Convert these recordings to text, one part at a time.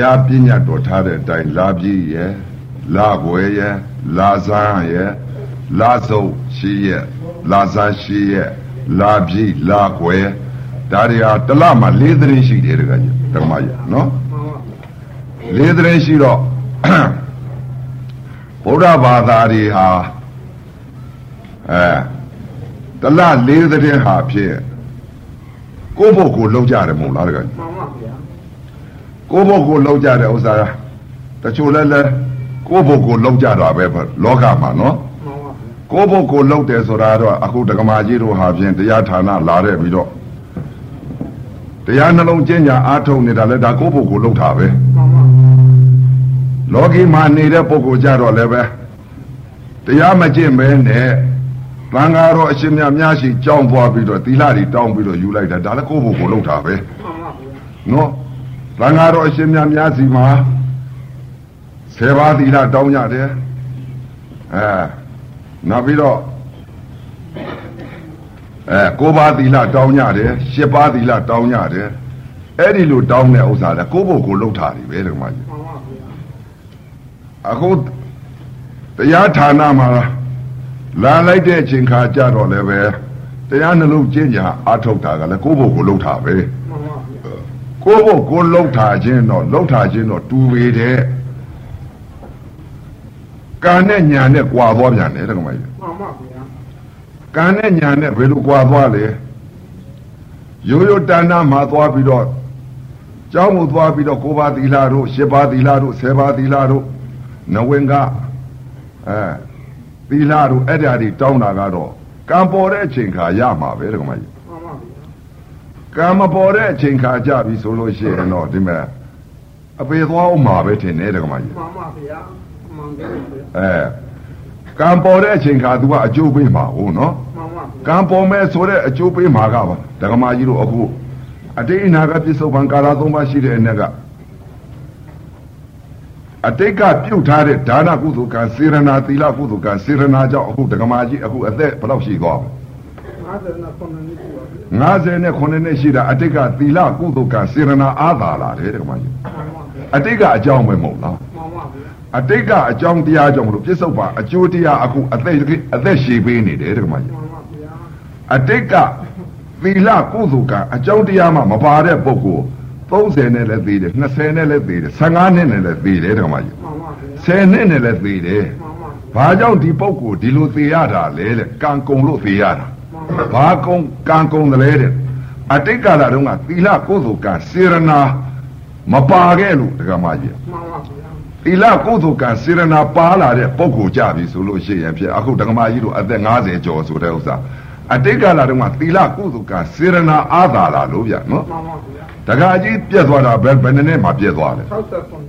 ရာပညာတော်ထားတဲ့အတိုင်းလာပြည့်ရဲ့လာကွယ်ရဲ့လာဇန်းရဲ့လာစုံရှိရဲ့လာဇန်းရှိရဲ့လာပြည့်လာကွယ်ဒါတွေဟာတလမှာ၄သတင်းရှိတယ်တကကြီးတကမကြီးနော်လေးသတင်းရှိတော့ဗုဒ္ဓဘာသာတွေဟာအဲတလလေးသတင်းဟာဖြစ်ကိုယ့်ဘုတ်ကိုလုံးကြတယ်မဟုတ်လားတကကြီးမှန်ပါဗျာ ကိုယ့်ဘုတ်ကိုလုံးကြတဲ့ဥစ္စာတချို့လဲလဲကိုယ့်ဘုတ်ကိုလုံးကြတာပဲလောကမှာနော်မှန်ပါဗျာကိုယ့်ဘုတ်ကိုလုံးတယ်ဆိုတာတော့အခုဒကမာကြီးတို့ဟာဖြင့်တရားဌာနလာတဲ့ပြီးတော့တရားနှလုံးကျင့်ကြအားထုတ်နေတာလဲဒါကိုယ့်ဘုတ်ကိုလုံးတာပဲမှန်ပါလောကီမှာနေတဲ့ပုဂ္ဂိုလ်ကြတော့လည်းပဲတရားမကျင့်မဲနဲ့သံဃာတော်အရှင်မြတ်များရှိကြောင်းသွားပြီးတော့သီလတွေတောင်းပြီးတော့ယူလိုက်တာဒါလည်းကိုယ့်ဘုတ်ကိုလုံးတာပဲမှန်ပါဗျာနော် သံဃာတော်အရှင်မြတ်များစီမှာဆယ်ပါးသီလတောင်းကြတယ်အဲနောက်ပြီးတော့အဲကိုးပါးသီလတောင်းကြတယ်ရှစ်ပါးသီလတောင်းကြတယ်အဲ့ဒီလိုတောင်းတဲ့ဥစ္စာလဲကိုယ့်ဘုတ်ကိုလုံးတာတွေပဲဒီမှာကြီးမှန်ပါဗျာအခုတရားဌာနမှာလာလိုက်တဲ့အချိန်ခါကြတော့လည်းပဲတရားနှလုံးကျင့်ကြအာထုတ်တာကလည်းကိုယ့်ဘုတ်ကိုလုံးတာပဲမှန်ပါဗျာ ကိုယ့်ဘုတ်ကိုလုံးတာခြင်းတော့လုံးတာခြင်းတော့တူပေတဲ့ကံနဲ့ညာနဲ့ကြွာသွားပြန်တယ်တက္ကမကြီးမှန်ပါဗျာကံနဲ့ညာနဲ့ဘယ်လိုကြွာသွားလဲရိုးရိုးတဏ္ဍမှာသွားပြီးတော့ကျောင်းကိုသွားပြီးတော့ကိုးပါးသီလတို့ရှစ်ပါးသီလတို့ဆယ်ပါးသီလတို့နဝင်ကအဲသီလတို့အဲ့ဒါတွေတောင်းတာကတော့ကံပေါ်တဲ့အချိန်ခါရမှာပဲတက္ကမကြီးမှန်ပါဗျာ ကံမပေါ်တဲ့အချိန်ခါကြပြီဆိုလို့ရှိရင်တော့ဒီမဲ့အပေသွားအောင်မှာပဲထင်တယ်တက္ကမကြီးမှန်ပါဗျာမှန်တယ်ဗျာအဲကံပေါ်တဲ့အချိန်ခါ तू ကအကျိုးပေးမှာဟုတ်နော်မှန်ပါဗျာကံပေါ်မဲ့ဆိုတဲ့အကျိုးပေးမှာကပါဒကမာကြီးတို့အခုအတိတ်အနာကပြစ္ဆုတ်ပံကာရသုံးပါးရှိတဲ့အ ਨੇ ကအတိတ်ကပြုတ်ထားတဲ့ဒါနကုသိုလ်ကံစေရနာသီလကုသိုလ်ကံစေရနာကြောင့်အခုဒကမာကြီးအခုအသက်ဘယ်လောက်ရှိသွား50နဲ့9နှစ်ရှိပါဗျာလဲ 59နှစ်ရှိတာအတိတ်ကသီလကုသိုလ်ကံစေရနာအားသာလာတယ်ဒကမာကြီးမှန်ပါဗျာအတိတ်ကအကြောင်းပဲမဟုတ်လားမှန်ပါဗျာအတိတ်ကအကြောင်းတရားကြောင့်မလို့ပြစ္ဆုတ်ပါအကျိုးတရားအခုအသက်အသက်ရှည်ပေးနေတယ်ဒကမာကြီးမှန်ပါဗျာအတိတ်ကသီလကုသိုလ်ကအကြောင်းတရားမှမပါတဲ့ပုဂ္ဂိုလ်30နဲ့လည်းသေးတယ်20နဲ့လည်းသေးတယ်15နှစ်နဲ့လည်းသေးတယ်ဓမ္မကြီးမှန်ပါဗျာ10နှစ်နဲ့လည်းသေးတယ်မှန်ပါဘာကြောင့်ဒီပုဂ္ဂိုလ်ဒီလိုသေရတာလဲတဲ့ကံကုံလို့သေရတာ ဘာကုံကံကုံတယ်လဲတဲ့အတိတ်ကာလတုန်းကသီလကုသိုလ်ကစေရနာမပါခဲ့လို့ဓမ္မကြီးမှန်ပါဗျာသီလကုသိုလ်ကစေရနာပါလာတဲ့ပုဂ္ဂိုလ်ကြပြီဆိုလို့ရှိရင်ဖြစ်အခုဓမ္မကြီးတို့အသက်50ကျော်ဆိုတဲ့ဥစ္စာအတိတ်ကာလတုန်းကသီလကုသိုလ်ကစေရနာအားသာလာလို့ဗျနော်မှန်ပါဗျာတခါကြီးပြက်သွားတာဘယ်ဘယ်နှစ်နှစ်မှပြက်သွားလဲ60နှစ်ပါ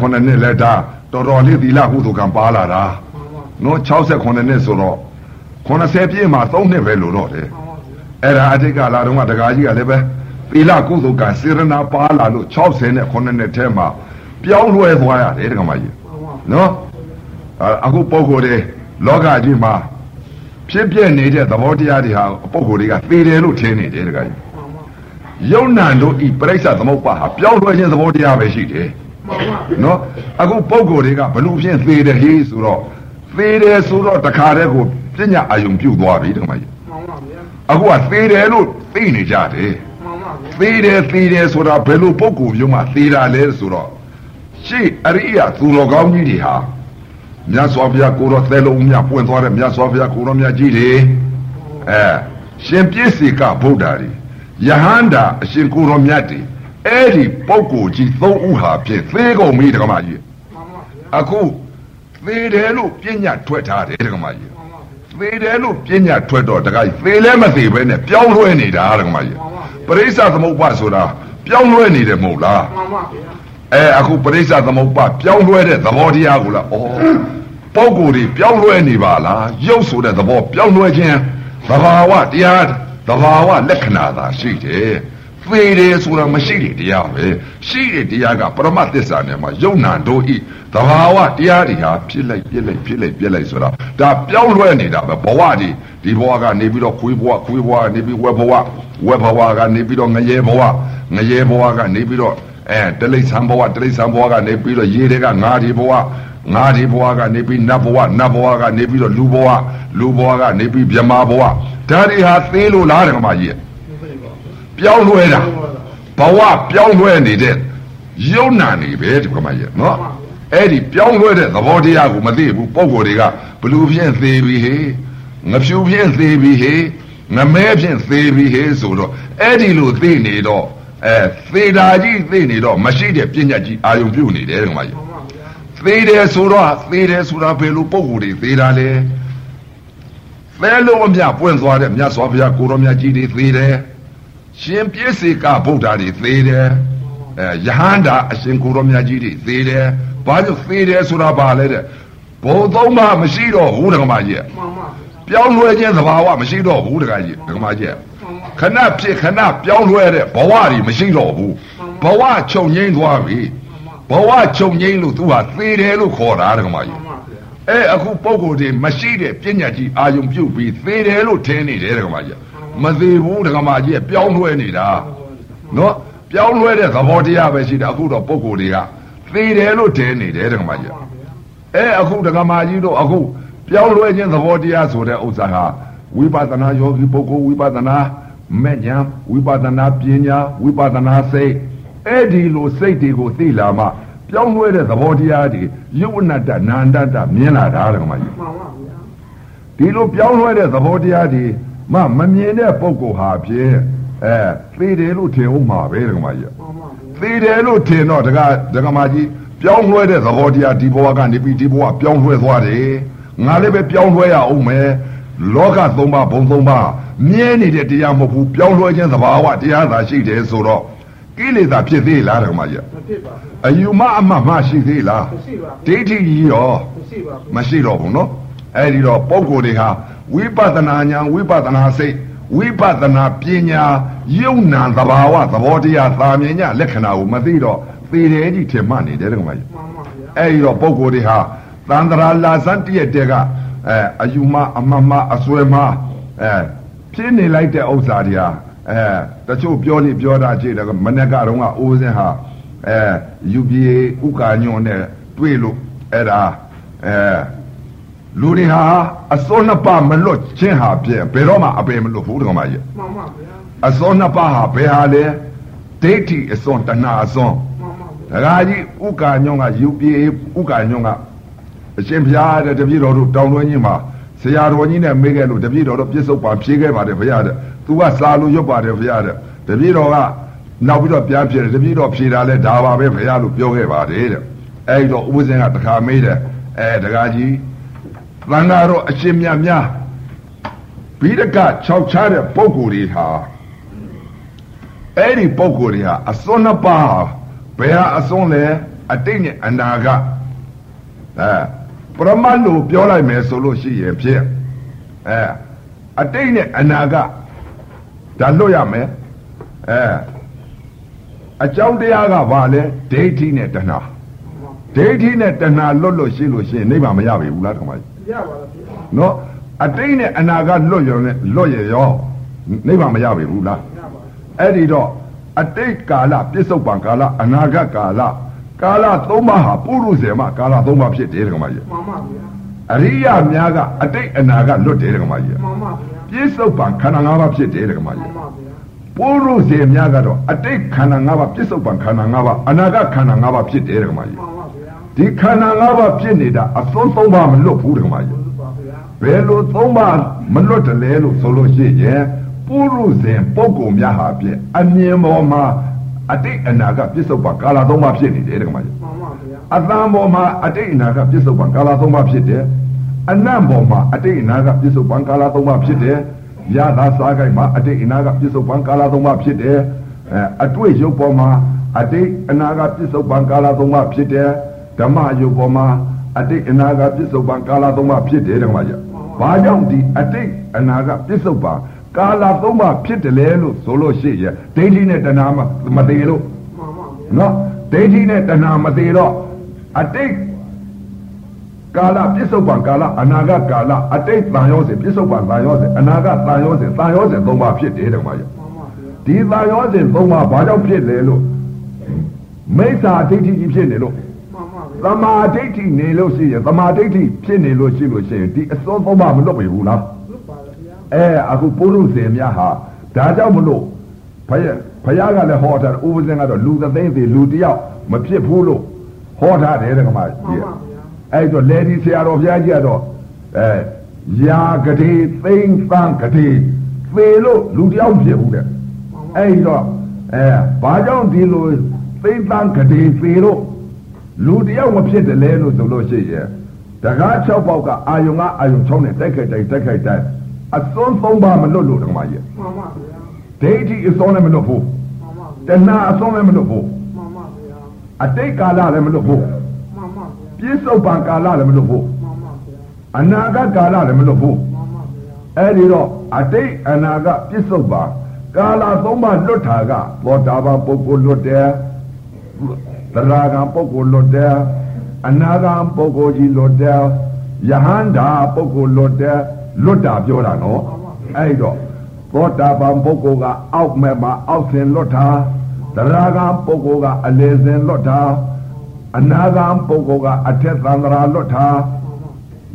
69နှစ်လဲဒါတော်တော်လေးသီလကုသိုလ်ကံပါလာတာမှန်ပါနော်69နှစ်ဆိုတော့ 80ပြည့်မှာ3နှစ်ပဲလို့တော့တယ်မှန်ပါဗျာအဲ့ဒါအတိတ်ကာလတုန်းကတခါကြီးကလည်းပဲသီလကုသိုလ်ကံစေရနာပါလာလို့60နဲ့9နှစ်ထဲမှာပြောင်းလဲသွားရတယ်တခါမကြီးမှန်ပါနော်အာအခုပုံကိုယ်တွေလောကကြီးမှာဖြစ်ပြနေတဲ့သဘောတရားတွေဟာပုံကိုယ်တွေကသေတယ်လို့ထင်နေတယ်တခါကြီးမှန်ပါယုံနံတို့ဤပြိဿသမုပ္ပါဟာပြောင်းလဲခြင်းသဘောတရားပဲရှိတယ်မှန်ပါနော်အခုပုံကိုယ်တွေကဘလို့ဖြင့်သေတယ်ဟေးဆိုတော့သေတယ်ဆိုတော့တခါတည်းကို ပညာအာယုံပြုတ်သွားပြီတခါကြီးမှန်ပါဗျာအခုကသေတယ်လို့သိနေကြတယ်မှန်ပါဗျာသေတယ်သေတယ်ဆိုတာဘယ်လိုပုံကိုယ်မျိုးမှသေတာလဲဆိုတော့ရှေ့အရိယသူတော်ကောင်းကြီးတွေဟာမြတ်စွာဘုရားကိုယ်တော်သဲလုံးမြတ်ပွင့်သွားတဲ့မြတ်စွာဘုရားကိုယ်တော်မြတ်ကြီးတွေအဲရှင်ပြည့်စေကဗုဒ္ဓတွေယဟန္တာအရှင်ကိုယ်တော်မြတ်တွေအဲ့ဒီပုဂ္ဂိုလ်ကြီးသုံးဦးဟာဖြင့်သေကုန်ပြီတက္ကမကြီးမှန်ပါဗျာအခုသေတယ်လို့ပြညာထွက်ထားတယ်တက္ကမကြီးမှန်ပါဗျာ သေတယ်လို့ပြညာထွက်တော့တက္ကကြီးသေလဲမသေပဲနဲ့ပြောင်းလဲနေတာတက္ကမကြီးပရိစ္ဆသမုပ္ပါဆိုတာပြောင်းလဲနေတယ်မဟုတ်လားမှန်ပါဗျာအဲအခုပရိစ္ဆသမုပ္ပါပြောင်းလဲတဲ့သဘောတရားကိုလားဩပုံကိုယ်တွေပြောင်းလဲနေပါလားရုပ်ဆိုတဲ့သဘောပြောင်းလဲခြင်းသဘာဝတရားသဘာဝလက္ခဏာသာရှိတယ် သေတယ်ဆိုတာမရှိတဲ့တရားပဲရှိတဲ့တရားကပရမသစ္စာနဲ့မှယုံနာတို့ဤသဘာဝတရားတွေဟာဖြစ်လိုက်ပြစ်လိုက်ဖြစ်လိုက်ပြစ်လိုက်ဆိုတာဒါပြောင်းလဲနေတာပဲဘဝဒီဒီဘဝကနေပြီးတော့ခွေးဘဝခွေးဘဝကနေပြီးဝက်ဘဝဝက်ဘဝကနေပြီးတော့ငရဲဘဝငရဲဘဝကနေပြီးတော့အဲတလိษံဘဝတလိษံဘဝကနေပြီးတော့ရေတွေကငါးဒီဘဝငါးဒီဘဝကနေပြီးနတ်ဘဝနတ်ဘဝကနေပြီးတော့လူဘဝလူဘဝကနေပြီးဗြဟ္မာဘဝဒါတွေဟာသေးလို့လားဓမ္မကြီးမသိ ပါဘူးပြောင်းလဲတာဘဝပြောင်းလဲနေတဲ့ယုံနာနေပဲဓမ္မကြီးနော်အဲ့ဒီပြောင်းလဲတဲ့သဘောတရားကိုမသိဘူးပုံကိုယ်တွေကဘလူဖြင့်သေးပြီဟေငဖြူဖြင့်သေးပြီဟေငမဲဖြင့်သေးပြီဟေဆိုတော့အဲ့ဒီလိုသိနေတော့အဲသေတာကြီးသိနေတော့မရှိတဲ့ပညာကြီးအာယုံပြုတ်နေတယ်ဓမ္မကြီးမှန်ပါဗျာသေးတယ်ဆိုတော့သေးတယ်ဆိုတာဘယ်လိုပုံကိုယ်တွေသေးတာလဲသဲလုံးအမြပွင့်သွားတဲ့မြတ်စွာဘုရားကိုရောမြတ်ကြီးတွေသေးတယ် ရှင်ပြည့်စေကဗုဒ္ဓတွေသေးတယ်အဲယဟန္တာအရှင်ကိုရောမြတ်ကြီးတွေသေးတယ်ဘာလို့သေးတယ်ဆိုတာဘာလဲတဲ့ဘုံသုံးပါမရှိတော့ဘူးဓမ္မကြီးမှန်ပါဗျာပြောင်းလဲခြင်းသဘာဝမရှိတော့ဘူးတခါကြီးဓမ္မကြီးမှန်ပါခဏဖြစ်ခဏပြောင်းလဲတဲ့ဘဝတွေမရှိတော့ဘူးဘဝချုပ်ငိမ့်သွားပြီဘဝချုပ်ငိမ့်လို့သူဟာသေတယ်လို့ခေါ်တာဓမ္မကြီးမှန်ပါဗျာအဲအခုပုံကိုယ်တွေမရှိတဲ့ပညာကြီးအာယုံပြုတ်ပြီးသေတယ်လို့ထင်နေတယ်ဓမ္မကြီး မသေးဘူးဓမ္မကြီးပြောင်းလဲနေတာနော်ပြောင်းလဲတဲ့သဘောတရားပဲရှိတာအခုတော့ပုံကိုယ်တွေကသေတယ်လို့ထင်နေတယ်ဓမ္မကြီးမှန်ပါဗျာအဲအခုဓမ္မကြီးတို့အခုပြောင်းလဲခြင်းသဘောတရားဆိုတဲ့ဥစ္စာဟာဝိပဿနာယောဂီပုဂ္ဂိုလ်ဝိပဿနာမဲ့ညာဝိပဿနာပညာဝိပဿနာစိတ်အဲ့ဒီလိုစိတ်တွေကိုသိလာမှပြောင်းလဲတဲ့သဘောတရားတွေယုတ်နတ္တနာန္တတ္တမြင်လာတာဓမ္မကြီးမှန်ပါဗျာဒီလိုပြောင်းလဲတဲ့သဘောတရားတွေ မှမမြင်တဲ့ပုဂ္ဂိုလ်ဟာဖြင့်အဲသိတယ်လို့ထင်ဦးမှာပဲဓမ္မကြီးမှန်ပါဗျာသိတယ်လို့ထင်တော့ဒကာဒကာမကြီးပြောင်းလဲတဲ့သဘောတရားဒီဘဝကနေပြီးဒီဘဝပြောင်းလဲသွားတယ်ငါလည်းပဲပြောင်းလဲရအောင်မယ်လောကသုံးပါးဘုံသုံးပါးမြဲနေတဲ့တရားမဟုတ်ဘူးပြောင်းလဲခြင်းသဘာဝတရားသာရှိတယ်ဆိုတော့ကိလေသာဖြစ်သေးလားဒကာမကြီးမဖြစ်ပါဘူးအယူမအမှတ်မရှိသေးလားမရှိပါဘူးဒိဋ္ဌိကြီးရောမရှိပါဘူးမရှိတော့ဘူးနော်အဲ့ဒီတော့ပုံကိုယ်တွေဟာ ဝိပဿနာဉာဏ်ဝိပဿနာစိတ်ဝိပဿနာပညာယုံနာသဘာဝသဘောတရားသာမြင်ညလက္ခဏာကိုမသိတော့သေတယ်ကြီးထင်မှတ်နေတယ်ဓမ္မကြီးမှန်ပါဗျာအဲ့ဒီတော့ပုံကိုယ်တွေဟာသန္တရာလာစန်းတည့်တဲ့ကအဲအယူမအမမအစွဲမအဲဖြစ်နေလိုက်တဲ့ဥစ္စာတွေဟာအဲတချို့ပြောနေပြောတာကြည့်တယ်မနေ့ကတော့ကအိုးစင်းဟာအဲယူပြေဥက္ကာညွန်နဲ့တွေ့လို့အဲ့ဒါအဲ လူတွေဟာအစောနှစ်ပါးမလွတ်ခြင်းဟာပြည့်ဘယ်တော့မှအပယ်မလွတ်ဘူးတကမကြီးမှန်ပါဗျာအစောနှစ်ပါးဟာဘယ်ဟာလဲဒိဋ္ဌိအစွန်တဏှာအစွန်မှန်ပါဗျာဒကာကြီးဥက္ကာညုံကယူပြေဥက္ကာညုံကအရှင်ဘုရားတဲ့တပည့်တော်တို့တောင်းတွင်းကြီးမှာဆရာတော်ကြီးနဲ့မေးခဲ့လို့တပည့်တော်တို့ပြစ္ဆုတ်ပါဖြေခဲ့ပါတယ်ဘုရားတဲ့သူကစာလို့ရွတ်ပါတယ်ဘုရားတဲ့တပည့်တော်ကနောက်ပြီးတော့ပြန်ဖြေတယ်တပည့်တော်ဖြေတာလဲဒါပါပဲဘုရားလို့ပြောခဲ့ပါတယ်တဲ့အဲ့ဒီတော့ဥပဇင်ကတခါမေးတယ်အဲဒကာကြီး သံဃာတော်အရှင်မြတ်များဘိဒက6ချားတဲ့ပုံကိုယ်တွေဟာအဲ့ဒီပုံကိုယ်တွေဟာအစွန်းနှစ်ပါးဟာဘယ်ဟာအစွန်းလဲအတိတ်နဲ့အနာဂတ်အဲပရမတ်လို့ပြောလိုက်မယ်ဆိုလို့ရှိရင်ဖြင့်အဲအတိတ်နဲ့အနာဂတ်ဒါလွတ်ရမယ်အဲအကြောင်းတရားကဘာလဲဒိဋ္ဌိနဲ့တဏှာဒိဋ္ဌိနဲ့တဏှာလွတ်လို့ရှိလို့ရှိရင်နိဗ္ဗာန်မရပြီဘူးလားခမကြီး ရပါလားဗျာနော်အတိတ်နဲ့အနာကလွတ်ရောနဲ့လွတ်ရရောနိဗ္ဗာန်မရပြီဘူးလားရပါလားအဲ့ဒီတော့အတိတ်ကာလပြစ္ဆုတ်ပံကာလအနာဂတ်ကာလကာလသုံးပါးဟာပုရုဇေမကာလသုံးပါးဖြစ်တယ်တက္ကမကြီးမှန်ပါဗျာအရိယများကအတိတ်အနာဂတ်လွတ်တယ်တက္ကမကြီးမှန်ပါဗျာပြစ္ဆုတ်ပံခန္ဓာ၅ပါးဖြစ်တယ်တက္ကမမှကြီးန်ပါဗျာပုရုဇေများကတော့အတိတ်ခန္ဓာ၅ပါးပြစ္ဆုတ်ပံခန္ဓာ၅ပါးအနာဂတ်ခန္ဓာ၅ပါးဖြစ်တယ်တက္ကမကြီးမှန်ပါဗျာ ဒီခန္ဓာ၅ပါးဖြစ်နေတာအစွန်းသုံးပါးမလွတ်ဘူးတက္ကမကြီးဟုတ်ပါဗျာဘယ်လိုသုံးပါမလွတ်တယ်လဲလို့ဆိုလို့ရှိရင်ပုရုဇဉ်ပုဂ္ဂိုလ်များဟာဖြင့်အမြင်ပေါ်မှာအတိတ်အနာကပြစ္ဆုတ်ပါကာလသုံးပါဖြစ်နေတယ်တက္ကမကြီးမှန်ပါဗျာအတန်ပေါ်မှာအတိတ်အနာကပြစ္ဆုတ်ပါကာလသုံးပါဖြစ်တယ်အနတ်ပေါ်မှာအတိတ်အနာကပြစ္ဆုတ်ပါကာလသုံးပါဖြစ်တယ်ရသာစားကိုက်မှာအတိတ်အနာကပြစ္ဆုတ်ပါကာလသုံးပါဖြစ်တယ်အဲအတွေ့ရုပ်ပေါ်မှာအတိတ်အနာကပြစ္ဆုတ်ပါကာလသုံးပါဖြစ်တယ် ဓမ္မရုပ်ပေါ်မှာအတိတ်အနာကပြစ္ဆုတ်ပါကာလသုံးပါဖြစ်တယ်တက္ကမကြီးဘာကြောင့်ဒီအတိတ်အနာကပြစ္ဆုတ်ပါကာလသုံးပါဖြစ်တယ်လေလို့ဆိုလို့ရှိရင်ဒိဋ္ဌိနဲ့တဏှာမမသေးလို့မှန်ပါဗျာနော်ဒိဋ္ဌိနဲ့တဏှာမသေးတော့အတိတ်ကာလပြစ္ဆုတ်ပါကာလအနာဂတ်ကာလအတိတ်တန်ရောစဉ်ပြစ္ဆုတ်ပါတန်ရောစဉ်အနာဂတ်တန်ရောစဉ်တန်ရောစဉ်သုံးပါဖြစ်တယ်တက္ကမကြီးမှန်ပါဗျာဒီတန်ရောစဉ်သုံးပါဘာကြောင့်ဖြစ်လဲလို့မိစ္ဆာဒိဋ္ဌိကြီးဖြစ်နေလို့မှန်ပါဗျာ သမာဓိဋ္ဌိနေလို့ရှိရင်သမာဓိဋ္ဌိဖြစ်နေလို့ရှိလို့ရှိရင်ဒီအစွန်းသုံးပါမလွတ်ပြီဘူးလားလွတ်ပါလေဗျာအဲအခုပုရုဇဉ်များဟာဒါကြောင့်မလို့ဘုရားဘုရားကလည်းဟောထားတယ်ဥပဇင်ကတော့လူသသိန်းစီလူတစ်ယောက်မဖြစ်ဘူးလို့ဟောထားတယ်တဲ့ကမမှန်ကြီးပါဗျာအဲ့တော့လေဒီဆရာတော်ဘုရားကြီးကတော့အဲယာဂတိသိန်းသန်းဂတိသေလို့လူတစ်ယောက်မဖြစ်ဘူးတဲ့မှန်ပါအဲ့တော့အဲဘာကြောင့်ဒီလိုသိန်းသန်းဂတိသေလို့ လူတစ်ယောက်မဖြစ်တယ်လဲလို့ဆိုလို့ရှိရင်တကား6ပေါက်ကအာယုံကအာယုံ6နဲ့တိုက်ခိုက်တိုက်တိုက်ခိုက်တိုက်အစွန်းသုံးပါမလွတ်လို့တကမကြီးမှန်ပါဗျာဒိဋ္ဌိအစွန်းလည်းမလွတ်ဘူးမှန်ပါတဗျာဏှာအစွန်းလည်းမလွတ်ဘူးမှန်ပါဗျာအတိတ်ကာလလည်းမလွတ်ဘူးမှန်ပါဗျာပြစ္ဆုတ်ပံကာလလည်းမလွတ်ဘူးမှန်ပါဗျာအနာဂတ်ကာလလည်းမလွတ်ဘူးမှန်ပါဗျာအဲ့ဒီတော့အတိတ်အနာဂတ်ပြစ္ဆုတ်ပံကာလသုံးပါလွတ်တာကသောတာပန်ပုဂ္ဂိုလ်လွတ်တယ် သရဂံပုဂ္ဂိုလ်လွတ်တယ်အနာဂံပုဂ္ဂိုလ်ကြီးလွတ်တယ်ယဟန္တာပုဂ္ဂိုလ်လွတ်တယ်လွတ်တာပြောတာနော်အဲ့တော့သောတာပန်ပုဂ္ဂိုလ်ကအောက်မဲ့မှာအောက်ဆင်လွတ်တာသရဂံပုဂ္ဂိုလ်ကအလေဆင်လွတ်တာအနာဂံပုဂ္ဂိုလ်ကအထက်သန္တရာလွတ်တာ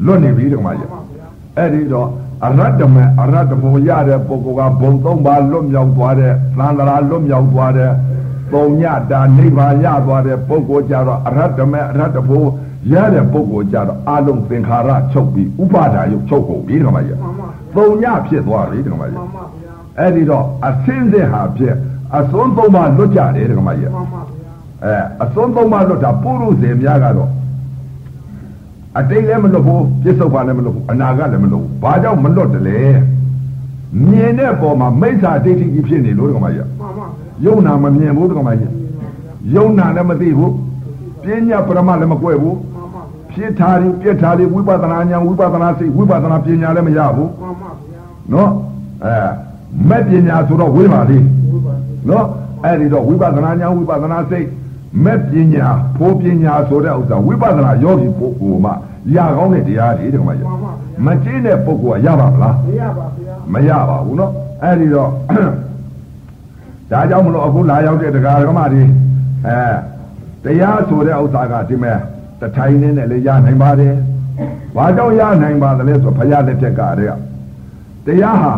လွတ်နေပြီဒီမှာကြီးမှန်ပါဗျာအဲ့ဒီတော့အရတ္တမအရတ္တဖို့ရတဲ့ပုဂ္ဂိုလ်ကဘုံသုံးပါလွတ်မြောက်သွားတဲ့သံဃာလွတ်မြောက်သွားတဲ့ ပုံညတာနိဗ္ဗာန်ရသွားတဲ့ပုဂ္ဂိုလ်ကြတော့အရတ္တမအရတ္တဖို့ရတဲ့ပုဂ္ဂိုလ်ကြတော့အလုံးသင်္ခါရချုပ်ပြီးဥပါဒါယုတ်ချုပ်ကုန်ပြီဒီမှာကြီးမှန်ပါပုံညဖြစ်သွားပြီဒီမှာကြီးမှန်ပါဗျာအဲ့ဒီတော့အစင်းစင်ဟာဖြစ်အစွန်းသုံးပါလွတ်ကြတယ်ဒီမှာကြီးမှန်ပါဗျာအဲအစွန်းသုံးပါလွတ်တာပုရုဇဉ်များကတော့အတိတ်လည်းမလွတ်ဘူးပြစ္ဆုတ်ပါလည်းမလွတ်ဘူးအနာဂတ်လည်းမလွတ်ဘူးဘာကြောင့်မလွတ်တယ်လဲမြင်တဲ့ပုံမှာမိစ္ဆာဒိဋ္ဌိကြီးဖြစ်နေလို့တကမကြီးမှန်ပါဗျာ ယုံနာမမြင်ဘူးတကမကြီးယုံနာလည်းမသိဘူးပညာပရမလည်းမကွဲဘူးမှန်ပါဗျာဖြစ်ထားပြီးပြက်ထားပြီးဝိပဿနာဉာဏ်ဝိပဿနာစိတ်ဝိပဿနာပညာလည်းမရဘူးမှန်ပါဗျာနော်အဲမဲ့ပညာဆိုတော့ဝိပါလိဝိပါဒ်နော်အဲ့ဒီတော့ဝိပဿနာဉာဏ်ဝိပဿနာစိတ်မဲ့ပညာဖိုးပညာဆိုတဲ့ဥစ္စာဝိပဿနာယောဂီပုဂ္ဂိုလ်မှရကောင်းတဲ့တရားတွေဒီကမှာရမှန်ပါဗျာမကျင်းတဲ့ပုဂ္ဂိုလ်ကရပါမလားမရပါဗျာမရပါဘူးနော်အဲ့ဒီတော့ ဒါကြောင့်မလို့အခုလာရောက်တဲ့တရားဓမ္မတွေအဲတရားဆိုတဲ့ဥစ္စာကဒီမဲ့တထိုင်နဲ့လည်းရနိုင်ပါတယ်ဘာကြောင့်ရနိုင်ပါသလဲဆိုဘုရားလက်ထက်ကတည်းကတရားဟာ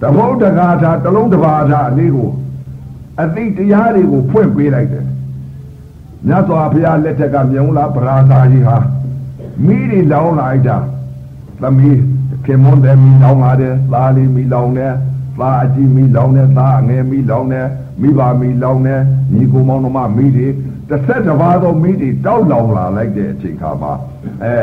တဘုဒ္ဓဂါထာတလုံးတစ်ပါးထာအလေးကိုအသိတရားတွေကိုဖွင့်ပေးလိုက်တယ်မြတ်စွာဘုရားလက်ထက်ကမြုံလာဗราသာကြီးဟာမိတွေလောင်းလိုက်တာသမီးခင်မွန်တယ်မိလောင်းလာတယ်သားလေးမိလောင်းတယ် သားအကြီးမိလောင်းတယ်သားအငယ်မိလောင်းတယ်မိဘမိလောင်းတယ်ညီကိုမောင်နှမမိတွေတစ်ဆက်တစ်ပါးသောမိတွေတောက်လောင်လာလိုက်တဲ့အချိန်ခါမှာအဲ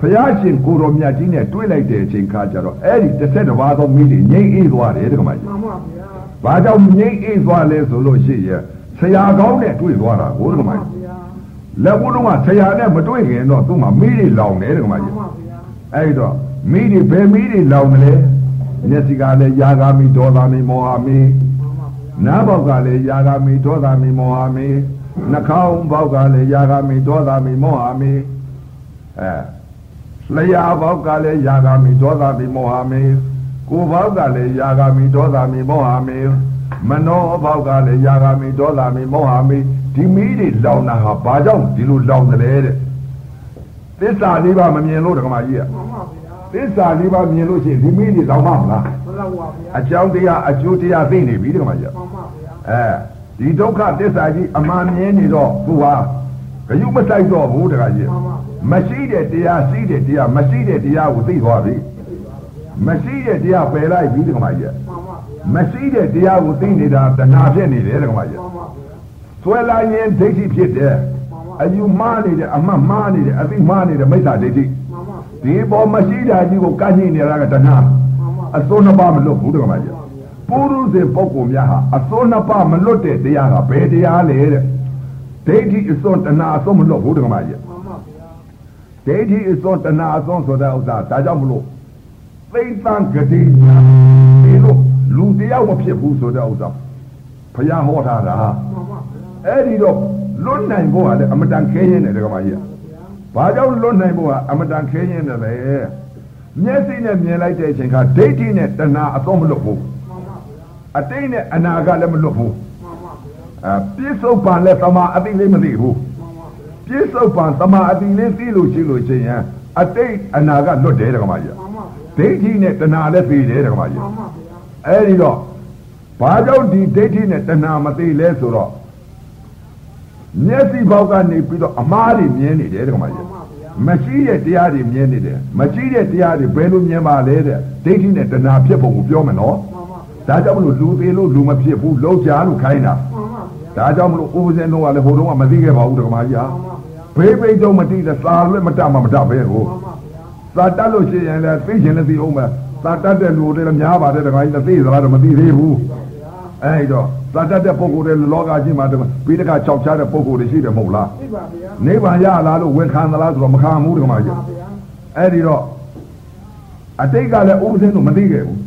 ဘုရားရှင်ကိုတော်မြတ်ကြီးနဲ့တွေ့လိုက်တဲ့အချိန်ခါကျတော့အဲ့ဒီတစ်ဆက်တစ်ပါးသောမိတွေငြိမ့်အေးသွားတယ်တကမကြီးမှန်ပါဗျာ။ဘာကြောင့်ငြိမ့်အေးသွားလဲဆိုလို့ရှိရင်ဆရာကောင်းနဲ့တွေ့သွားတာကိုတကမမှန်ကြီးပါဗျာ။လက်ဘူးလုံးကဆရာနဲ့မတွေ့ခင်တော့သူ့မှာမိတွေလောင်တယ်တကမမှန်ကြီးပါဗျာ။အဲ့တော့မိတွေဘယ်မိတွေလောင်မလဲ။ မျက်စိကလည်းယာဂာမိဒေါသမီမောဟမိမှန်ပါဗျာနားပေါက်ကလည်းယာဂာမိဒေါသမီမောဟမိနှာခေါင်းပေါက်ကလည်းယာဂာမိဒေါသမီမောဟမိအဲလျှာပေါက်ကလည်းယာဂာမိဒေါသမီမောဟမိကိုယ်ပေါက်ကလည်းယာဂာမိဒေါသမီမောဟမိမနောပေါက်ကလည်းယာဂာမိဒေါသမီမောဟမိဒီမိတွေလောင်တာဟာဘာကြောင့်ဒီလိုလောင်တယ်လဲတဲ့သစ္စာလေးပါမမြင်လို့ဓမ္မကြီးကမှန်ပါဗျာ သစ္စာလေးပါမြင်လို့ရှိရင်ဒီမိတွေလောင်ပါမလားမလောက်ပါဗျာအကြောင်းတရားအကျိုးတရားသိနေပြီဓမ္မကြီးမှန်ပါဗျာအဲဒီဒုက္ခသစ္စာကြီးအမှန်မြင်နေတော့သူဟာဂယုမဆိုင်တော့ဘူးတခါကြီးမှန်ပါဗျာမရှိတဲ့တရားရှိတဲ့တရားမရှိတဲ့တရားကိုသိသွားပြီမရှိတဲ့တရားပယ်လိုက်ပြီတခါကြီးမှန်ပါဗျာမရှိတဲ့တရားကိုသိနေတာတဏှာဖြစ်နေတယ်တခါကြီးမှန်ပါဗျာဆွဲလာရင်ဒိဋ္ဌိဖြစ်တယ်အယူမှားနေတယ်အမှတ်မှားနေတယ်အသိမှားနေတယ်မိစ္ဆာဒိဋ္ဌိမှန်ပါဗျာ ဒီပေါ်မရှိတာကြီးကိုကန့်ညိနေတာကတဏှာမှန်ပါအစိုးနှစ်ပါးမလွတ်ဘူးတခါမကြီးပုရုဇဉ်ပုဂ္ဂိုလ်များဟာအစိုးနှစ်ပါးမလွတ်တဲ့တရားကဘယ်တရားလဲတဲ့ဒိဋ္ဌိအစွန်းတဏှာအစွန်းမလွတ်ဘူးတခါမကြီးမှန်ပါဗျာဒိဋ္ဌိအစွန်းတဏှာအစွန်းဆိုတဲ့ဥစ္စာဒါကြောင့်မလို့သိမ့်တန်ဂတိညာဒီလိုလူတရားမဖြစ်ဘူးဆိုတဲ့ဥစ္စာဘုရားဟောထားတာမှန်ပါဗျာအဲ့ဒီတော့လွတ်နိုင်ဖို့ကလည်းအမတန်ခဲရင်တယ်တခါမကြီး ဘာကြောင့်လွတ်နိုင်ဖို့ကအမတန်ခဲရင်တယ်လဲမျက်စိနဲ့မြင်လိုက်တဲ့အချိန်ကဒိဋ္ဌိနဲ့တဏှာအစွန်းမလွတ်ဘူးမှန်ပါဗျာအတိတ်နဲ့အနာကလည်းမလွတ်ဘူးမှန်ပါဗျာအဲပြစ္ဆုတ်ပံလဲသမာအတိလေးမသိဘူးမှန်ပါဗျာပြစ္ဆုတ်ပံသမာအတိလေးသိလို့ရှိလို့ချင်းရင်အတိတ်အနာကလွတ်တယ်တက္ကမကြီးမှန်ပါဗျာဒိဋ္ဌိနဲ့တဏှာလည်းသိတယ်တက္ကမကြီးမှန်ပါဗျာအဲ့ဒီတော့ဘာကြောင့်ဒီဒိဋ္ဌိနဲ့တဏှာမသိလဲဆိုတော့ မျက်စိဘောက်ကနေပြီးတော့အမားတွေမြင်နေတယ်တက္ကမမှကြီးန်ပါဗျာမရှိတဲ့တရားတွေမြင်နေတယ်မရှိတဲ့တရားတွေဘယ်လိုမြင်ပါလဲတဲ့ဒိဋ္ဌိနဲ့တဏှာဖြစ်ပုံကိုပြောမယ်နော်မှန်ပါဗျာဒါကြောင့်မလို့လူသေးလို့လူမဖြစ်ဘူးလောက်ကြလို့ခိုင်းတာမှန်ပါဗျာဒါကြောင့်မလို့ဥပဇင်းတော့ကလည်းဟိုတုန်းကမသိခဲ့ပါဘူးတက္ကမကြီးဟာမှန်ပါဗျာဘေးဘိတ်တော့မတိတဲ့သာလွဲ့မတမမတပဲကိုမှန်ပါဗျာသာတက်လို့ရှိရင်လည်းသိချင်လည်းသိအောင်ပဲသာတက်တဲ့လူတွေလည်းများပါတယ်တက္ကမကြီးလည်းသိသလားတော့မသိသေးဘူးဗျာအဲ့တော့ သာတက်တဲ့ပုဂ္ဂိုလ်တွေလောကကြီးမှာတကပြီးတခါ၆ချားတဲ့ပုဂ္ဂိုလ်တွေရှိတယ်မဟုတ်လားသိပါဗျာနိဗ္ဗာန်ရလာလို့ဝန်ခံသလားဆိုတော့မခံဘူးတက္ကမမှကြီးန်ပါဗျာအဲ့ဒီတော့အတိတ်ကလည်းဥပဇင်းတို့မသိခဲ့ဘူး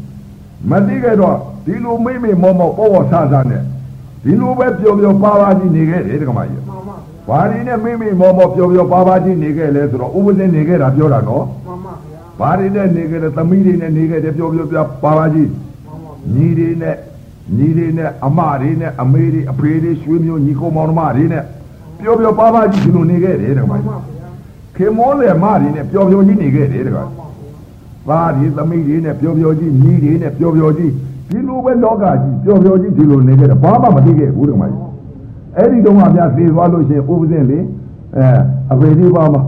မသိခဲ့တော့ဒီလိုမိမိမောမောပေါ်ပေါ်ဆဆနဲ့ဒီလိုပဲပျော်ပျော်ပါပါကြီးနေခဲ့တယ်တက္ကမကြီးမှန်ပါဗျာဘာဒီနဲ့မိမိမောမောပျော်ပျော်ပါပါကြီးနေခဲ့လဲဆိုတော့ဥပဇင်းနေခဲ့တာပြောတာနော်မှန်ပါဗျာဘာဒီနဲ့နေခဲ့တဲ့သမီးတွေနဲ့နေခဲ့တဲ့ပျော်ပျော်ပြပါပါကြီးမှန်ပါဗျာညီတွေနဲ့ ညီတွေနဲ့အမတွေနဲ့အမေတွေအဖေတွေရွှေမျိုးညီကိုမောင်နှမတွေနဲ့ပျော်ပျော်ပါပါကြီးဒီလိုနေခဲ့တယ်တက္ကမမှန်ကြီးပါဗျာခေမောလေမတွေနဲ့ပျော်ပျော်ကြီးနေခဲ့တယ်တက္ကမသားဒီသမီးတွေနဲ့ပျော်ပျော်ကြီးညီတွေနဲ့ပျော်ပျော်ကြီးဒီလိုပဲလောကကြီးပျော်ပျော်ကြီးဒီလိုနေခဲ့တယ်ဘာမှမသိခဲ့ဘူးတက္ကမကြီးအဲ့ဒီတုန်းကများသေသွားလို့ရှိရင်ဥပဇင်းလေအဲအဖေဒီပါမှာ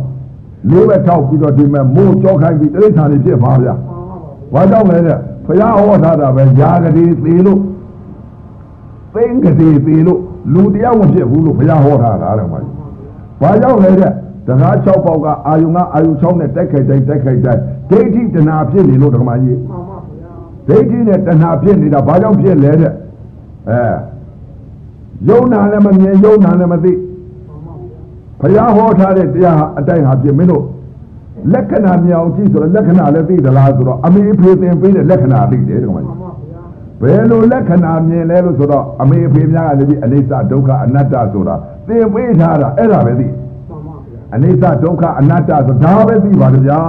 လေးပဲထောက်ပြီးတော့ဒီမဲ့မိုးကြောခိုင်းပြီးတိရစ္ဆာန်တွေဖြစ်ပါဗျာမှန်ပါဗျာဘာကြောင့်လဲတဲ့ဘုရားဟောထားတာပဲຢာကလေးသေးလို့ သိင်္ဂတိသေးလို့လူတရားမဖြစ်ဘူးလို့ဘုရားဟောထားတာတက္ကမကြီးဘာကြောင့်လဲတဲ့တကား6ပေါက်ကအာယုံကအာယုံ6နဲ့တိုက်ခိုက်တိုင်းတိုက်ခိုက်တိုင်းဒိဋ္ဌိတဏှာဖြစ်နေလို့ဓမ္မကြီးမှန်ပါဗျာဒိဋ္ဌိနဲ့တဏှာဖြစ်နေတာဘာကြောင့်ဖြစ်လဲတဲ့အဲယုံနာလည်းမမြင်ယုံနာလည်းမသိမှန်ပါဗျာဘုရားဟောထားတဲ့တရားဟာအတိုင်းဟာဖြစ်မင်းတို့လက္ခဏာမြင်အောင်ကြည့်ဆိုတော့လက္ခဏာလည်းသိသလားဆိုတော့အမေအဖေသင်ပေးတဲ့လက္ခဏာသိတယ်ဓမ္မမှကြီးန်ပါဗျာ ဘယ်လိုလက္ခဏာမြင်လဲလို့ဆိုတော့အမေအဖေများကလည်းဒီအနိစ္စဒုက္ခအနတ္တဆိုတာသင်ပေးထားတာအဲ့ဒါပဲသိမှန်ပါဗျာအနိစ္စဒုက္ခအနတ္တဆိုဒါပဲသိပါကြဗျာ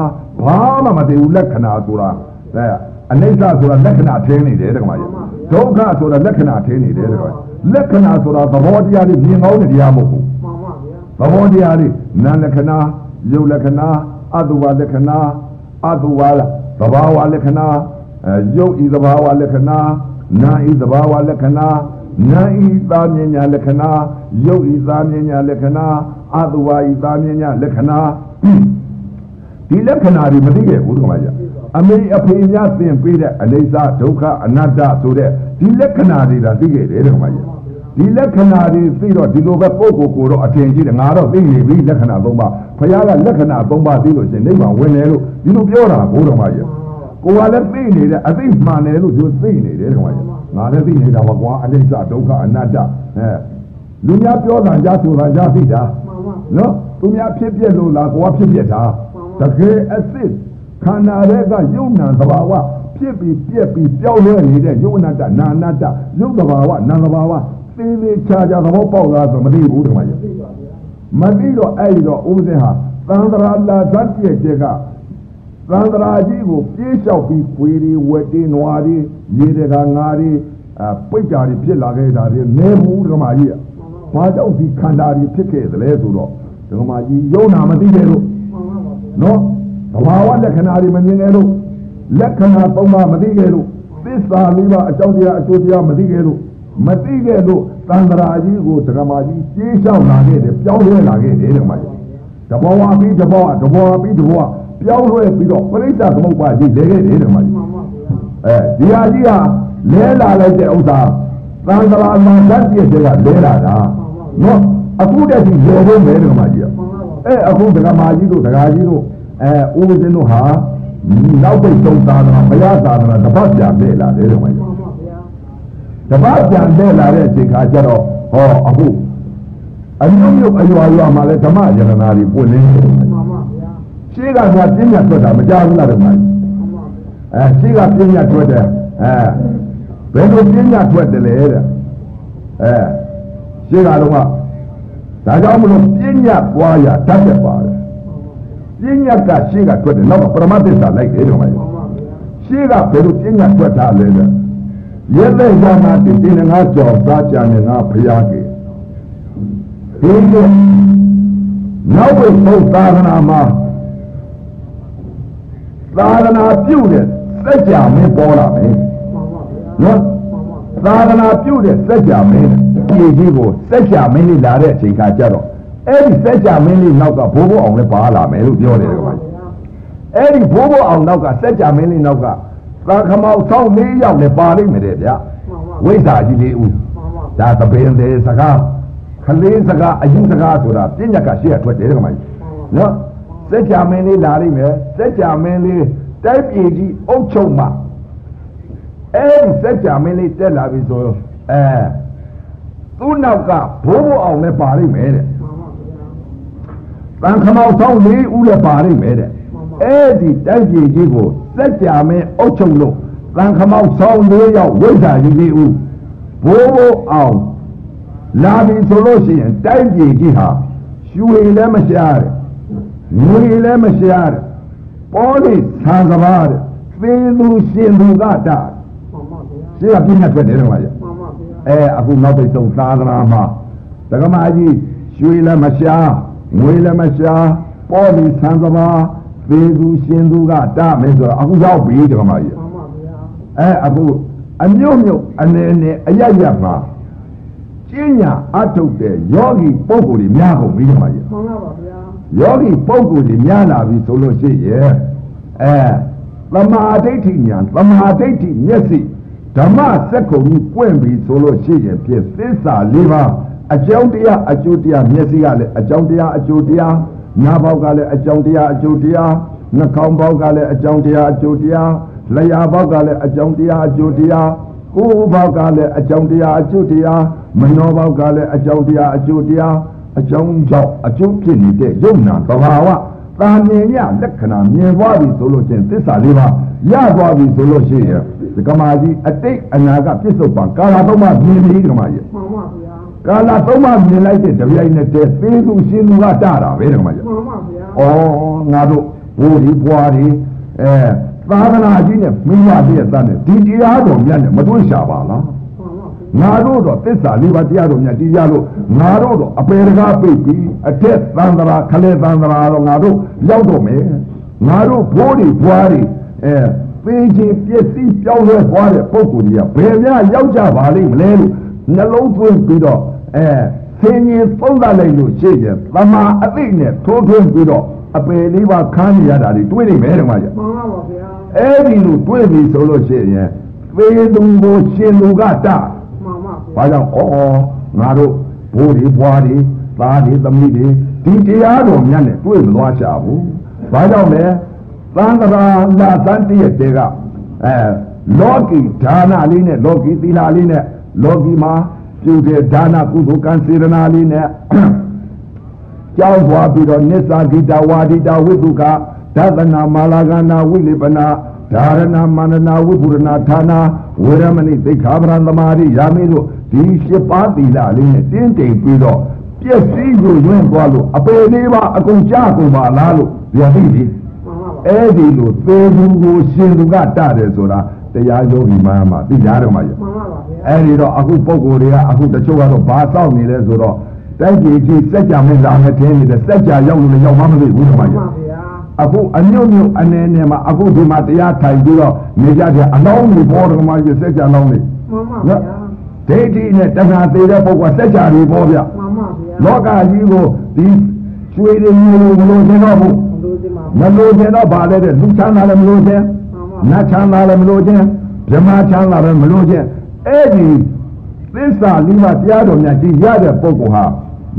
ဘာမှမသိဘူးလက္ခဏာဆိုတာအဲအနိစ္စဆိုတာလက္ခဏာထင်းနေတယ်တက္ကမကြီးဒုက္ခဆိုတာလက္ခဏာထင်းနေတယ်တက္ကမကြီးလက္ခဏာဆိုတာသဘောတရားတွေမြင်ကောင်းတဲ့တရားမဟုတ်ဘူးမှန်ပါဗျာသဘောတရားတွေနာလက္ခဏာယုတ်လက္ခဏာအတုဝလက္ခဏာအတုဝသဘာဝလက္ခဏာ အဲယုတ်ဤသဘာဝလက္ခဏာနာဤသဘာဝလက္ခဏာနာဤသာမြညာလက္ခဏာယုတ်ဤသာမြညာလက္ခဏာအတုဝဤသာမြညာလက္ခဏာဒီလက္ခဏာတွေမသိခဲ့ဘူးတခါကြအမေအဖေများသင်ပေးတဲ့အနိစ္စဒုက္ခအနတ္တဆိုတဲ့ဒီလက္ခဏာတွေဒါသိခဲ့တယ်တခါကြဒီလက္ခဏာတွေသိတော့ဒီလိုပဲပုဂ္ဂိုလ်ကိုတော့အထင်ကြီးတယ်ငါတော့သိနေပြီလက္ခဏာသုံးပါဘုရားကလက္ခဏာသုံးပါသိလို့ရှင်နိဗ္ဗာန်ဝင်တယ်လို့ဒီလိုပြောတာဘုရားမကြီး ကိုကလည်းသိနေတယ်အသိမှန်တယ်လို့သူသိနေတယ်တခါကြငါလည်းသိနေတာပါကွာအနိစ္စဒုက္ခအနတ္တအဲလူများပြောတာကြားဆိုတာကြားသိတာမှန်ပါနော်သူများဖြစ်ပြက်လို့လားကိုကဖြစ်ပြက်တာတကယ်အစ်စ်ခန္ဓာတွေကယုံနာသဘာဝဖြစ်ပြီးပြက်ပြီးပြောင်းလဲနေတဲ့ယုံနာတနာနာတယုံသဘာဝနာသဘာဝသေသေးချာချာသဘောပေါက်လားဆိုမသိဘူးတခါကြီးသိပါဗျာမသိတော့အဲ့ဒီတော့ဥပဒေဟာသံဃာလာသတ်ပြည့်တဲ့က သံဃာကြီးကိုပြေးလျှောက်ပြီးခွေတွေဝက်တွေနွားတွေရေတကာငါးတွေအပိတ်ကြတွေဖြစ်လာခဲ့တာတွေနေဘူးတခါကြီးကဘာကြောင့်ဒီခန္ဓာတွေဖြစ်ခဲ့သလဲဆိုတော့ဒကမာကြီးယုံနာမသိခဲ့လို့မှန်ပါဗျာနော်သဘာဝလက္ခဏာတွေမမြင်ခဲ့လို့လက္ခဏာသုံးပါးမသိခဲ့လို့သစ္စာလေးပါးအကြောင်းတရားအကျိုးတရားမသိခဲ့လို့မသိခဲ့လို့သံဃာကြီးကိုဒကမာကြီးကြေးလျှောက်လာခဲ့တယ်ပြောင်းလဲလာခဲ့တယ်ဒကမာကြီးတဘောဝပြီးတဘောဝတဘောဝပြီးတဘောဝ ပြောင်းလဲပြီးတော့ပရိစ္ဆသမုပ္ပါကြီးလဲခဲ့တယ်ဒကမာကြီးမှန်ပါဗျာအဲဒီဟာကြီးဟာလဲလာလိုက်တဲ့ဥစ္စာသံဃာမှာဓာတ်ပြည့်တဲ့ကလဲလာတာနော်အခုတည်းကလဲဖို့မဲတယ်ကမကြီးမှန်ပါဗျာအဲအခုဒကမာကြီးတို့ဒကာကြီးတို့အဲဦးဇင်းတို့ဟာနောက်ပိတ်သုံးသာသနာဘုရားသာသနာတစ်ပတ်ပြန်လဲလာတယ်ကမကြီးမှန်ပါဗျာတစ်ပတ်ပြန်လဲလာတဲ့အချိန်ခါကျတော့ဟောအခုအမျိုးမျိုးအရွာရွာမှာလဲဓမ္မယန္တနာတွေပွင့်လင်းနေတယ်မှန်ပါဗျာ ရှင်းကကပြင်းညတ်ထွက်တာမကြဘူးလားဓမ္မကြီးမှန်ပါအဲရှိကပြင်းညတ်ထွက်တယ်အဲဘယ်လိုပြင်းညတ်ထွက်တယ်လဲတဲ့အဲရှိကတော့ကဒါကြောင့်မလို့ပြင်းညတ်ပွားရတတ်တယ်ပါတယ်ပြင်းညတ်ကရှိကထွက်တယ်နောက်ကပရမသစ္စာလိုက်တယ်တော့မကြီးမှန်ပါဗျာရှိကဘယ်လိုပြင်းညတ်ထွက်တာလဲတဲ့ရဲတဲ့ရနာတည်တည်ငါကြော်သားကြံနေငါဖျားကေဒီကနောက်ဝိပုတ်သာသနာမှာ သာသနာပြုတဲ့စัจ जा မင်းပေါ်လာမယ် မှန်ပါဗျာ နော် မှန်ပါဗျာ သာသနာပြုတဲ့စัจ जा မင်းပြည်ကြီးကိုစัจ जा မင်းလေးလာတဲ့အချိန်ခါကျတော့အဲ့ဒီစัจ जा မင်းလေးနောက်ကဘိုးဘိုးအောင်လည်းပါလာမယ်လို့ပြောတယ်ကွာအဲ့ဒီဘိုးဘိုးအောင်နောက်ကစัจ जा မင်းလေးနောက်ကသာခမောက်ဆောင်းလေးယောက်လည်းပါလိမ့်မယ်တဲ့ဗျာ မှန်ပါ ဝိဇ္ဇာကြီးလေးဦး မှန်ပါ ဒါသပင်သေးစကားခလေးစကားအယူစကားဆိုတာပြညတ်ကရှေ့ကထွက်တယ်ကွာမကြီးနော် စัจ जा မင်းလေးလာလိမ့်မယ်စัจ जा မင်းလေးတိုက်ပြည်ကြီးအုပ်ချုပ်မှာအဲ့ဒီစัจ जा မင်းလေးတက်လာပြီဆိုရင်အဲသူ့နောက်ကဘိုးဘိုးအောင်လည်းပါလိမ့်မယ်တဲ့ မှန်ပါဗျာ တန်ခမောက်ဆောင်လေးဦးလည်းပါလိမ့်မယ်တဲ့အဲ့ဒီတိုက်ပြည်ကြီးကိုစัจ जा မင်းအုပ်ချုပ်လို့တန်ခမောက်ဆောင်လေးယောက်ဝိဇ္ဇာကြီးလေးဦးဘိုးဘိုးအောင် လာပြီဆိုလို့ရှိရင်တိုက်ပြည်ကြီးဟာရွှေလည်းမရှားတဲ့ ငွေလည်းမရှားတဲ့ပေါ်လိဆံကဘာတဲ့သေသူရှင်သူကတာမှန်ပါဗျာရှင်းကပြင်းနဲ့ထွက်တယ်တော့ဗျာမှန်ပါဗျာအဲအခုနောက်ပိတ်ဆုံးသာသနာမှာဒကမာကြီးရွှေလည်းမရှားငွေလည်းမရှားပေါ်လိဆံကဘာသေသူရှင်သူကတာမယ်ဆိုတော့အခုရောက်ပြီဒကမာကြီးမှန်ပါဗျာအဲအခုအမျိုးမျိုးအနေနဲ့အရရမှာကျင့်ညာအထုတ်တဲ့ယောဂီပုဂ္ဂိုလ်တွေများကုန်ပြီဒကမာကြီးမှန်ပါဗျာ ယောဂီပုဂ္ဂိုလ်ကြီးများလာပြီဆိုလို့ရှိရဲ့အဲသမာဓိဋ္ဌိညာသမာဓိဋ္ဌိမျက်စိဓမ္မစက္ကုံကြီးပွင့်ပြီဆိုလို့ရှိရင်ဖြစ်သစ္စာ၄ပါးအကြောင်းတရားအကျိုးတရားမျက်စိကလည်းအကြောင်းတရားအကျိုးတရားနားပေါက်ကလည်းအကြောင်းတရားအကျိုးတရားနှာခေါင်းပေါက်ကလည်းအကြောင်းတရားအကျိုးတရားလျှာပေါက်ကလည်းအကြောင်းတရားအကျိုးတရားကိုယ်ပေါက်ကလည်းအကြောင်းတရားအကျိုးတရားမနောပေါက်ကလည်းအကြောင်းတရားအကျိုးတရား အကြောင်းကြောင့်အကျိုးဖြစ်နေတဲ့ယုံနာသဘာဝတာမြင်ရလက္ခဏာမြင်သွားပြီဆိုလို့ချင်းသစ္စာလေးပါရသွားပြီဆိုလို့ရှိရင်ဒီကမာကြီးအတိတ်အနာကပြစ္ဆုတ်ပံကာလသုံးပါမြင်ပြီဒီကမာကြီးမှန်ပါဗျာကာလသုံးပါမြင်လိုက်တဲ့တပြိုင်နက်တည်းသေသူရှင်သူကတတာပဲဒီကမာကြီးမှန်ပါဗျာဩငါတို့ဘိုးဒီဘွားဒီအဲသာသနာကြီးနဲ့မိမပြည့်တဲ့နဲ့ဒီတရားတော်မြတ်နဲ့မတွေ့ရှာပါလားမှန်ပါဗျာ ငါတို့တော့သစ္စာလေးပါးတရားတော်မြတ်တရားလို့ငါတို့တော့အပေတကားပိတ်ပြီးအထက်သံသရာခလဲသံသရာတော့ငါတို့ရောက်တော့မယ်ငါတို့ဘိုးတွေဘွားတွေအဲပေချင်းပစ္စည်းပြောင်းလဲသွားတဲ့ပုံကိုယ်ကြီးကဘယ်များရောက်ကြပါလိမ့်မလဲလို့နှလုံးသွင်းပြီးတော့အဲဆင်းရင်သုံးသပ်လိုက်လို့ရှိရင်သမာအသိနဲ့ထိုးထွင်းပြီးတော့အပေလေးပါးခန်းရတာတွေတွေးနေမယ်တမကြီးမှန်ပါဗျာအဲ့ဒီလိုတွေးပြီဆိုလို့ရှိရင်သေသူကိုရှင်သူကတမှန်ပါ ဘာဗျာကြောင့်ဩငါတို့ဘိုးတွေဘွားတွေသားတွေသမီးတွေဒီတရားတော်မြတ်နဲ့တွေ့မသွားချဘူးဘာကြောင့်လဲသံဃာလာသန်တည့်တဲ့ကအဲလောကီဒါနလေးနဲ့လောကီသီလလေးနဲ့လောကီမှာပြုတဲ့ဒါနကုသိုလ်ကံစေရနာလေးနဲ့ကြောင်းသွားပြီးတော့နစ္စာဂိတဝါဒိတဝိတုကဒသနာမာလာကနာဝိလိပနာဓာရဏမန္နနာဝိပုရဏဌာနာဝေရမဏိသိက္ခာပရံသမာဓိယာမေလို့ ဒီရှစ်ပါးသီလလေးနဲ့တင်းတိမ်ပြီးတော့ပျက်စီးကိုရွင့်သွားလို့အပေလေးပါအကုန်ကြကုန်ပါလားလို့ဗျာသိပြီမှန်ပါဗျာအဲ့ဒီလိုသေသူကိုရှင်သူကတတယ်ဆိုတာတရားယောဂီမှမှာသိကြတော့မှာရမှန်ပါဗျာအဲ့ဒီတော့အခုပုံကိုယ်တွေကအခုတချို့ကတော့ဘာစောင့်နေလဲဆိုတော့တိုက်ကြီးကြီးစက်ကြမင်းလာမယ်ထင်းနေတယ်စက်ကြရောက်လို့လည်းရောက်မှမသိဘူးဒီမှာမှန်ကြီးပါဗျာအခုအညွတ်ညွတ်အနေနဲ့မှာအခုဒီမှာတရားထိုင်ပြီးတော့နေကြတဲ့အလောင်းကြီးပေါ်တော်မှာကြီးစက်ကြလောင်းနေမှန်ပါဗျာ ဒိဋ္ဌိနဲ့တဏှာသေးတဲ့ပုဂ္ဂိုလ်စက်ကြတွေပေါ်ဗျမှန်ပါဗျာလောကကြီးကိုဒီရွှေတွေမျိုးမလို့သင်တော့ဘူးလူဒီမှာမလို့ခြင်းတော့ဗာလဲတဲ့လူချမ်းသာလည်းမလို့ခြင်းမှန်ပါနတ်ချမ်းသာလည်းမလို့ခြင်းဗြဟ္မာချမ်းသာလည်းမလို့ခြင်းအဲ့ဒီသစ္စာလေးပါးတရားတော်များကြီးရတဲ့ပုဂ္ဂိုလ်ဟာ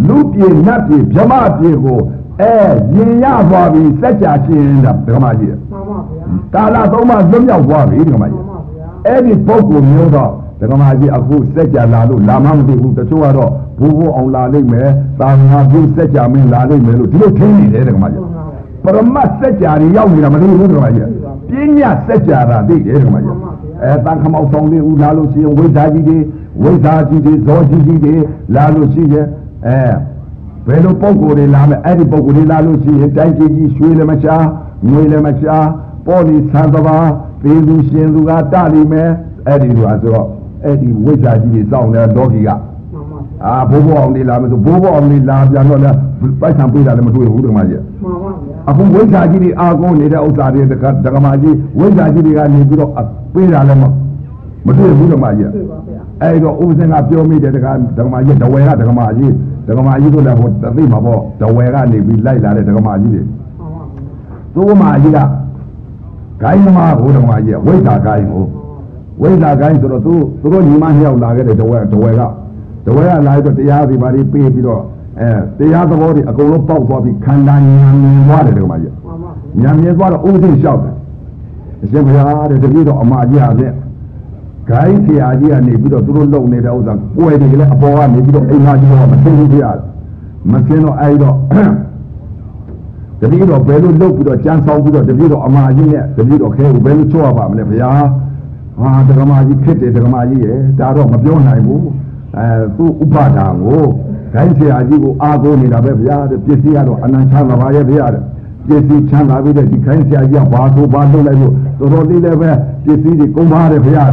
လူပြေနတ်ပြေဗြဟ္မာပြေကိုအဲရင်ရသွားပြီစัจ जा ရှင်တာဓမ္မကြီးမှန်ပါဗျာကာလသုံးပါးလွတ်မြောက်သွားပြီဓမ္မမှကြီးန်ပါဗျာအဲ့ဒီပုဂ္ဂိုလ်မျိုးတော့ ဒကမာကြီးအခုစက်ကြလာလို့လာမှမသိဘူးတချို့ကတော့ဘိုးဘိုးအောင်လာလိမ့်မယ်တာငါပြုတ်စက်ကြမင်းလာလိမ့်မယ်လို့ဒီလိုထင်နေတယ်ဒကမာကြီးပရမတ်စက်ကြတွေရောက်နေတာမသိဘူးဒကမာကြီးပညာစက်ကြတာသိတယ်ဒကမာကြီးအဲတန်ခမောက်ဆောင်လေးဦးလာလို့ရှိရင်ဝိဇ္ဇာကြီးတွေဝိဇ္ဇာကြီးတွေဇောကြီးကြီးတွေလာလို့ရှိရင်အဲဘယ်လိုပုံကိုယ်တွေလာမယ်အဲ့ဒီပုံကိုယ်တွေလာလို့ရှိရင်တိုင်းပြည်ကြီးရွှေလည်းမရှားငွေလည်းမရှားပေါ်လီဆန်တပါးပေးသူရှင်သူကတလိမယ်အဲ့ဒီလိုအဆိုတော့ အဲ့ဒီဝိဇ္ဇာကြီးတွေစောင့်နေတဲ့လောကီကမှန်ပါဗျာအာဘိုးဘအောင်နေလာမယ်ဆိုဘိုးဘအောင်နေလာပြန်တော့လည်းပိုက်ဆံပေးတာလည်းမတွေ့ဘူးဓမ္မကြီးမှန်ပါဗျာအခုဝိဇ္ဇာကြီးတွေအာကုန်းနေတဲ့ဥစ္စာတွေတက္ကဒကမာကြီးဝိဇ္ဇာကြီးတွေကနေပြီးတော့ပေးတာလည်းမမတွေ့ဘူးဓမ္မကြီးတွေ့ပါဗျာအဲ့တော့ဥပဇင်ကပြောမိတယ်တက္ကဒကမာကြီးဒဝဲကဒကမာကြီးဒကမာကြီးတို့လည်းဟိုသိမှာပေါ့ဒဝဲကနေပြီးလိုက်လာတဲ့ဒကမာကြီးတွေမှန်ပါဗျာသူ့မာကြီးကဂိုင်းသမားဘုဒ္ဓမာကြီးကဝိဇ္ဇာဂိုင်းကို ဝိဇ္ဇာဂိုင်းဆိုတော့သူသူတို့ညီမနှစ်ယောက်လာခဲ့တဲ့ဒဝဲဒဝဲကဒဝဲကလာပြီးတော့တရားစီပါပြီးပေးပြီးတော့အဲတရားသဘောတွေအကုန်လုံးပေါက်သွားပြီးခန္ဓာဉာဏ်မြင်သွားတယ်ဒကမာကြီးမှန်ပါညံမြဲသွားတော့ဥပဒေလျှောက်တယ်အရှင်ဘုရားတဲ့တပည့်တော်အမကြီးဟာဖြင့်ဂိုင်းဆရာကြီးကနေပြီးတော့သူတို့လုံနေတဲ့ဥစ္စာကိုယ်တွေကလည်းအပေါ်ကနေပြီးတော့အိမ်မကြီးတော့မသိဘူးပြရတယ်မသိတော့အဲ့တော့တပည့်တော်ဘယ်လိုလုပ်ပြီးတော့ကြမ်းဆောင်ပြီးတော့တပည့်တော်အမကြီးနဲ့တပည့်တော်ခဲကိုဘယ်လိုချောရပါမလဲဘုရား ဟာတက္ကမကြီးဖြစ်တယ်တက္ကမကြီးရဲ့ဒါတော့မပြောနိုင်ဘူးအဲသူ့ဥပဒါကိုဂိုင်းဆရာကြီးကိုအားကိုးနေတာပဲဗျာတဲ့ပစ္စည်းကတော့အနန္တချမ်းသာပါရဲ့ဗျာတဲ့ပစ္စည်းချမ်းသာပြီးတဲ့ဒီခိုင်းဆရာကြီးကဘာဆိုဘာလုပ်လိုက်လို့တော်တော်လေးလည်းပဲပစ္စည်းတွေကုန်ပါတယ်ဗျာ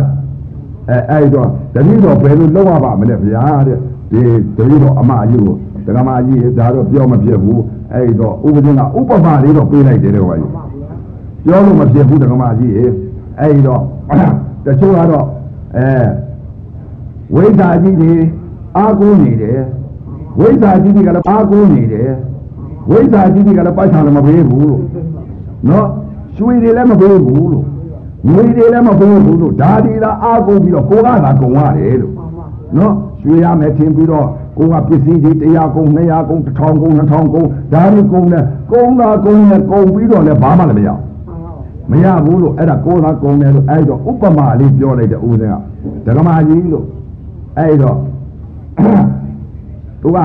အဲအဲ့တော့တတိတော်ဘယ်လိုလုပ်ရပါမလဲဗျာတဲ့ဒီတတိတော်အမအကြီးကိုဒကမကြီးဒါတော့ပြောမဖြစ်ဘူးအဲ့တော့ဥပဒေကဥပမာလေးတော့ပေးလိုက်တယ်တဲ့ကွာကြီးပါဗျာပြောလို့မဖြစ်ဘူးဒကမကြီးအဲ့တော့ တချို့ကတော့အဲဝိဇ္ဇာကြီးတွေအာကိုးနေတယ်ဝိဇ္ဇာကြီးတွေကလည်းအာကိုးနေတယ်ဝိဇ္ဇာကြီးတွေကလည်းပိုက်ဆံလည်းမပေးဘူးလို့နော်ရွှေတွေလည်းမပေးဘူးလို့ငွေတွေလည်းမပေးဘူးလို့ဒါဒီလာအားကုန်ပြီးတော့ကိုကသာကုန်ရတယ်လို့မှန်ပါနော်ရွှေရမယ်ထင်ပြီးတော့ကိုကပစ္စည်းတွေ100ကုန်200ကုန်1000ကုန်2000ကုန်ဒါတွေကုန်တယ်ကုန်တာကုန်တယ်ကုန်ပြီးတော့လည်းဘာမှလည်းမရဘူး မှန်ပါမရဘူးလို့အဲ့ဒါကိုယ်သာကုန်တယ်လို့အဲ့တော့ဥပမာလေးပြောလိုက်တဲ့ဦးစင်းကဒကမာကြီးလို့အဲ့တော့သူကဥ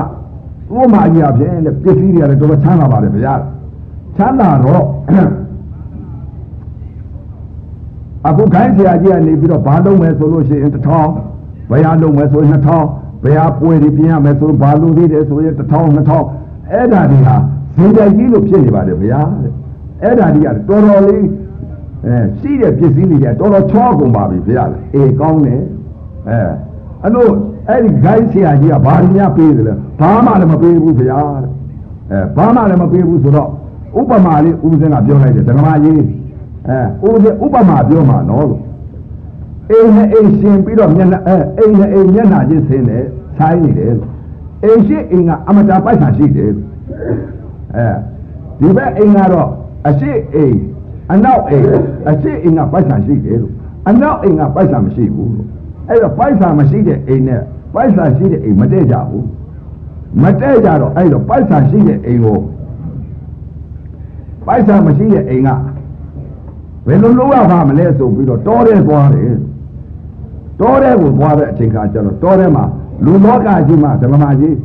ပမာကြီးအဖြစ်တဲ့ပစ္စည်းတွေကလည်းတော်တော်ချမ်းသာပါတယ်ဗျာချမ်းသာတော့အခုခိုင်းဆရာကြီးကနေပြီးတော့ဘာလုပ်မယ်ဆိုလို့ရှိရင်တစ်ထောင်ဘယ်ဟာလုပ်မယ်ဆိုရင်နှစ်ထောင်ဘယ်ဟာပွဲတွေပြင်ရမယ်ဆိုဘာလုပ်သေးတယ်ဆိုရင်တစ်ထောင်နှစ်ထောင်အဲ့ဒါတွေဟာဇင်တိုက်ကြီးလို့ဖြစ်နေပါတယ်ဗျာတဲ့အဲ့ဒါတွေကတော်တော်လေး အဲရှိတဲ့ပစ္စည်းတွေကတော်တော်ချောကုန်ပါပြီဗျာအေးကောင်းတယ်အဲအဲ့လိုအဲ့ဒီခိုင်းဆရာကြီးကဘာတွေများပေးတယ်လဲဘာမှလည်းမပေးဘူးဗျာတဲ့အဲဘာမှလည်းမပေးဘူးဆိုတော့ဥပမာလေးဦးစင်းကပြောလိုက်တယ်ဓမ္မကြီးအဲဦးစင်းဥပမာပြောမှာနော်လို့အိမ်နဲ့အိမ်ရှင်ပြီးတော့မျက်နှာအဲအိမ်နဲ့အိမ်မျက်နှာချင်းဆင်းတယ်ဆိုင်နေတယ်လို့အိမ်ရှိအိမ်ကအမတာပိုက်ဆံရှိတယ်လို့အဲဒီဘက်အိမ်ကတော့အရှိအိမ်အနောက်အိမ် အရှိအိမ်ကပိုက်ဆံရှိတယ်လို့အနောက်အိမ်ကပိုက်ဆံမရှိဘူးလို့အဲ့တော့ပိုက်ဆံမရှိတဲ့အိမ်နဲ့ပိုက်ဆံရှိတဲ့အိမ်မတည့်ကြဘူးမတည့်ကြတော့အဲ့တော့ပိုက်ဆံရှိတဲ့အိမ်ကိုပိုက်ဆံမရှိတဲ့အိမ်ကဘယ်လိုလုပ်ရပါမလဲဆိုပြီးတော့တောထဲသွားတယ်တောထဲကိုသွားတဲ့အချိန်ခါကျတော့တောထဲမှာလူလောကကြီးမှာဓမ္မကြီး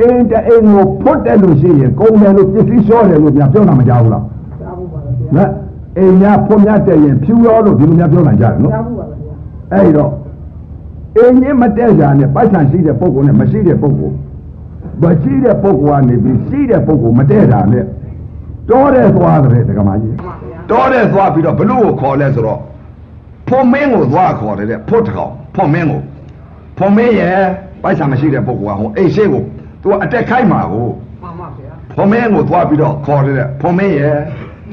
အိမ်တအိမ်ကိုဖွတ်တယ်လို့ရှိရင်ကုန်တယ်လို့ပစ္စည်းလျှော့တယ်လို့များပြောတာမကြောက်ဘူးလားကြားဘူးပါဗျာနော် အိမ်များဖွတ်များတက်ရင်ဖြူရောလို့ဒီလိုများပြောနိုင်ကြတယ်နော်ကြားဘူးပါဗျာအဲ့တော့အိမ်ကြီးမတက်ကြနဲ့ပိုက်ဆံရှိတဲ့ပုဂ္ဂိုလ်နဲ့မရှိတဲ့ပုဂ္ဂိုလ်မရှိတဲ့ပုဂ္ဂိုလ်ကနေပြီးရှိတဲ့ပုဂ္ဂိုလ်မတက်တာနဲ့တောထဲသွားတယ်ဓမ္မကြီးမှန်ပါဗျာတော်တဲ့သွားပြီးတော့ဘလို့ကိုခေါ်လဲဆိုတော့ဖွန်မင်းကိုသွားခေါ်တယ်တဲ့ဖွတ်တကောင်ဖွန်မင်းကိုဖွန်မင်းရဲ့ပိုက်ဆံမရှိတဲ့ပုဂ္ဂိုလ်ကဟိုအိမ်ရှိကိုသူကအတက်ခိုက်မှာကိုမှန်ပါဗျာဖွန်မင်းကိုသွားပြီးတော့ခေါ်တယ်တဲ့ဖွန်မင်းရဲ့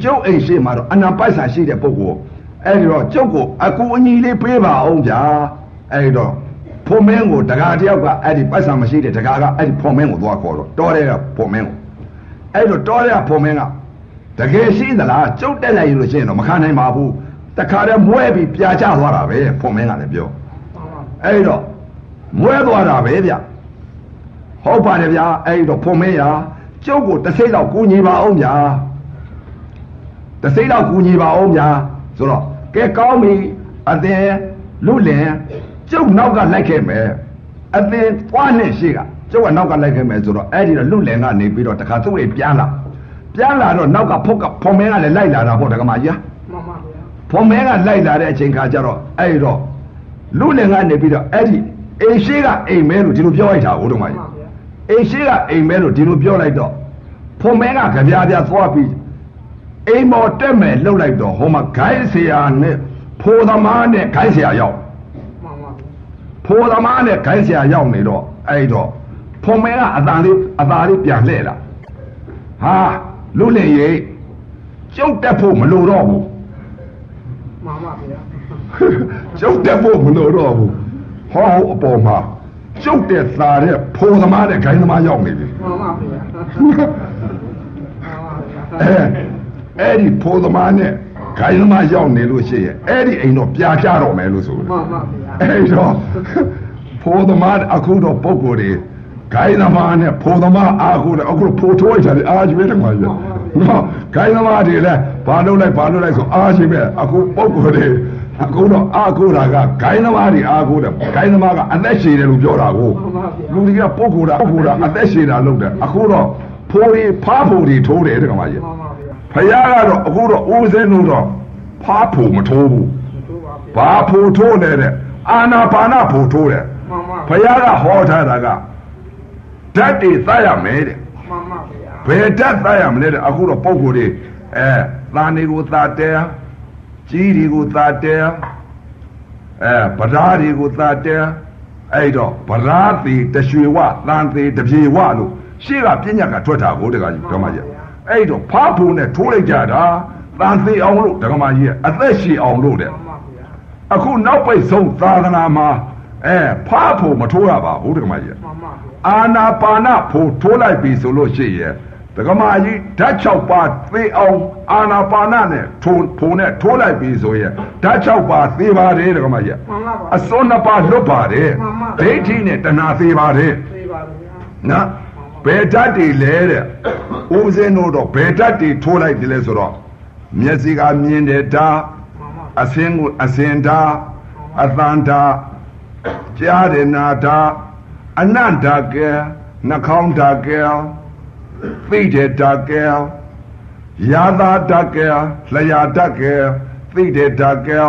ကျုပ်အိမ်ရှိမှာတော့အနံပိုက်ဆံရှိတဲ့ပုဂ္ဂိုလ်အဲ့ဒီတော့ကျုပ်ကိုအကူအညီလေးပေးပါအောင်ဗျာအဲ့ဒီတော့ဖွန်မင်းကိုတကားတယောက်ကအဲ့ဒီပိုက်ဆံမရှိတဲ့တကားကအဲ့ဒီဖွန်မင်းကိုသွားခေါ်တော့တော်တဲ့ကဖွန်မင်းကိုအဲ့တော့တော်တဲ့ကဖွန်မင်းကတကယ်ရှိသလားကျုပ်တက်လိုက်ရင်လို့ရှိရင်တော့မခံနိုင်ပါဘူးတခါတည်းမွဲပြီးပြာချသွားတာပဲဖွန်မင်းကလည်းပြောမှန်ပါအဲ့ဒီတော့မွဲသွားတာပဲဗျဟုတ်ပါတယ်ဗျာအဲ့ဒီတော့ဖွန်မင်းရာကျုပ်ကိုတစ်စိတ်တော့ကူညီပါအောင်ဗျာ တစ်စိတ်တော့ကူညီပါအောင်ဗျာဆိုတော့ကဲကောင်းပြီအသင်လူလင်ကျုပ်နောက်ကလိုက်ခဲ့မယ်အသင်သွားနဲ့ရှိကကျုပ်ကနောက်ကလိုက်ခဲ့မယ်ဆိုတော့အဲ့ဒီတော့လူလင်ကနေပြီးတော့တခါသူ့အိမ်ပြန်လာပြန်လာတော့နောက်ကဖုတ်ကဖွန်မင်းကလည်းလိုက်လာတာပေါ့တကမာကြီးမှန်ပါဗျာဖွန်မဲကလိုက်လာတဲ့အချိန်ခါကျတော့အဲ့ဒီတော့လူလင်ကနေပြီးတော့အဲ့ဒီအိမ်ရှိကအိမ်မဲလို့ဒီလိုပြောလိုက်တာဟုတ်တော့မမှန်ကြီးပါဗျာအိမ်ရှိကအိမ်မဲလို့ဒီလိုပြောလိုက်တော့ဖွန်မဲကကြပြားပြားသွားပြီး အိမ်မော်တက်မယ်လှုပ်လိုက်တော့ဟိုမှာဂိုင်းဆရာနဲ့ဖိုးသမားနဲ့ဂိုင်းဆရာရောက်မှန်ပါဗျာဖိုးသမားနဲ့ဂိုင်းဆရာရောက်နေတော့အဲ့တော့ဖုံမဲကအသာလေးအသာလေးပြန်လှဲ့လာဟာလူလင်ရေးကျုပ်တက်ဖို့မလိုတော့ဘူးမှန်ပါဗျာကျုပ်တက်ဖို့မလိုတော့ဘူးဟောအပေါ်မှာကျုပ်တဲ့သားတဲ့ဖိုးသမားတဲ့ဂိုင်းသမားရောက်နေပြီမှန်ပါဗျာမှန်ပါဗျာအဲ အဲ့ဒီဖိုးသမားနဲ့ဂိုင်းသမားရောက်နေလို့ရှိရင်အဲ့ဒီအိမ်တော့ပြာချတော့မယ်လို့ဆိုတယ်မှန်ပါဗျာအဲ့တော့ဖိုးသမားအခုတော့ပုံကိုယ်တွေဂိုင်းသမားနဲ့ဖိုးသမားအားကိုလည်းအခုဖိုးထိုးလိုက်တယ်အားကြီးပဲတခါကြီးနော်ဂိုင်းသမားတွေလည်းဘာလုပ်လိုက်ဘာလုပ်လိုက်ဆိုအားကြီးပဲအခုပုံကိုယ်တွေအခုတော့အားကိုတာကဂိုင်းသမားတွေအားကိုတယ်ဂိုင်းသမားကအသက်ရှည်တယ်လို့ပြောတာကိုလူတွေကပုံကိုယ်တာပုံကိုယ်တာအသက်ရှည်တာလုပ်တယ်အခုတော့ဖိုးတွေဖားဖိုးတွေထိုးတယ်တခါကြီးမှန်ပါဗျာ ဖယားကတော့အခုတော့ဦးစင်းလို့တော့ဖားဖို့မထိုးဘူးတို့ပါဗျာဘာဖို့ထိုးလဲတဲ့အာနာပါနဖို့ထိုးတယ်မှန်ပါဖယားကဟောထားတာကဓာတ်တွေသတ်ရမယ်တဲ့မှန်ပါဗျာဘယ်ဓာတ်သတ်ရမလဲတဲ့အခုတော့ပုံကိုယ်တွေအဲသာနေကိုသာတဲကြီးတွေကိုသာတဲအဲဗဓာတွေကိုသာတဲအဲ့တော့ဗဓာသေးတရွှေဝသံသေးတပြေဝလို့ရှေ့ကပြညတ်ကထွက်တာကိုတကကြီးဓမ္မကြီး အဲ့တော့ဖားဖို့နဲ့ထိုးလိုက်ကြတာသံသေးအောင်လို့ဓမ္မကြီးကအသက်ရှည်အောင်လို့တဲ့မှန်ပါဗျာအခုနောက်ပိတ်ဆုံးသာသနာမှာအဲဖားဖို့မထိုးရပါဘူးတက္ကမကြီးမှန်ပါဗျာအာနာပါနဖို့ထိုးလိုက်ပြီဆိုလို့ရှိရဲ့တက္ကမကြီးဓာတ်6ပါးသေအောင်အာနာပါနနဲ့ထိုးဖို့နဲ့ထိုးလိုက်ပြီဆိုရဲ့ဓာတ်6ပါးသေပါတယ်တက္ကမကြီးမှန်ပါဗျာအစွန်းနှစ်ပါးလွတ်ပါတယ်မှန်ပါဒိဋ္ဌိနဲ့တဏှာသေပါတယ်သိပါဗျာနော် ဘယ်ဓာတ်တွေလဲတဲ့ဦးစင်းတို့တော့ဘယ်ဓာတ်တွေထိုးလိုက်တယ်လဲဆိုတော့မျက်စိကမြင်တဲ့ဓာတ်မှန်ပါအစင်းကိုအစင်ဓာတ်အသန္တာကြားရနာဓာတ်အနန္တကဲနှာခေါင်းဓာတ်ကဲသိတဲ့ဓာတ်ကဲယာသာဓာတ်ကဲလျာဓာတ်ကဲသိတဲ့ဓာတ်ကဲ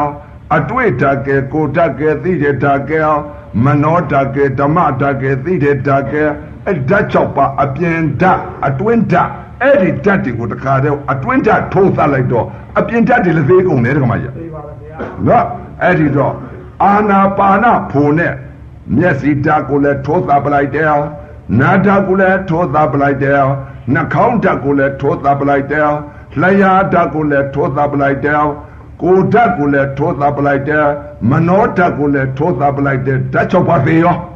အတွေ့ဓာတ်ကဲကိုယ်ဓာတ်ကဲသိတဲ့ဓာတ်ကဲမနောဓာတ်ကဲဓမ္မဓာတ်ကဲသိတဲ့ဓာတ်ကဲ အဲ့ဓာတ်၆ပါးအပြင်ဓာတ်အတွင်းဓာတ်အဲ့ဒီဓာတ်တွေကိုတခါတည်းအတွင်းဓာတ်ထိုးသတ်လိုက်တော့အပြင်ဓာတ်တွေလည်းသေးကုန်တယ်တခါမကြီးသိပါဗျာနော်အဲ့ဒီတော့အာနာပါနဖို့နဲ့မျက်စိဓာတ်ကိုလည်းထိုးသပ်ပလိုက်တယ်နာဓာတ်ကိုလည်းထိုးသပ်ပလိုက်တယ်နှာခေါင်းဓာတ်ကိုလည်းထိုးသပ်ပလိုက်တယ်လျှာဓာတ်ကိုလည်းထိုးသပ်ပလိုက်တယ်ကိုယ်ဓာတ်ကိုလည်းထိုးသပ်ပလိုက်တယ်မနောဓာတ်ကိုလည်းထိုးသပ်ပလိုက်တယ်ဓာတ်၆ပါးသေးရောသိပါဗျာ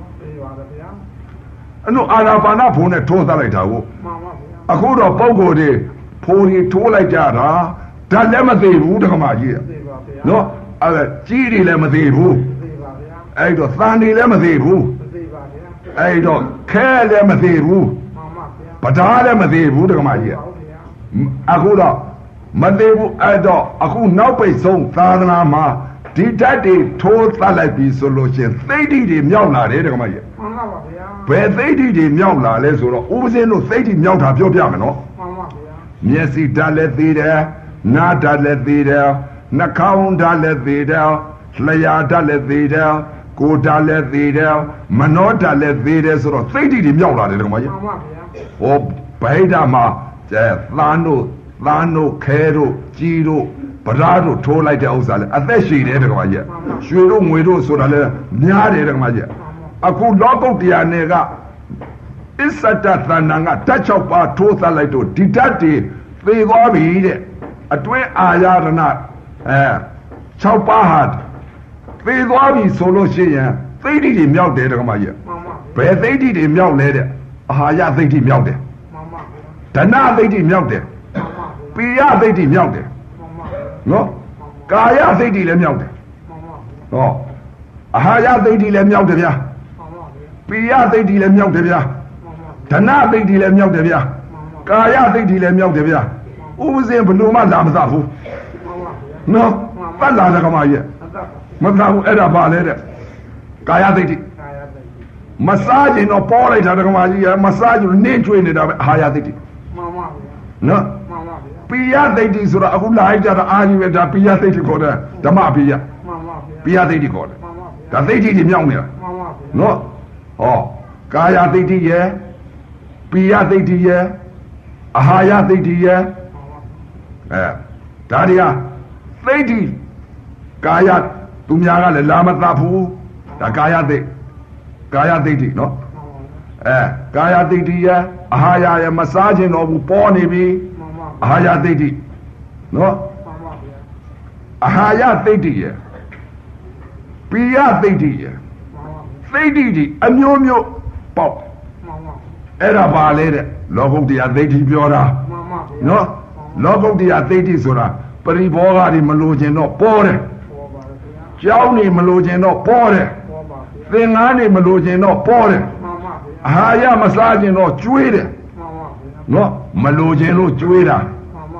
အဲ့တော့အာနာပါနဖို့နဲ့ထိုးသပ်လိုက်တာကိုမှန်ပါဗျာအခုတော့ပုံကိုယ်တွေဖိုးတွေထိုးလိုက်ကြတာဓာတ်လည်းမသေးဘူးတခါမကြီးသိပါဗျာနော်အဲ့ကြီးတွေလည်းမသေးဘူးသိပါဗျာအဲ့တော့သံတွေလည်းမသေးဘူးသိပါဗျာအဲ့တော့ခဲလည်းမသေးဘူးမှန်ပါဗျာပဓာလည်းမသေးဘူးတက္ကမကြီးဟုတ်ဗျာအခုတော့မသေးဘူးအဲ့တော့အခုနောက်ပိတ်ဆုံးသာသနာမှာ ဒီဓာတ်တွေထိုးသတ်လိုက်ပြီဆိုလို့ရှရင်သိဋ္ဌိတွေမြောက်လာတယ်တက္ကမကြီးမှန်ပါဗျာဘယ်သိဋ္ဌိတွေမြောက်လာလဲဆိုတော့ဥပဇင်းတို့သိဋ္ဌိမြောက်တာပြောပြမယ်နော်မှန်ပါဗျာမျက်စိဓာတ်လည်းသေးတယ်နားဓာတ်လည်းသေးတယ်နှာခေါင်းဓာတ်လည်းသေးတယ်လျှာဓာတ်လည်းသေးတယ်ကိုယ်ဓာတ်လည်းသေးတယ်မနောဓာတ်လည်းသေးတယ်ဆိုတော့သိဋ္ဌိတွေမြောက်လာတယ်တက္ကမကြီးမှန်ပါဗျာဟောဗိဓာမှာကျဲသန်းတို့သန်းတို့ခဲတို့ကြီးတို့ ဗရာတို့ထိုးလိုက်တဲ့ဥစ္စာလဲအသက်ရှည်တယ်တက္ကမကြီးရွှေတို့ငွေတို့ဆိုတာလဲများတယ်တက္ကမကြီးအခုလောကုတ်တရားနယ်ကအစ္ဆတသဏ္ဍာန်ကဓာတ်၆ပါးထိုးသတ်လိုက်တော့ဒီဓာတ်တွေသေသွားပြီတဲ့အတွင်းအာရဏအဲ6ပါးဟာသေသွားပြီဆိုလို့ရှိရင်သိဋ္ဌိတွေမြောက်တယ်တက္ကမကြီးမှန်ပါဘယ်သိဋ္ဌိတွေမြောက်လဲတဲ့အာဟာရသိဋ္ဌိမြောက်တယ်မှန်ပါဗျာဓနသိဋ္ဌိမြောက်တယ်မှန်ပါဗျာပိယသိဋ္ဌိမြောက်တယ်မှ န်ပါနော်ကာယသိဋ္ဌိလည်းမြောက်တယ်မှန်ပါဟောအာဟာရသိဋ္ဌိလည်းမြောက်တယ်ဗျာမှန်ပါဗျာပိယသိဋ္ဌိလည်းမြောက်တယ်ဗျာမှန်ပါဓနသိဋ္ဌိလည်းမြောက်တယ်ဗျာကာယသိဋ္ဌိလည်းမြောက်တယ်ဗျာဥပဇင်ဘလို့မှလာမသာဘူးမှန်ပါဗျာနော်တတ်လာတယ်ကမကြီးအသက်မသာဘူးအဲ့ဒါပါလေတဲ့ကာယသိဋ္ဌိကာယသိမစားခြင်းတော့ပေါ်လိုက်တာကမကြီးမစားခြင်းနင်းကျွေးနေတာပဲအာဟာရသိဋ္ဌိမှန်ပါဗျာနော်မှန် ပါဗျာပိယသိဋ္ဌိဆိုတာအခုလာလိုက်ကြတာအာကြီးပဲဒါပိယသိဋ္ဌိခေါ်တယ်ဓမ္မပိယမှန်ပါဗျာပိယသိဋ္ဌိခေါ်တယ်မှန်ပါဗျာဒါသိဋ္ဌိတွေမြောက်နေတာမှန်ပါဗျာနော်ဟောကာယသိဋ္ဌိရဲ့ပိယသိဋ္ဌိရဲ့အာဟာရသိဋ္ဌိရဲ့အဲဒါတွေကသိဋ္ဌိကာယသူများကလည်းလာမသဘူးဒါကာယသိကာယသိဋ္ဌိနော်အဲကာယဒိဋ္ဌိယအာဟာရယမစားခြင်းတော့ဘူးပေါ်နေပြီမှန်ပါ အာဟာရဒိဋ္ဌိနော်မှန်ပါဗျာအာဟာရဒိဋ္ဌိယပိယဒိဋ္ဌိယမှန်ပါသိဋ္ဌိဒီအမျိုးမျိုးပေါက်မှန်ပါအဲ့ဒါပါလေတဲ့လောကုတ္တရာဒိဋ္ဌိပြောတာမှန်ပါဗျာနော်လောကုတ္တရာဒိဋ္ဌိဆိုတာပရိဘောဂတွေမလိုချင်တော့ပေါ်တယ်ပေါ်ပါဗျာကြောင်းနေမလိုချင်တော့ပေါ်တယ်ပေါ်ပါဗျာသင်္ကန်းနေမလိုချင်တော့ပေါ်တယ်မှန်ပါဗျာအာဟာရမစားချင်တော့ကျွေးတယ်မှန်ပါဗျာနော် မလိုချင်လို့ကျွေးတာ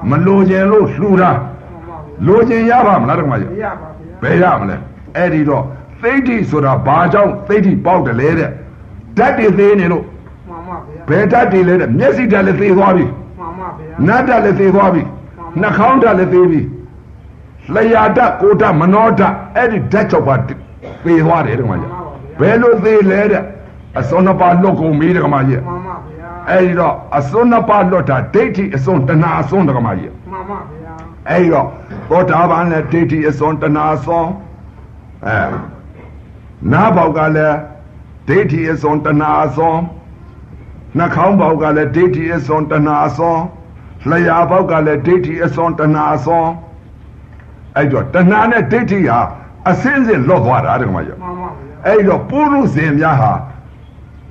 မှန်ပါမလိုချင်လို့လှူတာမှန်ပါဗျာလိုချင်ရပါမလားတက္ကမကြီးမရပါဗျာဘယ်ရမလဲအဲ့ဒီတော့သိဋ္ဌိဆိုတာဘာကြောင့်သိဋ္ဌိပေါက်တယ်လဲတဲ့ဓာတ်တွေသေးနေလို့မှန်ပါဗျာဘယ်ဓာတ်တွေလဲတဲ့မျက်စိဓာတ်လည်းသေသွားပြီမှန်ပါဗျာနတ်ဓာတ်လည်းသေသွားပြီနှာခေါင်းဓာတ်လည်းသေပြီလျှာဓာတ်ကိုယ်ဓာတ်မနောဓာတ်အဲ့ဒီဓာတ်၆ပါးသေသွားတယ်တက္ကမကြီးဘယ်လိုသေလဲတဲ့အစွန်းနှစ်ပါးလွတ်ကုန်ပြီတက္ကမကြီးမှန်ပါဗျာ အဲ့ဒီတော့အစွန်းနှစ်ပါးလွတ်တာဒိဋ္ဌိအစွန်းတဏှာအစွန်းတက္ကမကြီးမှန်ပါဗျာအဲ့ဒီတော့သောတာပန်လည်းဒိဋ္ဌိအစွန်းတဏှာအစွန်းအဲနားပေါက်ကလည်းဒိဋ္ဌိအစွန်းတဏှာအစွန်းနှာခေါင်းပေါက်ကလည်းဒိဋ္ဌိအစွန်းတဏှာအစွန်းလျှာပေါက်ကလည်းဒိဋ္ဌိအစွန်းတဏှာအစွန်းအဲ့တော့တဏှာနဲ့ဒိဋ္ဌိဟာအစင်းစင်လွတ်သွားတာတက္ကမကြီးမှန်ပါဗျာအဲ့တော့ပုရုဇဉ်များဟာ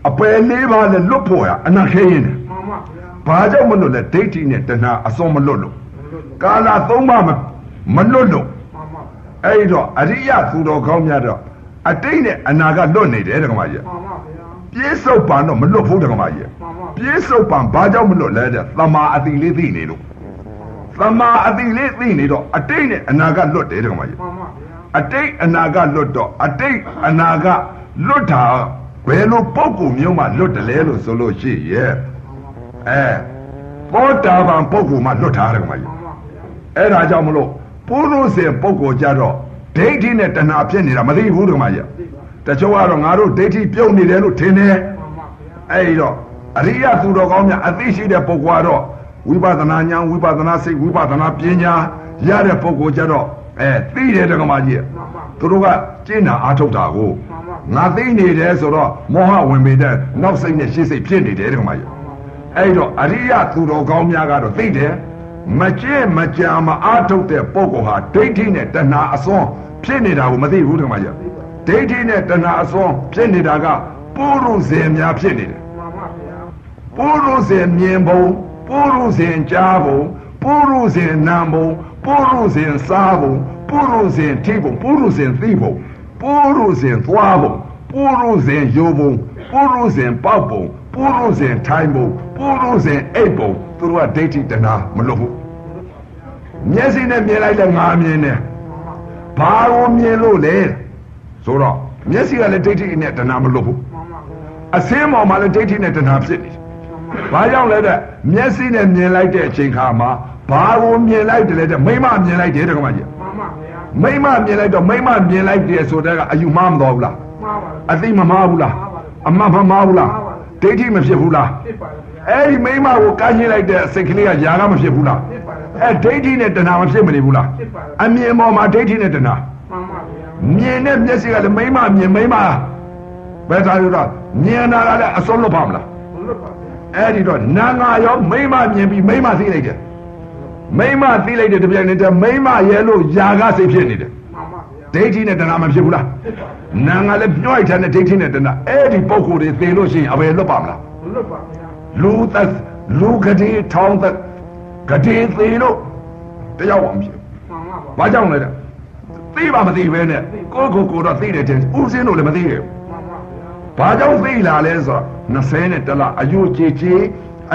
အပယ်လေးပါးနဲ့လွတ်ဖို့ရအနာခဲရင်တယ်မှန်ပါဗျာဘာကြောင့်မလွတ်လဲဒိဋ္ဌိနဲ့တဏှာအစွန်းမလွတ်လို့လို့လို့ကာလသုံးပါးမမလွတ်လို့မှန်ပါဗျာအဲ့ဒီတော့အရိယသူတော်ကောင်းများတော့အတိတ်နဲ့အနာကလွတ်နေတယ်တက္ကမကြီးမှန်ပါဗျာပြေးစုပ်ပန်တော့မလွတ်ဘူးတက္ကမကြီးမှန်ပါပြေးစုပ်ပန်ဘာကြောင့်မလွတ်လဲတဲ့သမာအတိလေးသိနေလို့သမာအတိလေးသိနေတော့အတိတ်နဲ့အနာကလွတ်တယ်တက္ကမကြီးမှန်ပါဗျာအတိတ်အနာကလွတ်တော့အတိတ်အနာကလွတ်တာ ဘယ်လိုပုံကူမျိုးမှလွတ်တယ်လဲလို့ဆိုလို့ရှိရဲ့အဲသောတာပန်ပုံကူမှလွတ်တာတက္ကမကြီးမှန်ပါဗျာအဲ့ဒါကြောင့်မလို့ပုရုဇဉ်ပုဂ္ဂိုလ်ကြတော့ဒိဋ္ဌိနဲ့တဏှာဖြစ်နေတာမသိဘူးတကမကြီးတချို့ကတော့ငါတို့ဒိဋ္ဌိပြုတ်နေတယ်လို့ထင်တယ်မှန်ပါဗျာအဲ့ဒီတော့အရိယသူတော်ကောင်းများအသိရှိတဲ့ပုဂ္ဂိုလ်ကတော့ဝိပဿနာဉာဏ်ဝိပဿနာစိတ်ဝိပဿနာပညာရတဲ့ပုဂ္ဂိုလ်ကြတော့ အဲသိတယ်တကမကြီးမှန်ပါသူတို့ကကျင့်တာအားထုတ်တာကိုမှန်ပါငါသိနေတယ်ဆိုတော့မောဟဝင်ပေတဲ့နောက်စိတ်နဲ့ရှေ့စိတ်ဖြစ်နေတယ်တကမကြီးအဲ့တော့အရိယသူတော်ကောင်းများကတော့သိတယ်မကျင့်မကြံမအားထုတ်တဲ့ပုဂ္ဂိုလ်ဟာဒိဋ္ဌိနဲ့တဏှာအစွန်းဖြစ်နေတာကိုမသိဘူးတခါမှကြဒိဋ္ဌိနဲ့တဏှာအစွန်းဖြစ်နေတာကပုရုဇဉ်များဖြစ်နေတယ်မှန်ပါဗျာပုရုဇဉ်မြင်ပုံပုရုဇဉ်ကြားပုံပုရုဇဉ်နာမ်ပုံ ပုရုဇဉ်စားပုံပုရုဇဉ်ထိပုံပုရုဇဉ်သိပုံပုရုဇဉ်သွားပုံပုရုဇဉ်ယိုပုံပုရုဇဉ်ပေါက်ပုံပုရုဇဉ်ထိုင်ပုံပုရုဇဉ်အိပ်ပုံသူတို့ကဒိဋ္ဌိတဏှာမလုပ်ဘူးမျက်စိနဲ့မြင်လိုက်တဲ့ငါမြင်တယ်ဘာကိုမြင်လို့လဲဆိုတော့မျက်စိကလည်းဒိဋ္ဌိနဲ့တဏှာမလုပ်ဘူးမှန်ပါဗျာအစင်းပေါ်မှာလည်းဒိဋ္ဌိနဲ့တဏှာဖြစ်နေတယ်။ ဘာကြောင့်လဲတဲ့မျက်စိနဲ့မြင်လိုက်တဲ့အချိန်ခါမှာဘာကိုမြင်လိုက်တယ်လဲတဲ့မိမမြင်လိုက်တယ်တက္ကမကြီးမှန်ပါဗျာ။မိမမြင်လိုက်တော့မိမမြင်လိုက်တယ်ဆိုတော့အယူမှားမတော်ဘူးလားမှန်ပါ။အသိမမှားဘူးလားမှားပါဘူး။အမှန်မမှားဘူးလားမှားပါဘူး။ဒိဋ္ဌိမဖြစ်ဘူးလားဖြစ်ပါဗျာ။အဲ့ဒီမိမကိုကန့်ရှင်းလိုက်တဲ့စိတ်ကလေးကຢာကမဖြစ်ဘူးလားဖြစ်ပါဗျာ။အဲ့ဒိဋ္ဌိနဲ့တဏှာမဖြစ်မနေဘူးလားဖြစ်ပါဗျာ။အမြင်ပေါ်မှာဒိဋ္ဌိနဲ့တဏှာမှန်ပါဗျာမြင်တဲ့မျက်စိကလည်းမိမမြင်မိမဘယ်သာလို့တော့မြင်တာကလည်းအစွန်းလွတ်ပါမလားဘုလို့ပါဗျာ အဲ့ဒီတော့နာငါရောမိမမြင်ပြီးမိမသိလိုက်တယ်မိမသိလိုက်တဲ့တပြိုင်နက်တည်းမိမရဲ့လို့ຢာကစိတ်ဖြစ်နေတယ်မှန်ပါဗျာဒိဋ္ဌိနဲ့တဏှာမဖြစ်ဘူးလားဖြစ်ပါနာငါလည်းညှို့လိုက်တဲ့ဒိဋ္ဌိနဲ့တဏှာအဲ့ဒီပုံကိုယ်တွေသိလို့ရှိရင်အဘယ်လွတ်ပါမလားဘုလို့ပါဗျာလူသက်လူကတိထောင်းသက်ကတိသိလို့တယောက်မှမဖြစ်မှန်ပါဗျာဘာကြောင့်လဲတဲ့သိပါမသိပဲနဲ့ကိုယ့်ကိုယ်ကိုယ်တော့သိတယ်တဲ့ဥစဉ်တို့လည်းမသိခဲ့ဘူးမှန်ပါဗျာ ဘာကြောင့်သိလာလဲဆိုတော့20နဲ့တလအယုကြည်ကြည်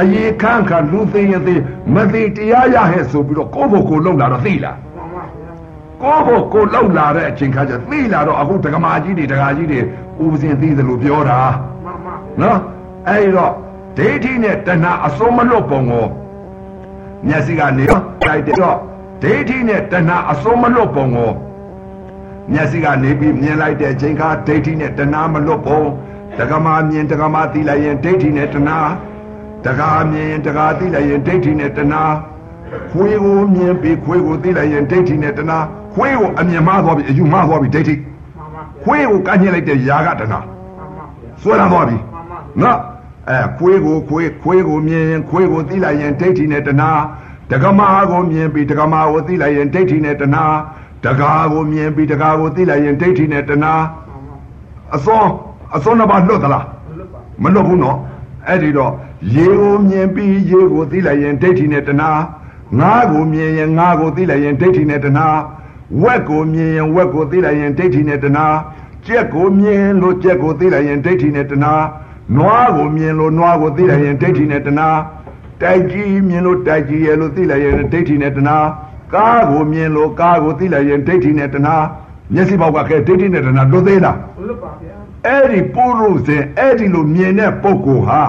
အယေခန့်ခါလူသိရင်သိမသိတရားရဟဲ့ဆိုပြီးတော့ကိုယ့်ဘုကိုယ်လုံလာတော့သိလာမှန်ပါဗျာကိုယ့်ဘုကိုယ်လုံလာတဲ့အချိန်ခါကျသိလာတော့အခုဒကမာကြီးတွေဒကာကြီးတွေဥပဇင်သိသလိုပြောတာမှန်ပါဗျာနော်အဲ့ဒီတော့ဒိဋ္ဌိနဲ့တဏှာအစုံမလွတ်ပုံကိုမျက်စိကနေလိုက်တယ်တော့ဒိဋ္ဌိနဲ့တဏှာအစုံမလွတ်ပုံကိုမျက်စိကနေပြီးမြင်လိုက်တဲ့အချိန်ခါဒိဋ္ဌိနဲ့တဏှာမလွတ်ပုံ ဒကမာမြင်ဒကမာသိလိုက်ရင်ဒိဋ္ဌိနဲ့တဏှာဒကာမြင်ရင်ဒကာသိလိုက်ရင်ဒိဋ္ဌိနဲ့တဏှာခွေးကိုမြင်ပြီးခွေးကိုသိလိုက်ရင်ဒိဋ္ဌိနဲ့တဏှာခွေးကိုအမြင်မှားသွားပြီအယူမှားသွားပြီဒိဋ္ဌိမှန်ပါဗျာခွေးကိုကန့်ညှိလိုက်တဲ့ຢာကတဏှာမှန်ပါဗျာဆွဲလာသွားပြီမှန်ပါနော်အဲခွေးကိုခွေးခွေးကိုမြင်ရင်ခွေးကိုသိလိုက်ရင်ဒိဋ္ဌိနဲ့တဏှာဒကမာကိုမြင်ပြီးဒကမာကိုသိလိုက်ရင်ဒိဋ္ဌိနဲ့တဏှာဒကာကိုမြင်ပြီးဒကာကိုသိလိုက်ရင်ဒိဋ္ဌိနဲ့တဏှာအစော အစောနှစ်ပါးလွတ်သလားမလွတ်ဘူးနော်အဲ့ဒီတော့ရေကိုမြင်ပြီးရေကိုသိလိုက်ရင်ဒိဋ္ဌိနဲ့တဏှာငါးကိုမြင်ရင်ငါးကိုသိလိုက်ရင်ဒိဋ္ဌိနဲ့တဏှာဝက်ကိုမြင်ရင်ဝက်ကိုသိလိုက်ရင်ဒိဋ္ဌိနဲ့တဏှာကြက်ကိုမြင်လို့ကြက်ကိုသိလိုက်ရင်ဒိဋ္ဌိနဲ့တဏှာနွားကိုမြင်လို့နွားကိုသိလိုက်ရင်ဒိဋ္ဌိနဲ့တဏှာတိုက်ကြီးမြင်လို့တိုက်ကြီးရဲ့လို့သိလိုက်ရင်ဒိဋ္ဌိနဲ့တဏှာကားကိုမြင်လို့ကားကိုသိလိုက်ရင်ဒိဋ္ဌိနဲ့တဏှာမျက်စိပေါက်ကခဲဒိဋ္ဌိနဲ့တဏှာလွတ်သေးလားလွတ်ပါဗျာ အဲ့ဒီပုရုဇဉ်အဲ့ဒီလိုမြင်တဲ့ပုဂ္ဂိုလ်ဟာ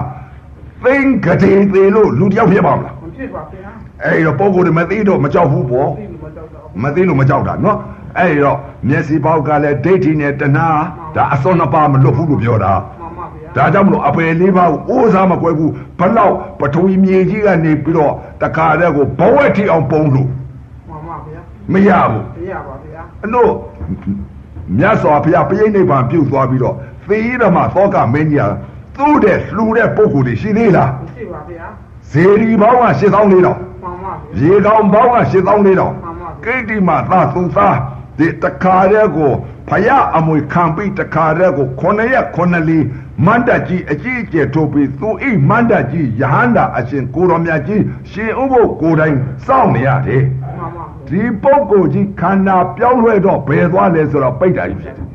သိင်္ဂတိသေးလို့လူတစ်ယောက်ဖြစ်ပါမလားမဖြစ်ပါဗျာအဲ့ဒီတော့ပုဂ္ဂိုလ်တွေမသိတော့မကြောက်ဘူးပေါ့သိလို့မကြောက်တော့မသိလို့မကြောက်တာနော်အဲ့ဒီတော့မျက်စိပေါက်ကလည်းဒိဋ္ဌိနဲ့တဏှာဒါအစွန်းနှစ်ပါးမလွတ်ဘူးလို့ပြောတာမှန်ပါဗျာဒါကြောင့်မလို့အပယ်လေးပါးကိုအိုးစားမကွဲဘူးဘလောက်ပထဝီမြေကြီးကနေပြီးတော့တခါတည်းကိုဘဝက်ထီအောင်ပုံလို့မှန်ပါဗျာမရဘူးမရပါဗျာအဲ့လို့ မြတ်စွာဘုရားပြိဋိနိဗ္ဗာန်ပြုတ်သွားပြီးတော့သေရဓမ္မသောကမင်းကြီးဟာသူ့တဲ့လှူတဲ့ပုံကိုယ်တွေရှိသေးလားမရှိပါဗျာဇေဒီဘောင်းက8000လေးတော့မှန်ပါဗျာရေကောင်ဘောင်းက8000လေးတော့မှန်ပါဗျာကိတ္တိမသာသူသားဒီတခါတည်းကိုဖယားအမွေခံပြီးတခါတည်းကိုခொနရက်ခொနလီမန္တကြီးအကြီးအကျယ်ထုတ်ပြီးသူအိမန္တကြီးယဟန္တာအရှင်ကိုတော်မြတ်ကြီးရှင်ဥပုပ်ကိုယ်တိုင်စောင့်နေရတယ်မှန်ပါ ဒီပုဂ္ဂိုလ်ကြီးခန္ဓာပြောင်းလဲတော့ဘယ်သွားလဲဆိုတော့ပိတ်တာကြီးဖြစ်တယ်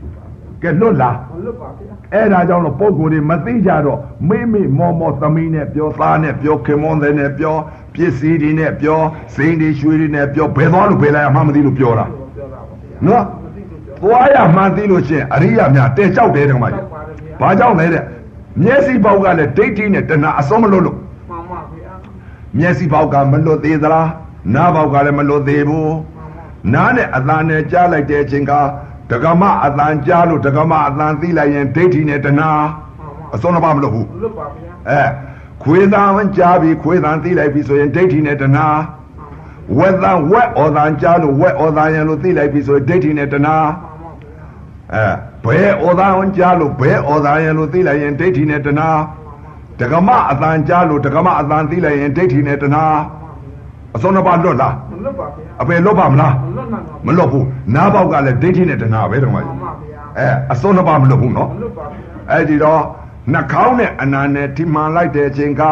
ကဲလွတ်လားမလွတ်ပါဗျာအဲ့ဒါကြောင့်လို့ပုဂ္ဂိုလ်တွေမသိကြတော့မိမိမောမောသမီးနဲ့ပြောသားနဲ့ပြောခင်မွန်းတဲ့နဲ့ပြောပစ္စည်းတွေနဲ့ပြောစိန်တွေရွှေတွေနဲ့ပြောဘယ်သွားလို့ဘယ်လာရမှမသိလို့ပြောတာပြောတာပါဗျာနော်မသိလို့ပြောသွားရမှန်းသိလို့ရှရင်အရိယာများတဲကြောက်တယ်တကမကြီးဘာကြောင့်လဲတဲ့မျက်စိပေါက်ကလည်းဒိဋ္ဌိနဲ့တဏှာအစုံမလွတ်လို့မှန်ပါဗျာမျက်စိပေါက်ကမလွတ်သေးသလား နားပေါက်ကလည်းမလွတ်သေးဘူးမှန်ပါနားနဲ့အတန်နဲ့ကြားလိုက်တဲ့အချိန်ကဒကမအတန်ကြားလို့ဒကမအတန်သိလိုက်ရင်ဒိဋ္ဌိနဲ့တဏှာမှန်ပါအစုံတော့မလို့ဘူးလွတ်ပါဗျာအဲခွေးတန်ကြားပြီးခွေးတန်သိလိုက်ပြီဆိုရင်ဒိဋ္ဌိနဲ့တဏှာဝက်တန်ဝက်ဩတန်ကြားလို့ဝက်ဩတန်ရန်လို့သိလိုက်ပြီဆိုရင်ဒိဋ္ဌိနဲ့တဏှာမှန်ပါဗျာအဲဘဲဩတန်ကြားလို့ဘဲဩတန်ရန်လို့သိလိုက်ရင်ဒိဋ္ဌိနဲ့တဏှာဒကမအတန်ကြားလို့ဒကမအတန်သိလိုက်ရင်ဒိဋ္ဌိနဲ့တဏှာ အစုံတော့ပါလွတ်လားမလွတ်ပါဗျာအပယ်လွတ်ပါမလားမလွတ်နိုင်ပါမလွတ်ဘူးနားပေါက်ကလည်းဒိဋ္ဌိနဲ့တဏှာပဲတော့မမှကြီးန်ပါဗျာအဲအစုံတော့ပါမလွတ်ဘူးနော်မလွတ်ပါဗျာအဲ့ဒီတော့နှာခေါင်းနဲ့အနာနဲ့ထိမှန်လိုက်တဲ့အချိန်က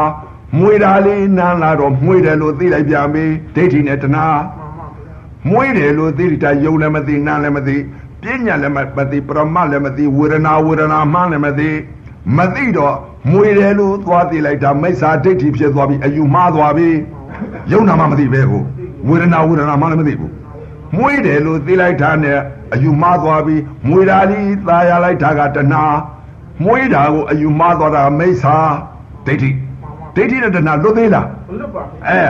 မွေတာလေးနန်းလာတော့မွေတယ်လို့သိလိုက်ပြန်ပြီဒိဋ္ဌိနဲ့တဏှာမှန်ပါဗျာမွေတယ်လို့သိတာယုံလည်းမသိနားလည်းမသိပညာလည်းမသိပရမတ်လည်းမသိဝေဒနာဝေဒနာမှန်းလည်းမသိမသိတော့မွေတယ်လို့သွားသိလိုက်တာမိစ္ဆာဒိဋ္ဌိဖြစ်သွားပြီအယူမှားသွားပြီ ယုံနာမှမသိပဲကိုဝေဒနာဝေဒနာမှလည်းမသိဘူးမွေတယ်လို့သိလိုက်တာနဲ့အယူမှားသွားပြီမွေတာလေးသာရလိုက်တာကတဏှာမွေတာကိုအယူမှားသွားတာမိစ္ဆာဒိဋ္ဌိဒိဋ္ဌိနဲ့တဏှာလွတ်သေးလားမလွတ်ပါဗျာအဲ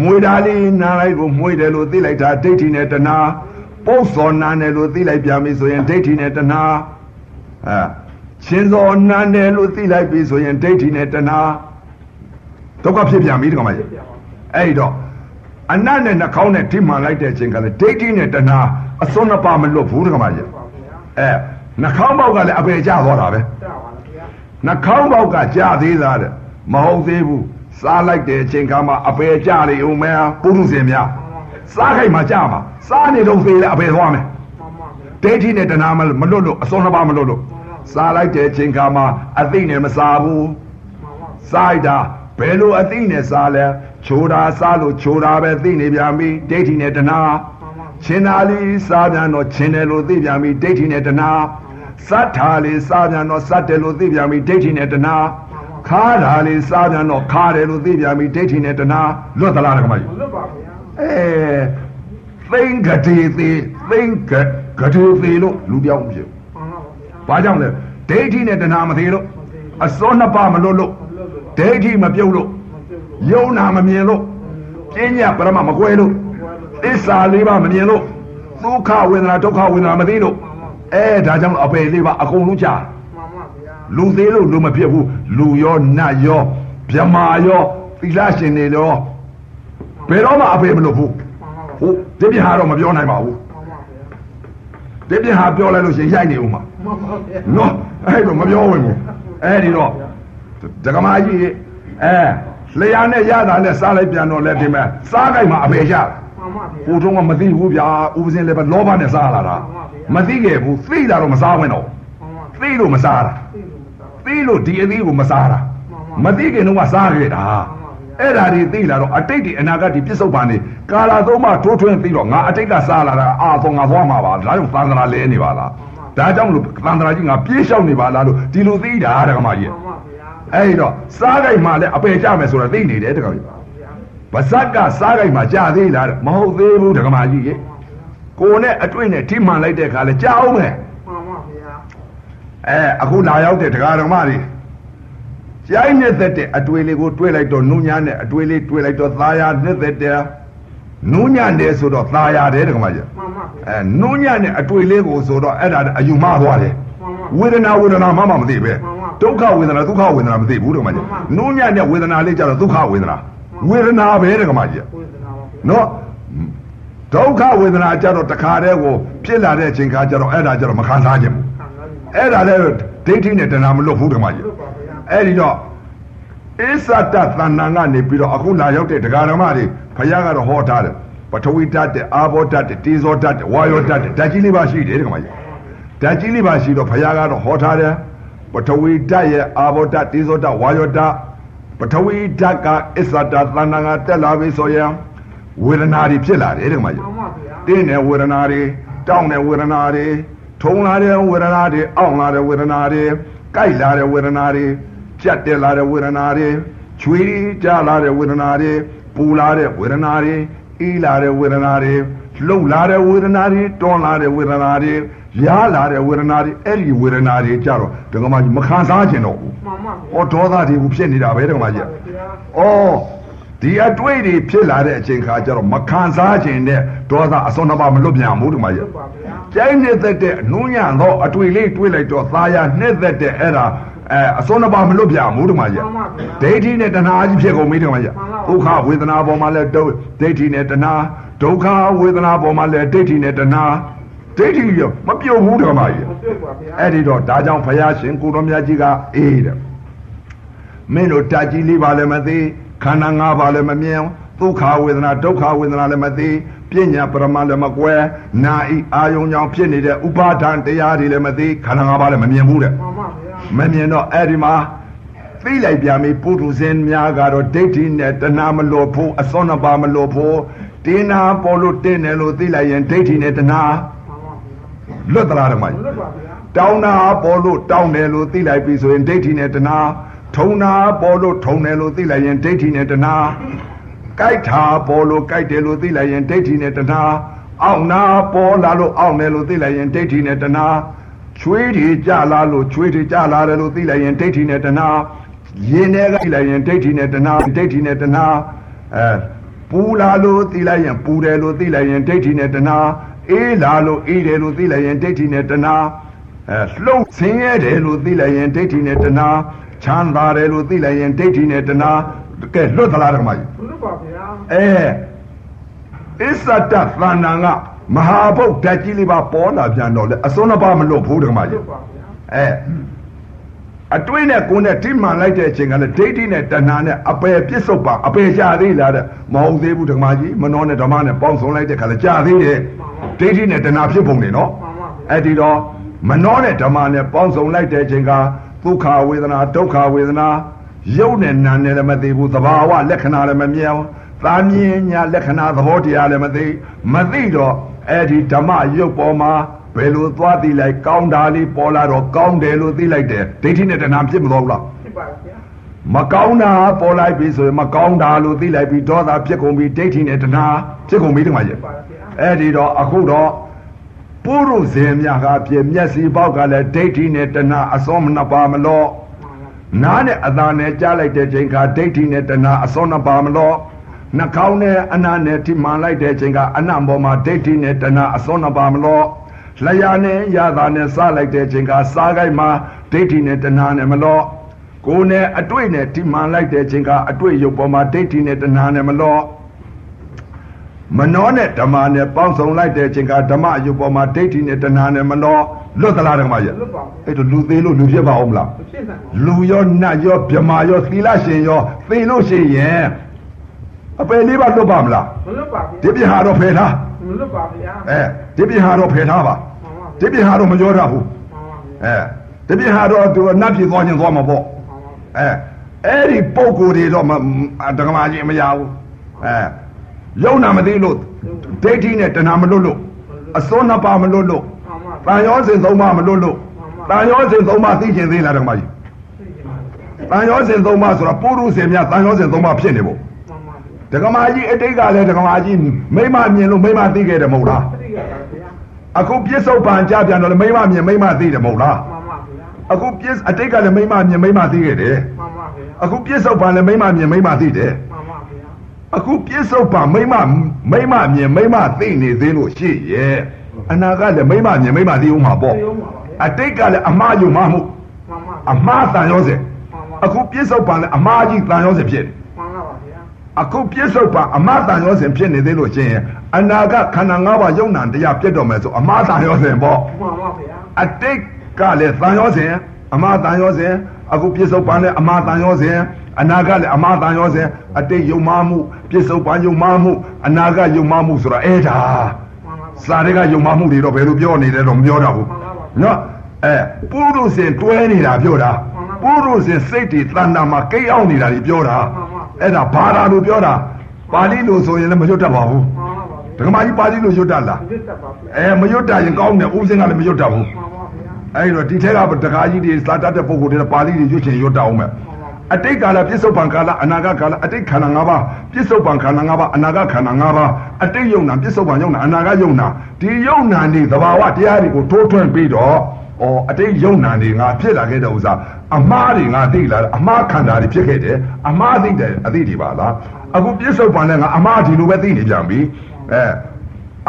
မွေတာလေးနားလိုက်ကိုမွေတယ်လို့သိလိုက်တာဒိဋ္ဌိနဲ့တဏှာပုတ်စော်နာတယ်လို့သိလိုက်ပြန်ပြီဆိုရင်ဒိဋ္ဌိနဲ့တဏှာအဲရှင်စော်နာတယ်လို့သိလိုက်ပြီဆိုရင်ဒိဋ္ဌိနဲ့တဏှာ ဒုက္ခဖြစ်ပြန်ပြီဒီကောင်မကြီးအဲ့ဒီတော့အနတ်နဲ့နှာခေါင်းနဲ့ထိမှန်လိုက်တဲ့အချိန်ကလည်းဒိဋ္ဌိနဲ့တဏှာအစွန်းနှစ်ပါးမလွတ်ဘူးဒီကောင်မကြီးပါဗျာအဲနှာခေါင်းပေါက်ကလည်းအပေကျသွားတာပဲတာပါလားဗျာနှာခေါင်းပေါက်ကကြာသေးသားတဲ့မဟုတ်သေးဘူးစားလိုက်တဲ့အချိန်ခါမှာအပေကြနေဦးမယ်ပုရုဇဉ်များစားခိုက်မှာကြာမှာစားနေတော့သေးလဲအပေသွားမယ်မှန်ပါဗျာဒိဋ္ဌိနဲ့တဏှာမမလွတ်လို့အစောနှစ်ပါးမလွတ်လို့စားလိုက်တဲ့အချိန်ခါမှာအသိနဲ့မစားဘူးမှန်ပါစားလိုက်တာ ဘယ်လိုအသိနဲ့စားလဲချိုးတာစားလို့ချိုးတာပဲသိနေပြန်ပြီဒိဋ္ဌိနဲ့တဏှာမှန်ပါချင်းသားလေးစားပြန်တော့ချင်းတယ်လို့သိပြန်ပြီဒိဋ္ဌိနဲ့တဏှာစတ်ထားလေးစားပြန်တော့စတ်တယ်လို့သိပြန်ပြီဒိဋ္ဌိနဲ့တဏှာခါးထားလေးစားပြန်တော့ခါတယ်လို့သိပြန်ပြီဒိဋ္ဌိနဲ့တဏှာလွတ်သလားဓမ္မကြီးမလွတ်ပါဗျာအဲသိင်္ဂတိသေးသိင်္ဂဂတိသေးလို့လူပြောင်းဖြစ်မှန်ပါဗျာဘာကြောင့်လဲဒိဋ္ဌိနဲ့တဏှာမသေးလို့အစောနှစ်ပါးမလွတ်လို့မလွတ်လို့ပါ ဒိဋ္ဌိမပြုတ်လို့မပြုတ်လို့ယုံနာမမြင်လို့ပညာပရမမကွဲလို့သစ္စာလေးပါမမြင်လို့ဒုက္ခဝေဒနာဒုက္ခဝေဒနာမသိလို့အဲဒါကြောင့်အပေလေးပါအကုန်လုံးကြာမှန်ပါဗျာလူသေးလို့လူမဖြစ်ဘူးလူရောနတ်ရောဗြဟ္မာရောသီလရှင်တွေရောဘယ်တော့မှအပေမလို့ဘူးမှန်ပါဗျာဟုတ်ဒီပြဟာတော့မပြောနိုင်ပါဘူးမှန်ပါဗျာဒီပြဟာပြောလိုက်လို့ရှရင်ရိုက်နေဦးမှာမှန်ပါဗျာနော်အဲ့တော့မပြောဝင်ဘူးအဲ့ဒီတော့ ဒကမာကြီးအဲလျာနဲ့ရတာနဲ့စားလိုက်ပြန်တော့လဲဒီမဲ့စားကြိုက်မှာအဖေရမှန်ပါဗျာကိုထုံးကမသိဘူးဗျာဥပစင်းလည်းပဲလောဘနဲ့စားလာတာမသိခဲ့ဘူးသိတာတော့မစားဝင်တော့မှန်ပါသိလို့မစားတာသိလို့မစားသိလို့ဒီအသီးကိုမစားတာမသိခင်တော့ကစားခဲ့တာအဲ့ဒါတွေသိလာတော့အတိတ်ဒီအနာဂတ်ဒီပြစ္ဆုတ်ပါနေကာလာသုံးမထိုးထွင်းသိတော့ငါအတိတ်ကစားလာတာအာတော့ငါသွားမှာပါဒါကြောင့်သံသရာလဲနေပါလားဒါကြောင့်လို့သံသရာကြီးငါပြေးလျှောက်နေပါလားလို့ဒီလိုသိတာတက္ကမကြီးမှန်ပါဗျာ အဲ့တော့စားကြိုက်မှလည်းအပယ်ကြမယ်ဆိုတာသိနေတယ်တက္ကမကြီးဗဇက်ကစားကြိုက်မှကြာသေးလားမဟုတ်သေးဘူးတက္ကမကြီးရေကိုနဲ့အတွေ့နဲ့ထိမှန်လိုက်တဲ့ခါလဲကြာအောင်မယ်မှန်ပါဗျာအဲအခုလာရောက်တဲ့တရားဓမ္မတွေကြိုင်းနဲ့သက်တဲ့အတွေ့လေးကိုတွေးလိုက်တော့နုညာနဲ့အတွေ့လေးတွေးလိုက်တော့သာယာနဲ့သက်တဲ့နုညာနဲ့ဆိုတော့သာယာတယ်ဓမ္မကြီးမှန်ပါဗျာအဲနုညာနဲ့အတွေ့လေးကိုဆိုတော့အဲ့ဒါအယူမသွားတယ်မှန်ပါဝေဒနာဝေဒနာမှမမသိပဲ ဒုက္ခဝေဒနာဒုက္ခဝေဒနာမသိဘူးဓမ္မကြီးနုညာနဲ့ဝေဒနာလေးကြတော့ဒုက္ခဝေဒနာဝေဒနာပဲဓမ္မကြီးဝေဒနာပါဗျာနော်ဒုက္ခဝေဒနာကြတော့တခါတည်းကိုဖြစ်လာတဲ့အချိန်ခါကျတော့အဲ့ဒါကြတော့မခံစားခြင်းဘူးခံစားနေပါအဲ့ဒါလည်းဒိဋ္ဌိနဲ့တဏှာမလွတ်ဘူးဓမ္မကြီးလို့ပါဗျာအဲ့ဒီတော့အစ္ဆတသဏ္ဍာန်ကနေပြီးတော့အခုလာရောက်တဲ့ဒကာဓမ္မတွေဘုရားကတော့ဟောထားတယ်ပထဝီဓာတ်တဲ့အာဘောဓာတ်တဲ့တေဇောဓာတ်တဲ့ဝါယောဓာတ်တဲ့ဓာတ်ကြီးလေးပါရှိတယ်ဓမ္မကြီးဓာတ်ကြီးလေးပါရှိတော့ဘုရားကတော့ဟောထားတယ် ပထဝီဓာတ်ရဲ့အာဘောဓာတ်တေဇောဓာတ်ဝါယောဓာတ်ပထဝီဓာတ်ကအစ္ဆတသဏ္ဍာန်ကတက်လာပြီဆိုရင်ဝေဒနာတွေဖြစ်လာတယ်ဓမ္မကြီးမှန်ပါဗျာတင်းတဲ့ဝေဒနာတွေတောင်းတဲ့ဝေဒနာတွေထုံလာတဲ့ဝေဒနာတွေအောင့်လာတဲ့ဝေဒနာတွေကြိုက်လာတဲ့ဝေဒနာတွေကြက်တက်လာတဲ့ဝေဒနာတွေချွေးကြလာတဲ့ဝေဒနာတွေပူလာတဲ့ဝေဒနာတွေအေးလာတဲ့ဝေဒနာတွေလှုပ်လာတဲ့ဝေဒနာတွေတွန်းလာတဲ့ဝေဒနာတွေ ရားလာတဲ့ဝေဒနာတွေအဲ့ဒီဝေဒနာတွေကြတော့ဒကမကြီးမခံစားခြင်းတော့ဘူးမှန်ပါဗျာ။ဩဒေါသတွေဘူးဖြစ်နေတာပဲဒကမကြီးကဗျာ။ဩဒီအတွေ့တွေဖြစ်လာတဲ့အချိန်ခါကျတော့မခံစားခြင်းနဲ့ဒေါသအစွန်းတစ်ပါးမလွတ်ပြန်ဘူးဒကမကြီးလို့ပါဗျာ။ကျိုင်းနေသက်တဲ့အနူးညံ့သောအတွေ့လေးတွေးလိုက်တော့သာယာနှက်သက်တဲ့အဲ့ဒါအဲအစွန်းတစ်ပါးမလွတ်ပြန်ဘူးဒကမကြီးမှန်ပါဗျာ။ဒိဋ္ဌိနဲ့တဏှာကြီးဖြစ်ကုန်ပြီဒကမကြီး။ဒုက္ခဝေဒနာပေါ်မှာလဲဒုဒိဋ္ဌိနဲ့တဏှာဒုက္ခဝေဒနာပေါ်မှာလဲဒိဋ္ဌိနဲ့တဏှာ ဒိဋ္ဌိရောမပြုတ်ဘူးဒကမကြီးမတွေ့ပါဗျာအဲ့ဒီတော့ဒါကြောင့်ဘုရားရှင်ကိုတော်မြတ်ကြီးကအေးတဲ့မင်းတို့တက်ကြီးလေးပါလည်းမသိခန္ဓာ၅ပါးလည်းမမြင်ဒုက္ခဝေဒနာဒုက္ခဝေဒနာလည်းမသိပညာပရမလည်းမကွဲနာဤအာယုံကြောင့်ဖြစ်နေတဲ့ဥပါဒံတရားတွေလည်းမသိခန္ဓာ၅ပါးလည်းမမြင်ဘူးတဲ့မှန်ပါဗျာမမြင်တော့အဲ့ဒီမှာသိလိုက်ပြန်ပြီပုထုဇဉ်များကတော့ဒိဋ္ဌိနဲ့တဏှာမလို့ဖို့အစွန်းနှစ်ပါးမလို့ဖို့တင်းနာပေါ်လို့တင်းတယ်လို့သိလိုက်ရင်ဒိဋ္ဌိနဲ့တဏှာမှန်ပါဗျာ လွတ်သလားဓမ္မကြီးလို့ပါဗျာတောင်းတာပေါ်လို့တောင်းတယ်လို့သိလိုက်ပြီဆိုရင်ဒိဋ္ဌိနဲ့တဏှာထုံတာပေါ်လို့ထုံတယ်လို့သိလိုက်ရင်ဒိဋ္ဌိနဲ့တဏှာကြိုက်တာပေါ်လို့ကြိုက်တယ်လို့သိလိုက်ရင်ဒိဋ္ဌိနဲ့တဏှာအောင့်နာပေါ်လာလို့အောင့်တယ်လို့သိလိုက်ရင်ဒိဋ္ဌိနဲ့တဏှာချွေးတွေကြလာလို့ချွေးတွေကြလာတယ်လို့သိလိုက်ရင်ဒိဋ္ဌိနဲ့တဏှာရင်ထဲကသိလိုက်ရင်ဒိဋ္ဌိနဲ့တဏှာဒိဋ္ဌိနဲ့တဏှာအဲပူလာလို့သိလိုက်ရင်ပူတယ်လို့သိလိုက်ရင်ဒိဋ္ဌိနဲ့တဏှာ အေးလာလို့အေးတယ်လို့သိလိုက်ရင်ဒိဋ္ဌိနဲ့တဏှာအဲလှုပ်ဆင်းရဲတယ်လို့သိလိုက်ရင်ဒိဋ္ဌိနဲ့တဏှာချမ်းသာတယ်လို့သိလိုက်ရင်ဒိဋ္ဌိနဲ့တဏှာကဲလွတ်သလားဓမ္မကြီးလို့ပါဗျာအဲအစ္ဆတသဏ္ဍာန်ကမဟာဗုဒ္ဓကြီးလေးပါပေါ်လာပြန်တော့လေအစွန်းတစ်ပါးမလွတ်ဘူးဓမ္မကြီးလို့ပါဗျာအဲအတွင်းနဲ့ကိုယ်နဲ့ထိမှန်လိုက်တဲ့အချိန်ကလည်းဒိဋ္ဌိနဲ့တဏှာနဲ့အပယ်ပြစ္ဆုတ်ပါအပယ်ရှာသေးလားတဲ့မဟုတ်သေးဘူးဓမ္မကြီးမနှောနဲ့ဓမ္မနဲ့ပေါင်းစုံလိုက်တဲ့ခါလည်းကြာသေးတယ် ဒိဋ္ဌိနဲ့တဏှာဖြစ်ပုံနေနော်မှန်ပါဗျာအဲ့ဒီတော့မနှောတဲ့ဓမ္မနဲ့ပေါင်းစုံလိုက်တဲ့အချိန်ကဒုက္ခဝေဒနာဒုက္ခဝေဒနာရုပ်နဲ့နာနဲ့လည်းမသိဘူးသဘာဝလက္ခဏာလည်းမမြင်ဘူးသာမြင်ညာလက္ခဏာသဘောတရားလည်းမသိမသိတော့အဲ့ဒီဓမ္မရုပ်ပေါ်မှာဘယ်လိုသွားသိလိုက်ကောင်းတာလေးပေါ်လာတော့ကောင်းတယ်လို့သိလိုက်တယ်ဒိဋ္ဌိနဲ့တဏှာဖြစ်မသွားဘူးလားဖြစ်ပါဗျာမကောင်းတာပေါ်လိုက်ပြီဆိုရင်မကောင်းတာလို့သိလိုက်ပြီးဒေါသဖြစ်ကုန်ပြီဒိဋ္ဌိနဲ့တဏှာဖြစ်ကုန်ပြီတခါကြီးပါဗျာ အဲ့ဒီတော့အခုတော့ပုရုဇဉ်များကပြည့်မျက်စိပေါက်ကလည်းဒိဋ္ဌိနဲ့တဏှာအစွန်းမနှပါမလို့နားနဲ့အသာနဲ့ကြားလိုက်တဲ့ချိန်ကဒိဋ္ဌိနဲ့တဏှာအစွန်းနှပါမလို့နှာခေါင်းနဲ့အနာနဲ့ထိမှန်လိုက်တဲ့ချိန်ကအနံ့ပေါ်မှာဒိဋ္ဌိနဲ့တဏှာအစွန်းနှပါမလို့လျာနဲ့ရတာနဲ့စားလိုက်တဲ့ချိန်ကစားကိုက်မှာဒိဋ္ဌိနဲ့တဏှာနဲ့မလို့ကိုယ်နဲ့အတွေ့နဲ့ထိမှန်လိုက်တဲ့ချိန်ကအတွေ့ရုပ်ပေါ်မှာဒိဋ္ဌိနဲ့တဏှာနဲ့မလို့ မနောနဲ့ဓမ္မနဲ့ပေါင်းစုံလိုက်တဲ့အချိန်ကဓမ္မအယုတ်ပေါ်မှာဒိဋ္ဌိနဲ့တဏှာနဲ့မနောလွတ်သလားဓမ္မကြီးလွတ်ပါဘူးအဲ့တော့လူသေးလို့လူဖြစ်ပါအောင်မလားမဖြစ်နိုင်ဘူးလူရောနတ်ရောဗြဟ္မာရောသီလရှင်ရောသိလို့ရှိရင်အပယ်လေးပါလွတ်ပါမလားမလွတ်ပါဗျာဒီပြင်ဟာတော့ဖယ်ထားမလွတ်ပါဗျာအဲဒီပြင်ဟာတော့ဖယ်ထားပါမှန်ပါဗျာဒီပြင်ဟာတော့မကြောတတ်ဘူးမှန်ပါဗျာအဲဒီပြင်ဟာတော့သူနတ်ပြည်သွားခြင်းသွားမှာပေါ့မှန်ပါဗျာအဲအဲ့ဒီပုံကိုယ်တွေတော့မဒကမာကြီးမရဘူးအဲ ယုံနာမသိလို့ဒိဋ္ဌိနဲ့တဏှာမလွတ်လို့အစွန်းနှစ်ပါးမလွတ်လို့မှန်ပါတန်ရောစင်သုံးပါးမလွတ်လို့တန်ရောစင်သုံးပါးသိကျင်သေးလားဒကမာကြီးသိကြပါဗျာတန်ရောစင်သုံးပါးဆိုတာပုရုษင်များတန်ရောစင်သုံးပါးဖြစ်နေဖို့မှန်ပါဗျာဒကမာကြီးအတိတ်ကလည်းဒကမာကြီးမိမမြင်လို့မိမသိခဲ့တယ်မဟုတ်လားသိကြပါဗျာအခုပြစ္ဆုတ်ပံကြပြန်တော့လည်းမိမမြင်မိမသိတယ်မဟုတ်လားမှန်ပါဗျာအခုပြစ္အတိတ်ကလည်းမိမမြင်မိမသိခဲ့တယ်မှန်ပါဗျာအခုပြစ္ဆုတ်ပံလည်းမိမမြင်မိမသိတယ်မှန်ပါဗျာ အခုပြစ္ဆုတ်ပံမိမမိမမြင်မိမသိနေသေးလို့ရှိရဲ့အနာကလည်းမိမမြင်မိမသိဦးမှာပေါ့သိဦးမှာပါဗျာအတိတ်ကလည်းအမှားယူမှမှုမှန်ပါအမှားတန်ရောစေမှန်ပါအခုပြစ္ဆုတ်ပံလည်းအမှားကြီးတန်ရောစေဖြစ်တယ်မှန်ပါဗျာအခုပြစ္ဆုတ်ပံအမှားတန်ရောစေဖြစ်နေသေးလို့ရှိရင်အနာကခန္ဓာ၅ပါးယုံနာတရားပြတ်တော်မယ်ဆိုအမှားတန်ရောစေပေါ့မှန်ပါဗျာအတိတ်ကလည်းတန်ရောစဉ်အမတန်ရောစဉ်အခုပြစ္ဆုတ်ပန်လည်းအမတန်ရောစဉ် အနာကလည်းအမတန်ရောစဉ်အတိတ်ယုံမှမှုပြစ္ဆုတ်ပန်ယုံမှမှုအနာကယုံမှမှုဆိုတာအဲ့ဒါမှန်ပါစာတွေကယုံမှမှုတွေတော့ဘယ်လိုပြောနေလဲတော့မပြောတော့ဘူးနော်အဲပုရုษင်တွဲနေတာပြောတာပုရုษင်စိတ်တွေတဏ္ဍာမှာကိတ်အောင်နေတာတွေပြောတာအဲ့ဒါဘာသာလို့ပြောတာပါဠိလိုဆိုရင်လည်းမရွတ်တတ်ပါဘူးမှန်ပါဗျာဒကမာကြီးပါဠိလိုရွတ်တတ်လားပြစ်တတ်ပါဗျာအဲမရွတ်တတ်ရင်ကောင်းတယ်ဥစဉ်ကလည်းမရွတ်တတ်ဘူးမှန်ပါဗျာအဲ့တော့ဒီထက်ကတခါကြီးတွေစာတတ်တဲ့ပုံကိုယ်တွေပါဠိတွေရွတ်ချင်ရွတ်တတ်အောင်မယ် အတိတ်ကာလပြစ္ဆုတ်ပံကာလအနာဂတ်ကာလအတိတ်ခန္ဓာ၅ပါးပြစ္ဆုတ်ပံခန္ဓာ၅ပါးအနာဂတ်ခန္ဓာ၅ပါးအတိတ်ယုံနာပြစ္ဆုတ်ပံယုံနာအနာဂတ်ယုံနာဒီယုံနာနေသဘာဝတရားတွေကိုထိုးထွင်းပြီးတော့ဩအတိတ်ယုံနာနေငါဖြစ်လာခဲ့တဲ့ဥစ္စာအမှားတွေငါသိလာတယ်အမှားခန္ဓာတွေဖြစ်ခဲ့တယ်အမှားသိတယ်အသိတွေပါလားအခုပြစ္ဆုတ်ပံနဲ့ငါအမှားဒီလိုပဲသိနေပြန်ပြီအဲ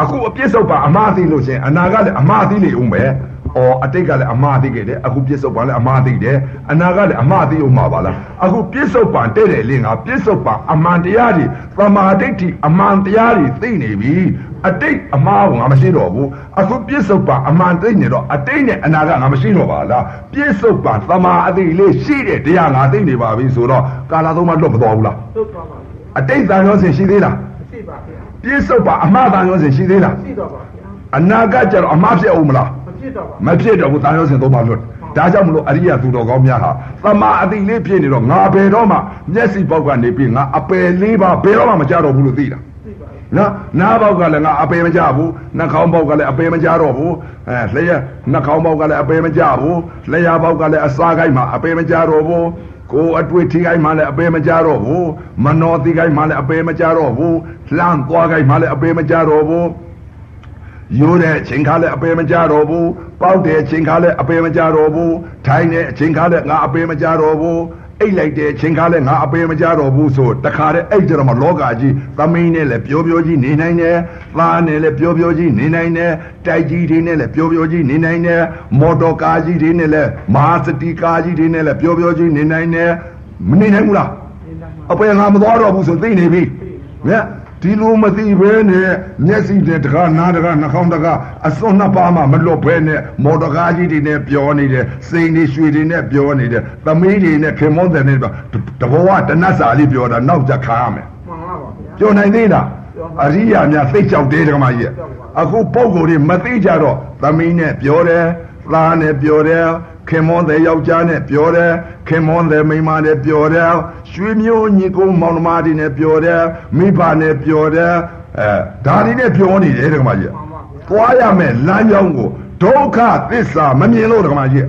အခုအပြစ်စုံပါအမှားသိလို့ရှရင်အနာကလည်းအမှားသိနေဦးမယ်။ အော်အတိတ်ကလည်းအမှားသိခဲ့တယ်။အခုပြစ်စုံပါလည်းအမှားသိတယ်။အနာကလည်းအမှားသိဦးမှာပါလား။အခုပြစ်စုံပါတဲ့တယ်လေငါပြစ်စုံပါအမှန်တရားတွေသမာဓိဋ္ဌိအမှန်တရားတွေသိနေပြီ။အတိတ်အမှားကငါမရှိတော့ဘူး။အခုပြစ်စုံပါအမှန်သိနေတော့အတိတ်နဲ့အနာကငါမရှိတော့ပါလား။ပြစ်စုံပါသမာအသိလေးရှိတဲ့တရားငါသိနေပါပြီဆိုတော့ကာလာသုံးပါလွတ်မတော်ဘူးလားသုတ်သွားပါဗျာ။အတိတ်တန်ရောစင်ရှိသေးလားရှိပါဗျာ။ပြစ်စုံပါအမှားတန်ရောစင်ရှိသေးလားရှိတော့ပါဗျာအနာကကြတော့အမှားဖြစ်အောင်မလားမ ဖြစ်တော့ပါမဖြစ်တော့ဘူးတာရောစင်သုံးပါလွတ်ဒါကြောင့်မလို့အရိယသူတော်ကောင်းများဟာသမာအတိလေးဖြစ်နေတော့ငါဘယ်တော့မှမျက်စိပေါက်ကနေပြီးငါအပယ်လေးပါဘယ်တော့မှမကြတော့ဘူးလို့သိတာရှိပါဗျာနော်နားပေါက်ကလည်းငါအပယ်မကြဘူးနှာခေါင်းပေါက်ကလည်းအပယ်မကြတော့ဘူးအဲလျှက်နှာခေါင်းပေါက်ကလည်းအပယ်မကြဘူးလျှာပေါက်ကလည်းအစာကိုက်မှာအပယ်မကြတော့ဘူးကိုယ်အတွေ့ထိကိုက်မှလည်းအပယ်မကြတော့ဘူးမနောတိကိုက်မှလည်းအပယ်မကြတော့ဘူးလှမ်းသွားကိုက်မှလည်းအပယ်မကြတော့ဘူး ရိုးတဲ့အချိန်ခါလည်းအပေမကြတော့ဘူးပေါက်တဲ့အချိန်ခါလည်းအပေမကြတော့ဘူးထိုင်တဲ့အချိန်ခါလည်းငါအပေမကြတော့ဘူးအိတ်လိုက်တဲ့အချိန်ခါလည်းငါအပေမကြတော့ဘူးဆိုတခါတည်းအဲ့ကြတော့မှလောကကြီးသမင်းနဲ့လည်းပျော်ပျော်ကြီးနေနိုင်တယ်သားနဲ့လည်းပျော်ပျော်ကြီးနေနိုင်တယ်တိုက်ကြီးတွေနဲ့လည်းပျော်ပျော်ကြီးနေနိုင်တယ်မော်တော်ကားကြီးတွေနဲ့လည်းမဟာစတီကားကြီးတွေနဲ့လည်းပျော်ပျော်ကြီးနေနိုင်တယ်မနေနိုင်ဘူးလားနေတိုင်းမှာအပေငါမသွားတော့ဘူးဆိုသိနေပြီမြတ် ဒီလိုမသိဘဲနဲ့မျက်စိနဲ့တကားနားတကားနှာခေါင်းတကားအစွန်းနှစ်ပါးမှမလွတ်ဘဲနဲ့မော်တော်ကားကြီးတွေနဲ့ပြောနေတယ်စိန်တွေရွှေတွေနဲ့ပြောနေတယ်သမီးတွေနဲ့ခင်မွန်းတယ်နဲ့ပြောတဘောကတနတ်စာလေးပြောတာနောက်ကြခါရမယ်မှန်ပါပါဗျာပြောနိုင်သေးလားအရိယာများသိကြောက်သေးတယ်ကမကြီးအခုပုံကိုယ်တွေမသိကြတော့သမီးနဲ့ပြောတယ်သားနဲ့ပြောတယ်ခင်မွန်းတဲ့ယောက်ျားနဲ့ပြောတယ်ခင်မွန်းတဲ့မိန်းမနဲ့ပြောတယ် ရွှေမျိုးညီကုန်းမောင်နှမတွေနဲ့ပြောတယ်မိဘနဲ့ပြောတယ်အဲဒါတွေနဲ့ပြောနေတယ်ကမကြီးမှန်ပါဗျာသွားရမယ်လမ်းကြောင်းကိုဒုက္ခသစ္စာမမြင်လို့ကမကြီး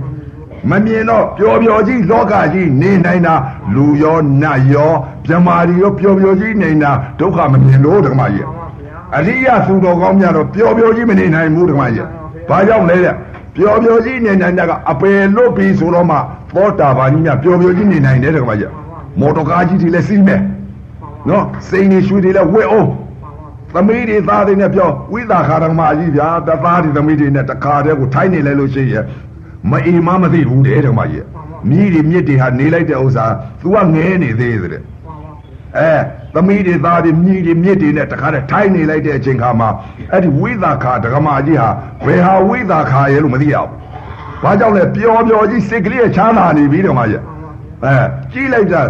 မမြင်တော့ပျော်ပျော်ကြီးလောကကြီးနေနိုင်တာလူရောနတ်ရောမြမာရီရောပျော်ပျော်ကြီးနေတာဒုက္ခမမြင်လို့ဓမ္မကြီးမှန်ပါဗျာအရိယသူတော်ကောင်းများတော့ပျော်ပျော်ကြီးမနေနိုင်ဘူးဓမ္မကြီးဘာကြောင့်လဲတဲ့ပျော်ပျော်ကြီးနေနိုင်တာကအပယ်လွတ်ပြီဆိုတော့မှသောတာပန်ကြီးများပျော်ပျော်ကြီးနေနိုင်တယ်ဓမ္မကြီး မော်တော်ကားကြီးတွေလည်းစီးမယ်နော်စိန်နေရွှေတွေလည်းဝဲအောင်သမီးတွေသားတွေနဲ့ပြောဝိသခာရမကြီးဗျာတသားတွေသမီးတွေနဲ့တခါတည်းကိုထိုင်းနေလဲလို့ရှိရင်မအိမ်မမသိဘူးတဲ့ဓမ္မကြီးမြည်တွေမြစ်တွေဟာနေလိုက်တဲ့ဥစ္စာ तू ကငဲနေသေးတယ်တဲ့မှန်ပါဗျာအဲသမီးတွေသားတွေမြည်တွေမြစ်တွေနဲ့တခါတည်းထိုင်းနေလိုက်တဲ့အချိန်ခါမှာအဲ့ဒီဝိသခာဒကမာကြီးဟာဘယ်ဟာဝိသခာရဲ့လို့မသိရဘူး။ဘာကြောင့်လဲပျော်ပျော်ကြီးစိတ်ကလေးချမ်းသာနေပြီဓမ္မကြီး။အဲကြီးလိုက်တာ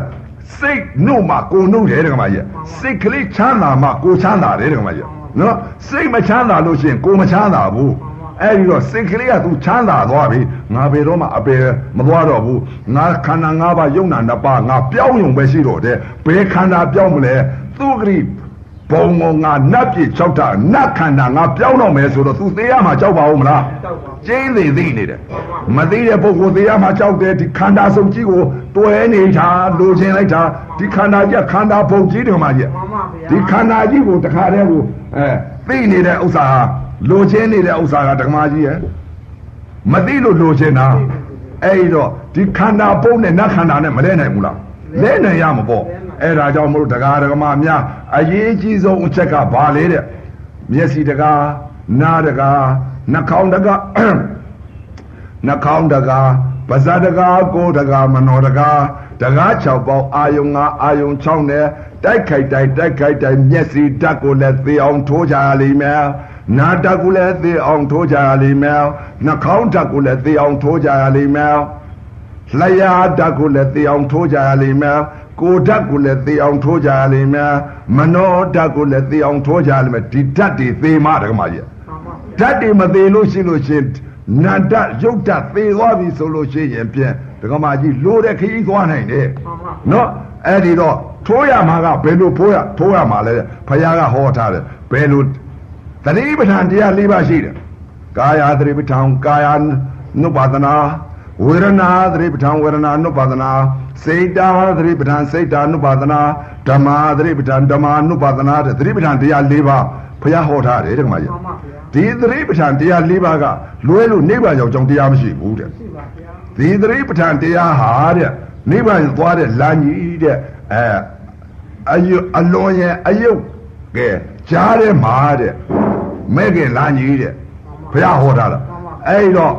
စိတ်နှုတ်မှကိုနှုတ်တယ်ဓမ္မကြီး။စိတ်ကလေးချမ်းသာမှကိုချမ်းသာတယ်ဓမ္မကြီး။နော်စိတ်မချမ်းသာလို့ရှိရင်ကိုမချမ်းသာဘူး။အဲ့ဒီတော့စိတ်ကလေးကသူချမ်းသာသွားပြီငါဘယ်တော့မှအပယ်မသွားတော့ဘူးငါခန္ဓာ၅ပါးယုံနာနှစ်ပါးငါပြောင်းယုံပဲရှိတော့တယ်ဘယ်ခန္ဓာပြောင်းမလဲသူဂရိ ဘုံကငါနတ်ပြည်၆တာနတ်ခန္ဓာငါပြောင်းတော့မယ်ဆိုတော့သူသေးရမှာကြောက်ပါဦးမလားကျင်းသေးသိနေတယ်မသိတဲ့ပုဂ္ဂိုလ်သေးရမှာကြောက်တယ်ဒီခန္ဓာစုံကြီးကိုတွဲနေတာလိုချင်လိုက်တာဒီခန္ဓာကြီးခန္ဓာဘုံကြီးတယ်မှာကြီးဒီခန္ဓာကြီးကိုတခါတည်းကိုအဲသိနေတဲ့ဥစ္စာဟာလိုချင်နေတဲ့ဥစ္စာကဓမ္မကြီးရဲ့မသိလို့လိုချင်တာအဲ့တော့ဒီခန္ဓာပုံနဲ့နတ်ခန္ဓာနဲ့မလဲနိုင်ဘူးလားလဲနိုင်ရမှာပေါ့ အဲ့ဒါကြောင့်မလို့တရားဓမ္မများအရေးကြီးဆုံးအချက်ကဘာလဲတဲ့မျက်စိတကားနားတကားနှာခေါင်းတကားနှာခေါင်းတကားပါးစပ်တကားကိုယ်တကားမနောတကားတကား6ပေါက်အာယုံ5အာယုံ6နဲ့တိုက်ခိုက်တိုက်တိုက်ခိုက်တိုက်မျက်စိဓာတ်ကိုလည်းသေအောင်ထိုးကြရလိမ့်မယ်နာတကူလည်းသေအောင်ထိုးကြရလိမ့်မယ်နှာခေါင်းဓာတ်ကိုလည်းသေအောင်ထိုးကြရလိမ့်မယ်လျှာဓာတ်ကိုလည်းသေအောင်ထိုးကြရလိမ့်မယ် ကိုဓာတ်ကိုလည်းသေအောင်ထိုးကြရလိမ့်မယ်မနောဓာတ်ကိုလည်းသေအောင်ထိုးကြရလိမ့်မယ်ဒီဓာတ်တွေသေမှတကမာကြီးဓာတ်တွေမသေးလို့ရှိလို့ရှင်နန္တရုပ်ဓာတ်သေသွားပြီဆိုလို့ရှိရင်ပြန်ဒကမာကြီးလိုတဲ့ခရီးသွားနိုင်တယ်နော်အဲ့ဒီတော့ထိုးရမှာကဘယ်လိုဖိုးရထိုးရမှာလဲဖခင်ကဟောထားတယ်ဘယ်လိုသတိပဋ္ဌာန်တရား၄ပါးရှိတယ်ကာယသတိပဋ္ဌာန်ကာယ ानु ပါဒနာ ဝေရဏသတိပဋ္ဌာန်ဝေရဏ అను ပါဒနာစေတာသတိပဋ္ဌာန်စေတာ అను ပါဒနာဓမ္မာသတိပဋ္ဌာန်ဓမ္မာ అను ပါဒနာတဲ့သတိပဋ္ဌာန်တရား၄ပါးဘုရားဟောထားတယ်တဲ့ကမကြီးဒီသတိပဋ္ဌာန်တရား၄ပါးကလွဲလို့နိဗ္ဗာန်ရောက်ကြောင်းတရားမရှိဘူးတဲ့ဒီသတိပဋ္ဌာန်တရားဟာတဲ့နိဗ္ဗာန်သွားတဲ့လမ်းကြီးတဲ့အဲအယုအလွန်ရဲ့အယုကဲကြားထဲမှာတဲ့မဲ့ကလမ်းကြီးတဲ့ဘုရားဟောထားတာအဲ့တော့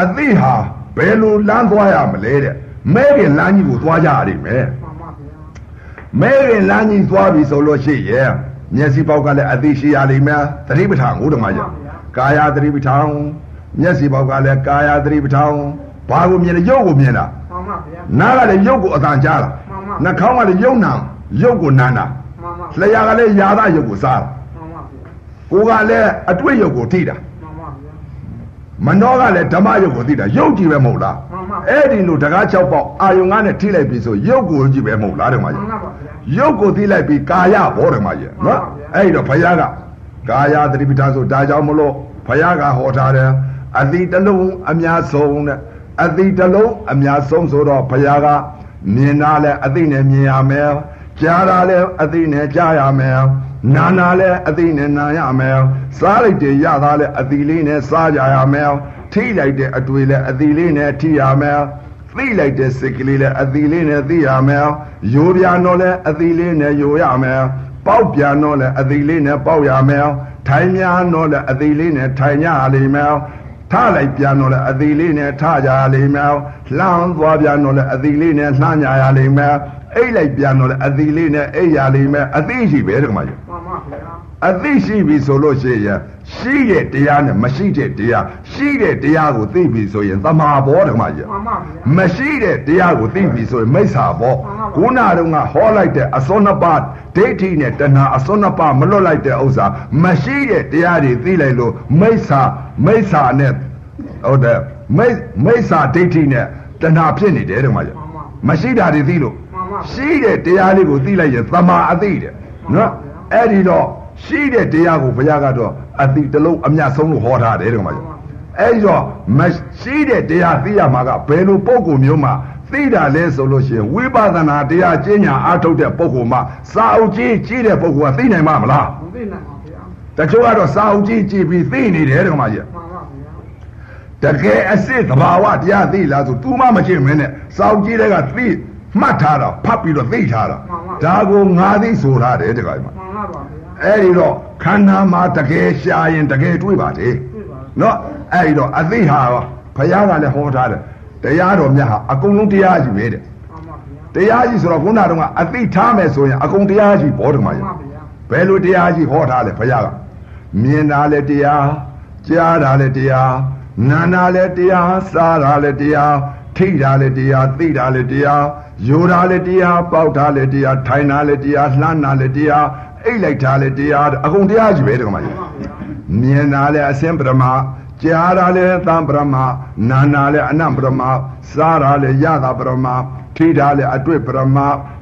အသိဟာ ဘယ်လိုလမ်းသွားရမလဲတဲ့မဲ့ခင်လမ်းကြီးကိုသွားကြရလိမ့်မယ်မဲ့ခင်လမ်းကြီးသွားပြီဆိုလို့ရှိရင်မျက်စိပေါက်ကလည်းအသိရှိရလိမ့်မယ်သတိပဋ္ဌာန်ကိုဓမ္မကြီးကာယသတိပဋ္ဌာန်မျက်စိပေါက်ကလည်းကာယသတိပဋ္ဌာန်ဘာကိုမြင်လဲရုပ်ကိုမြင်တာမှန်ပါဗျာနားကလည်းရုပ်ကိုအတန်ကြားတာမှန်ပါနှာခေါင်းကလည်းရုပ်နာရုပ်ကိုနားတာမှန်ပါလျှာကလည်းယာသရုပ်ကိုစားတာမှန်ပါဗျာကိုယ်ကလည်းအတွေ့ရုပ်ကိုထိတာမှန်ပါဗျာ မနှောကလည်းဓမ္မရုပ်ကိုသိတာရုပ်ကြည့်ပဲမဟုတ်လားမှန်ပါအဲ့ဒီလိုတကား၆ပေါက်အာယုံကနဲ့ထိလိုက်ပြီဆိုရုပ်ကိုကြည့်ပဲမဟုတ်လားဓမ္မမှကြီးန်ပါဗျာရုပ်ကိုသိလိုက်ပြီးကာယဘောဓမ္မကြီးမှန်ပါနော်ဗျာအဲ့ဒီတော့ဘုရားကကာယသတိပဋ္ဌာန်ဆိုဒါကြောင့်မလို့ဘုရားကဟောထားတယ်အတိတလုံးအများဆုံးတဲ့အတိတလုံးအများဆုံးဆိုတော့ဘုရားကမြင်တာလဲအသိနဲ့မြင်ရမယ်ကြားတာလဲအသိနဲ့ကြားရမယ် နာနာလဲအသိနဲ့နာရမယ်စားလိုက်တယ်ရတာလဲအသိလေးနဲ့စားကြရမယ်ထိလိုက်တဲ့အတွေ့လဲအသိလေးနဲ့ထိရမယ်သိလိုက်တဲ့စိတ်ကလေးလဲအသိလေးနဲ့သိရမယ်ယိုပြန်တော့လဲအသိလေးနဲ့ယိုရမယ်ပေါက်ပြန်တော့လဲအသိလေးနဲ့ပေါက်ရမယ်ထိုင်များတော့လဲအသိလေးနဲ့ထိုင်ကြရလိမ့်မယ်ထလိုက်ပြန်တော့လဲအသိလေးနဲ့ထကြရလိမ့်မယ်လှမ်းသွားပြန်တော့လဲအသိလေးနဲ့လှမ်းကြရလိမ့်မယ်အိတ်လိုက်ပြန်တော့လဲအသိလေးနဲ့အိတ်ရလိမ့်မယ်အသိရှိပဲတကမကြီးမှန်ပါဗျာ အသိရှိပြီဆိုလို့ရှိရင်ရှိတဲ့တရားနဲ့မရှိတဲ့တရားရှိတဲ့တရားကိုသိပြီဆိုရင်သမာဘောဓမ္မကြီးမှန်ပါဗျာမရှိတဲ့တရားကိုသိပြီဆိုရင်မိစ္ဆာဘောမှန်ပါပါခုနတုန်းကဟောလိုက်တဲ့အစွန်းနှစ်ပါးဒိဋ္ဌိနဲ့တဏှာအစွန်းနှစ်ပါးမလွတ်လိုက်တဲ့ဥစ္စာမရှိတဲ့တရားတွေသိလိုက်လို့မိစ္ဆာမိစ္ဆာနဲ့ဟုတ်တယ်မိမိစ္ဆာဒိဋ္ဌိနဲ့တဏှာဖြစ်နေတယ်ဓမ္မကြီးမှန်ပါမရှိတာတွေသိလို့မှန်ပါရှိတဲ့တရားလေးကိုသိလိုက်ရင်သမာအသိတယ်နော်အဲ့ဒီတော့ ရှိတဲ့တရားကိုဘုရားကတော့အသိတစ်လုံးအမြတ်ဆုံးလို့ဟောထားတယ်ဓမ္မကြီးအဲ့ဒီတော့မရှိတဲ့တရားသိရမှာကဘယ်လိုပုံကိုမျိုးမှသိတာလဲဆိုလို့ရှိရင်ဝိပဿနာတရားကျင့်ညာအားထုတ်တဲ့ပုဂ္ဂိုလ်မှစာအုပ်ကြီးကြီးတဲ့ပုဂ္ဂိုလ်ကသိနိုင်မှာမလားမသိနိုင်ပါဗျာတချို့ကတော့စာအုပ်ကြီးကြည့်ပြီးသိနေတယ်ဓမ္မကြီးမှန်ပါဗျာတကယ်အစ်စ်သဘာဝတရားသိလားဆို तू မှမကြည့်မင်းနဲ့စာအုပ်ကြီးတဲ့ကသိမှတ်ထားတာဖတ်ပြီးတော့သိထားတာဒါကိုငါသိဆိုထားတယ်တခါမှမှန်ပါဗျာ အဲ့ဒီတော့ခန္ဓာမှာတကယ်ရှာရင်တကယ်တွေ့ပါလေတွေ့ပါနော်အဲ့ဒီတော့အသိဟာဘုရားကလည်းဟောထားတယ်တရားတော်မြတ်ဟာအကုန်လုံးတရားကြီးပဲတဲ့မှန်ပါဗျာတရားကြီးဆိုတော့ခုနကတော့အသိထားမယ်ဆိုရင်အကုန်တရားကြီးဘောဓမမှကြီးန်ပါဗျာဘယ်လိုတရားကြီးဟောထားလဲဘုရားကမြင်တာလည်းတရားကြားတာလည်းတရားနာတာလည်းတရားစားတာလည်းတရားထိတာလည်းတရားသိတာလည်းတရားယူတာလည်းတရားပေါက်တာလည်းတရားထိုင်တာလည်းတရားလှမ်းတာလည်းတရား အိတ်လိုက်တာလည်းတရားအကုန်တရားကြီးပဲတကမကြီးမြင်တာလည်းအစင်ပရမကြားတာလည်းသံပရမနာနာလည်းအနံပရမစားတာလည်းယတာပရမထိတာလည်းအတွေ့ပရမ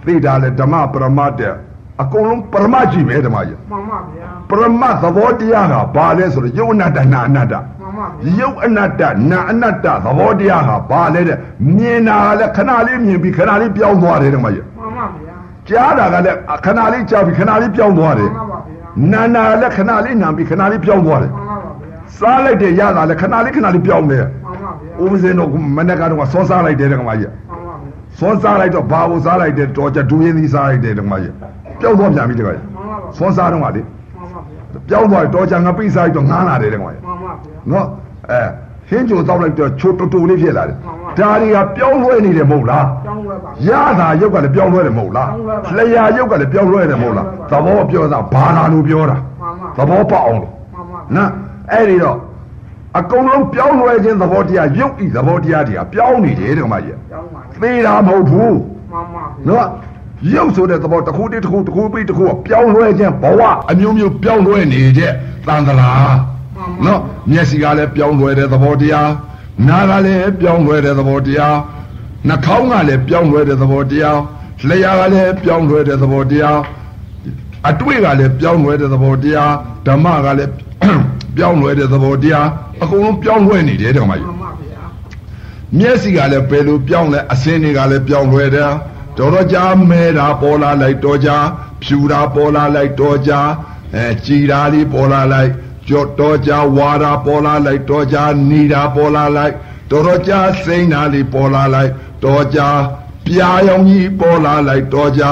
သိတာလည်းဓမ္မပရမတဲ့အကုန်လုံးပရမကြီးပဲဓမ္မကြီးမှန်ပါဗျာပရမသဘောတရားကဘာလဲဆိုတော့ယုတ်အနတ္တနာအနတ္တမှန်ပါဗျာယုတ်အနတ္တနာအနတ္တသဘောတရားကဘာလဲတဲ့မြင်တာကလည်းခဏလေးမြင်ပြီးခဏလေးပြောင်းသွားတယ်ဓမ္မကြီးမှန်ပါဗျာ ကြားတာကလည်းခဏလေးကြားပြီးခဏလေးပြောင်းသွားတယ်မှန်ပါဗျာနာနာကလည်းခဏလေးနာပြီးခဏလေးပြောင်းသွားတယ်မှန်ပါဗျာစားလိုက်တဲ့ရတာလည်းခဏလေးခဏလေးပြောင်းတယ်မှန်ပါဗျာဥပဇင်းတော့မနေ့ကတော့ဆွန်းစားလိုက်တယ်ဓမ္မကြီးမှန်ပါဗျာဆွန်းစားလိုက်တော့ဘာကိုစားလိုက်တယ်တော်ကြဒူးရင်းသီးစားလိုက်တယ်ဓမ္မကြီးပြောင်းသွားပြန်ပြီဓမ္မကြီးမှန်ပါဗျာဆွန်းစားတော့ကလေမှန်ပါဗျာပြောင်းသွားတော့ကြငါပိတ်စားလိုက်တော့ငားလာတယ်ဓမ္မကြီးမှန်ပါဗျာနော်အဲ ဟင်းကြိုတောက်လိုက်တော့ချိုတူတူလေးဖြစ်လာတယ်မှန်ပါဒါတွေကပြောင်းလဲနေတယ်မဟုတ်လားကျောင်းဝဲပါရတာရုပ်ကလည်းပြောင်းလဲတယ်မဟုတ်လားပြောင်းလဲပါလျာရုပ်ကလည်းပြောင်းလဲတယ်မဟုတ်လားသပြောင်းလဲပါဘောပြောတာဘာသာလို့ပြောတာမှန်ပါသဘောပေါက်အောင်လို့မှန်ပါနော်အဲ့ဒီတော့အကုန်လုံးပြောင်းလဲခြင်းသဘောတရားရုပ်ဤသဘောတရားတွေကပြောင်းနေတယ်ဒီမှာကြီးကျောင်းပါသေတာမဟုတ်ဘူးမှန်ပါနော်ရုပ်ဆိုတဲ့သဘောတစ်ခုတည်းတစ်ခုတစ်ခုပြီးတစ်ခုကပြောင်းလဲခြင်းဘဝအမျိုးမျိုးပြောင်းလဲနေတဲ့တန်တရာ နော်မျက်စိကလည်းပြောင်းလဲတဲ့သဘောတရားနားကလည်းပြောင်းလဲတဲ့သဘောတရားနှာခေါင်းကလည်းပြောင်းလဲတဲ့သဘောတရားလျှာကလည်းပြောင်းလဲတဲ့သဘောတရားအတွေ့ကလည်းပြောင်းလဲတဲ့သဘောတရားဓမ္မကလည်းပြောင်းလဲတဲ့သဘောတရားအကုန်လုံးပြောင်းလဲနေတယ်ဓမ္မကြီးမှန်ပါဗျာမျက်စိကလည်းဘယ်လိုပြောင်းလဲအစင်းတွေကလည်းပြောင်းလဲတယ်တော်တော်ကြာမဲတာပေါ်လာလိုက်တော်ကြာဖြူတာပေါ်လာလိုက်တော်ကြာအဲကြည်တာလေးပေါ်လာလိုက် ကြော့တော်ကြာဝါတာပေါ်လာလိုက်တော်ကြာနေတာပေါ်လာလိုက်တော်တော်ကြာစိမ့်တာလေးပေါ်လာလိုက်တော်ကြာပြာရောင်ကြီးပေါ်လာလိုက်တော်ကြာ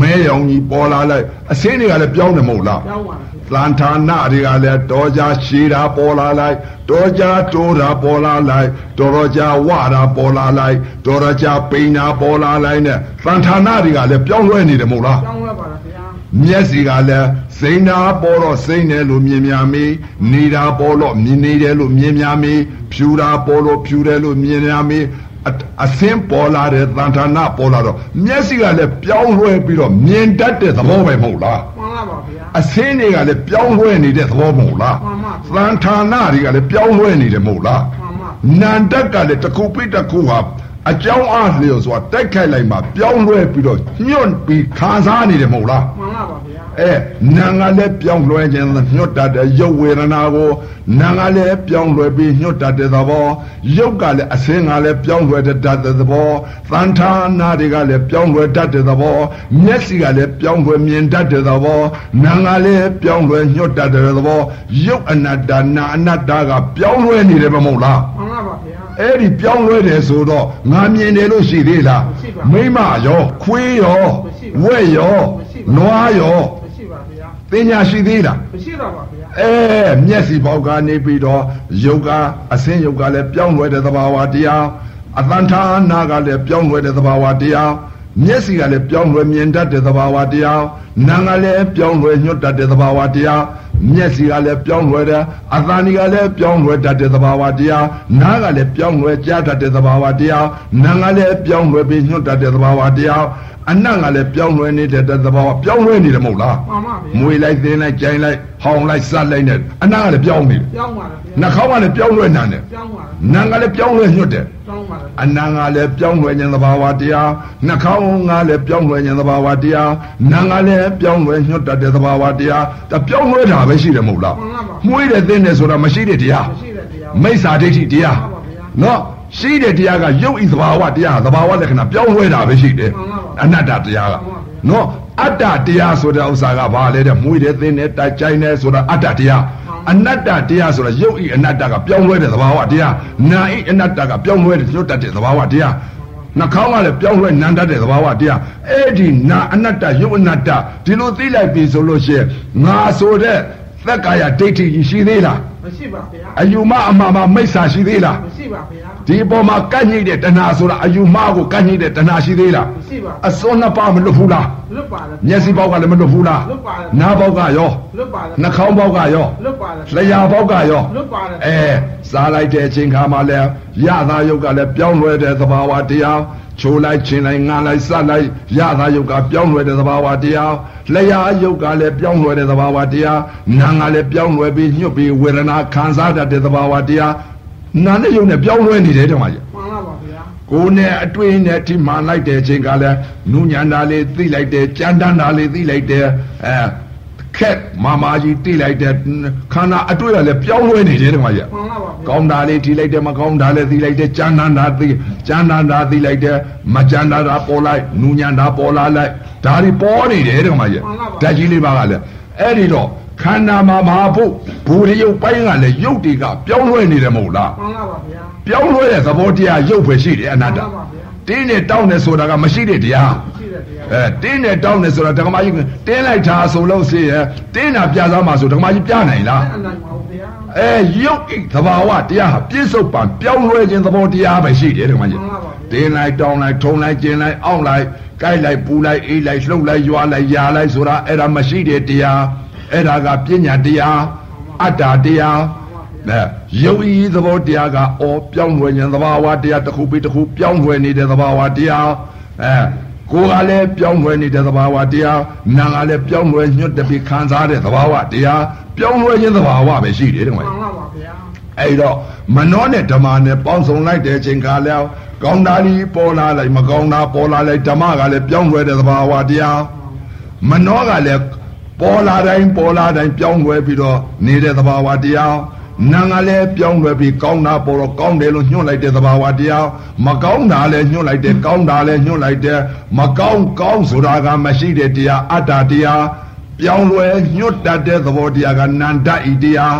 မဲရောင်ကြီးပေါ်လာလိုက်အစင်းတွေကလည်းပြောင်းတယ်မဟုတ်လားကျောင်းပါဗျာသံဌာနတွေကလည်းတော်ကြရှည်တာပေါ်လာလိုက်တော်ကြတိုးတာပေါ်လာလိုက်တော်တော်ကြဝတာပေါ်လာလိုက်တော်တော်ကြပိန်တာပေါ်လာလိုက်နဲ့သံဌာနတွေကလည်းပြောင်းလဲနေတယ်မဟုတ်လားကျောင်းဝဲပါလားဗျာ မျက်စိကလည်းစိန်တာပေါ်တော့စိန်တယ်လို့မြင်များမီနေတာပေါ်တော့မြင်နေတယ်လို့မြင်များမီဖြူတာပေါ်လို့ဖြူတယ်လို့မြင်များမီအအစင်းပေါ်လာတဲ့သံဌာနပေါ်လာတော့မျက်စိကလည်းပြောင်းလဲပြီးတော့မြင်တတ်တဲ့သဘောပဲမဟုတ်လားမှန်ပါပါဗျာအစင်းတွေကလည်းပြောင်းလဲနေတဲ့သဘောမဟုတ်လားမှန်ပါသံဌာနတွေကလည်းပြောင်းလဲနေတယ်မဟုတ်လားမှန်ပါနန္တကလည်းတစ်ခုပြီးတစ်ခုဟာ အကြောင်းအားလျော်စွာတိုက်ခိုက်လိုက်မှပြောင်းလဲပြီးတော့ညွန့်ပြီးခံစားနေတယ်မဟုတ်လားမှန်ပါပါဗျာ အဲနာငါလည်းပြောင်းလဲခြင်းညွတ်တတ်တဲ့ရုပ်ဝေဒနာကိုနာငါလည်းပြောင်းလဲပြီးညွတ်တတ်တဲ့သဘောရုပ်ကလည်းအစင်းကလည်းပြောင်းလဲတတ်တဲ့သဘောသံဌာနာတွေကလည်းပြောင်းလဲတတ်တဲ့သဘောမျက်စိကလည်းပြောင်းလဲမြင်တတ်တဲ့သဘောနာငါလည်းပြောင်းလဲညွတ်တတ်တဲ့သဘောရုပ်အနတ္တနာအနတ္တကပြောင်းလဲနေတယ်မဟုတ်လားမှန်ပါပါဗျာအဲ့ဒီပြောင်းလဲတယ်ဆိုတော့ငါမြင်တယ်လို့ရှိသေးလားမရှိပါဘူးမိမရောခွေးရောမရှိပါဘူးဝက်ရောမရှိပါဘူးနွားရောမရှိ ပါဗျာပညာရှိသေးလားမရှိတော့ပါဗျာအဲမျက်စိပေါက်ကနေပြီးတော့ယုတ်ကအစင်းယုတ်ကလည်းပြောင်းလဲတဲ့သဘာဝတရားအတန်ထာနာကလည်းပြောင်းလဲတဲ့သဘာဝတရားမျက်စိကလည်းပြောင်းလဲမြင်တတ်တဲ့သဘာဝတရားနာကလည်းပြောင်းလဲညွတ်တတ်တဲ့သဘာဝတရား မျက်စိကလည်းပြောင်းလဲတယ်အသံဒီကလည်းပြောင်းလဲတတ်တဲ့သဘာဝတရားနားကလည်းပြောင်းလဲကြားတတ်တဲ့သဘာဝတရားနာကလည်းပြောင်းလဲပြီးညွတ်တတ်တဲ့သဘာဝတရားအနံ့ကလည်းပြောင်းလဲနေတဲ့သဘာဝပြောင်းလဲနေတယ်မဟုတ်လားမှန်ပါဗျာမွေလိုက်သင်းလိုက်ကြိုင်လိုက်ဟောင်းလိုက်စလိုက်နဲ့အနာကလည်းပြောင်းနေတယ်ကျောင်းပါလားဗျာ နှာခေါင်းကလည်းပြောင်းလဲနန်းတယ်ကျောင်းပါလားနန်းကလည်းပြောင်းလဲညွတ်တယ်ကျောင်းပါလားအနံကလည်းပြောင်းလဲခြင်းသဘာဝတရားနှာခေါင်းကလည်းပြောင်းလဲခြင်းသဘာဝတရားနန်းကလည်းပြောင်းလဲညွတ်တတ်တဲ့သဘာဝတရားဒါပြောင်းလဲတာပဲရှိတယ်မဟုတ်လားမှန်ပါပါမွေးတယ်သင်းတယ်ဆိုတာမရှိတဲ့တရားမရှိတဲ့တရားမိစ္ဆာဒိဋ္ဌိတရားမှန်ပါဗျာနော်ရှိတဲ့တရားကရုပ်ဤသဘာဝတရားသဘာဝလက္ခဏာပြောင်းလဲတာပဲရှိတယ်မှန်ပါပါအနတ္တတရားကမှန်ပါဗျာနော်အတ္တတရားဆိုတဲ့ဥစ္စာကဘာလဲတဲ့မွေးတယ်သင်းတယ်တိုက်ကြိုင်တယ်ဆိုတာအတ္တတရား အနတ္တတရားဆိုတာရုပ်ဤအနတ္တကပြောင်းလဲတဲ့သဘာဝတရားနာဤအနတ္တကပြောင်းလဲတဲ့ညွတ်တတ်တဲ့သဘာဝတရားနှာခေါင်းကလည်းပြောင်းလဲနံတတ်တဲ့သဘာဝတရားအဲ့ဒီနာအနတ္တရုပ်အနတ္တဒီလိုသိလိုက်ပြီဆိုလို့ရှိရင်ငါဆိုတဲ့သက်ကာယဒိဋ္ဌိကြီးရှိသေးလားမရှိပါဗျာအယူမအမှားမမိစ္ဆာရှိသေးလားမရှိပါဗျာ ဒီအပေါ်မှာကန့်ညိတဲ့တဏှာဆိုတာအယူမှားကိုကန့်ညိတဲ့တဏှာရှိသေးလားမရှိပါအစွန်းနှစ်ပါးမလွတ်ဘူးလားလွတ်ပါတယ်မျက်စိပေါက်ကလည်းမလွတ်ဘူးလားလွတ်ပါတယ်နားပေါက်ကရောလွတ်ပါတယ်နှာခေါင်းပေါက်ကရောလွတ်ပါတယ်လျှာပေါက်ကရောလွတ်ပါတယ်အဲစားလိုက်တဲ့အချိန်ခါမှလည်းရသာယုတ်ကလည်းပြောင်းလဲတဲ့သဘာဝတရားချိုးလိုက်ချင်းလိုက်ငါလိုက်စလိုက်ရသာယုတ်ကပြောင်းလဲတဲ့သဘာဝတရားလျှာယုတ်ကလည်းပြောင်းလဲတဲ့သဘာဝတရားနာငါလည်းပြောင်းလဲပြီးညှွတ်ပြီးဝေဒနာခံစားတတ်တဲ့သဘာဝတရား နာနဲ့ယုတ်နဲ့ပြောင်းလဲနေတယ်တဲ့မှာကြီးမှန်လားပါဗျာကိုယ်နဲ့အတွေ့နဲ့ထိမှန်လိုက်တဲ့အချိန်ကလည်းနုညံတာလေးသိလိုက်တယ်ကြမ်းတမ်းတာလေးသိလိုက်တယ်အဲခက်မာမာကြီးသိလိုက်တယ်ခန္ဓာအတွေ့ကလည်းပြောင်းလဲနေတယ်တဲ့မှာကြီးမှန်လားပါဗျာကောင်းတာလေးထိလိုက်တယ်မကောင်းတာလေးသိလိုက်တယ်ကြမ်းတမ်းတာသိကြမ်းတမ်းတာသိလိုက်တယ်မကြမ်းတမ်းတာပေါ်လိုက်နုညံတာပေါ်လာလိုက်ဒါတွေပေါ်နေတယ်တဲ့မှာကြီးဓာတ်ကြီးလေးပါကလည်းအဲ့ဒီတော့ ခန္ဓာမှာမဟာဖို့ဘူရိယုတ်ပိုင်းကလည်းယုတ်တွေကပြောင်းလဲနေတယ်မဟုတ်လားမှန်လားပါဗျာပြောင်းလဲတဲ့သဘောတရားရုပ်ပဲရှိတယ်အနတ္တမှန်ပါဗျာတင်းနဲ့တောင်းနေဆိုတာကမရှိတဲ့တရားရှိတယ်ဗျာအဲတင်းနဲ့တောင်းနေဆိုတာဓမ္မကြီးတင်းလိုက်တာဆိုလို့ရှိရင်တင်းတာပြစားမှာဆိုဓမ္မကြီးပြနိုင်လားအဲ့အနိုင်ပါဗျာအဲရုပ်ဣသဘာဝတရားဟာပြစ္ဆုတ်ပံပြောင်းလဲခြင်းသဘောတရားပဲရှိတယ်ဓမ္မကြီးမှန်ပါပါဗျာတင်းလိုက်တောင်းလိုက်ထုံလိုက်ကျင်လိုက်အောင့်လိုက်ကြိုက်လိုက်ပူလိုက်အေးလိုက်လှုပ်လိုက်ရွာလိုက်ယာလိုက်ဆိုတာအဲ့ဒါမရှိတဲ့တရား အဲ့ဒါကပညာတရားအတ္တတရားအဲယုတ်ဤသဘောတရားကအော်ပြောင်းလဲခြင်းသဘာဝတရားတစ်ခုပြီးတစ်ခုပြောင်းလဲနေတဲ့သဘာဝတရားအဲကိုယ်ကလည်းပြောင်းလဲနေတဲ့သဘာဝတရားနာကလည်းပြောင်းလဲညွတ်တပြီးခံစားတဲ့သဘာဝတရားပြောင်းလဲခြင်းသဘာဝပဲရှိတယ်တဲ့ကွာမှန်လားပါဗျာအဲ့တော့မနှောနဲ့ဓမ္မနဲ့ပေါင်းစုံလိုက်တဲ့အချိန်ခါလဲကောင်းတာကြီးပေါ်လာလိုက်မကောင်းတာပေါ်လာလိုက်ဓမ္မကလည်းပြောင်းလဲတဲ့သဘာဝတရားမနှောကလည်း ပေါ်လာတိုင်းပေါ်လာတိုင်းပြောင်းလဲပြီးတော့နေတဲ့သဘာဝတရားနာငါလည်းပြောင်းလဲပြီးကောင်းတာပေါ်တော့ကောင်းတယ်လို့ညွှန်လိုက်တဲ့သဘာဝတရားမကောင်းတာလည်းညွှန်လိုက်တယ်ကောင်းတာလည်းညွှန်လိုက်တယ်မကောင်းကောင်းဆိုတာကမရှိတဲ့တရားအတ္တတရားပြောင်းလဲညွတ်တတ်တဲ့သဘောတရားကနန္တဤတရား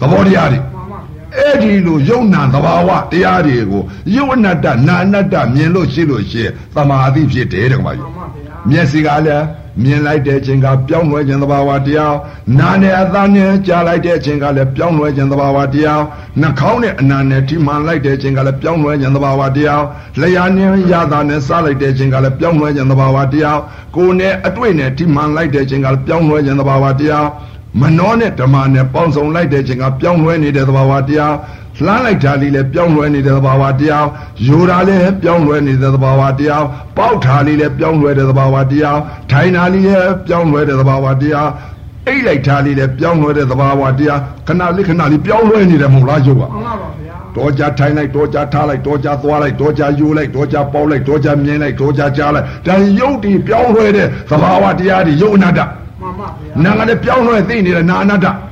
သဘောတရားတွေမှန်ပါဗျာအဲ့ဒီလိုယုံနာသဘာဝတရားတွေကိုယုံအနတ္တနာအနတ္တမြင်လို့ရှိလို့ရှိရင်သမာဓိဖြစ်တယ်တဲ့ကွာမှန်ပါဗျာမျက်စိကလည်း မြင်လိုက်တဲ့အချိန်ကပြောင်းလဲခြင်းသဘာဝတရားနာနဲ့အသားနဲ့ကြားလိုက်တဲ့အချိန်ကလည်းပြောင်းလဲခြင်းသဘာဝတရားနှာခေါင်းနဲ့အနာနဲ့ထိမှန်လိုက်တဲ့အချိန်ကလည်းပြောင်းလဲခြင်းသဘာဝတရားလျှာနဲ့ရတာနဲ့စားလိုက်တဲ့အချိန်ကလည်းပြောင်းလဲခြင်းသဘာဝတရားကိုယ်နဲ့အတွေ့နဲ့ထိမှန်လိုက်တဲ့အချိန်ကလည်းပြောင်းလဲခြင်းသဘာဝတရားမနှောနဲ့ဓမ္မနဲ့ပေါင်းစုံလိုက်တဲ့အချိန်ကပြောင်းလဲနေတဲ့သဘာဝတရား လှမ်းလိုက်တာလေးလည်းပြောင်းလဲနေတဲ့သဘာဝတရားယူတာလည်းပြောင်းလဲနေတဲ့သဘာဝတရားပေါက်တာလေးလည်းပြောင်းလဲတဲ့သဘာဝတရားထိုင်တာလေးလည်းပြောင်းလဲတဲ့သဘာဝတရားအိတ်လိုက်တာလေးလည်းပြောင်းလဲတဲ့သဘာဝတရားခဏလေးခဏလေးပြောင်းလဲနေတယ်မဟုတ်လားယုတ်ကမှန်လားပါဗျာတော်ကြထိုင်လိုက်တော်ကြထားလိုက်တော်ကြသွားလိုက်တော်ကြယူလိုက်တော်ကြပေါက်လိုက်တော်ကြမြင်လိုက်တော်ကြကြားလိုက်ဒါယုတ်ဒီပြောင်းလဲတဲ့သဘာဝတရားတွေယုတ်အနတ္တမှန်ပါဗျာနာကလည်းပြောင်းလဲသိနေတဲ့နာအနတ္တမှန်ပါဗျာ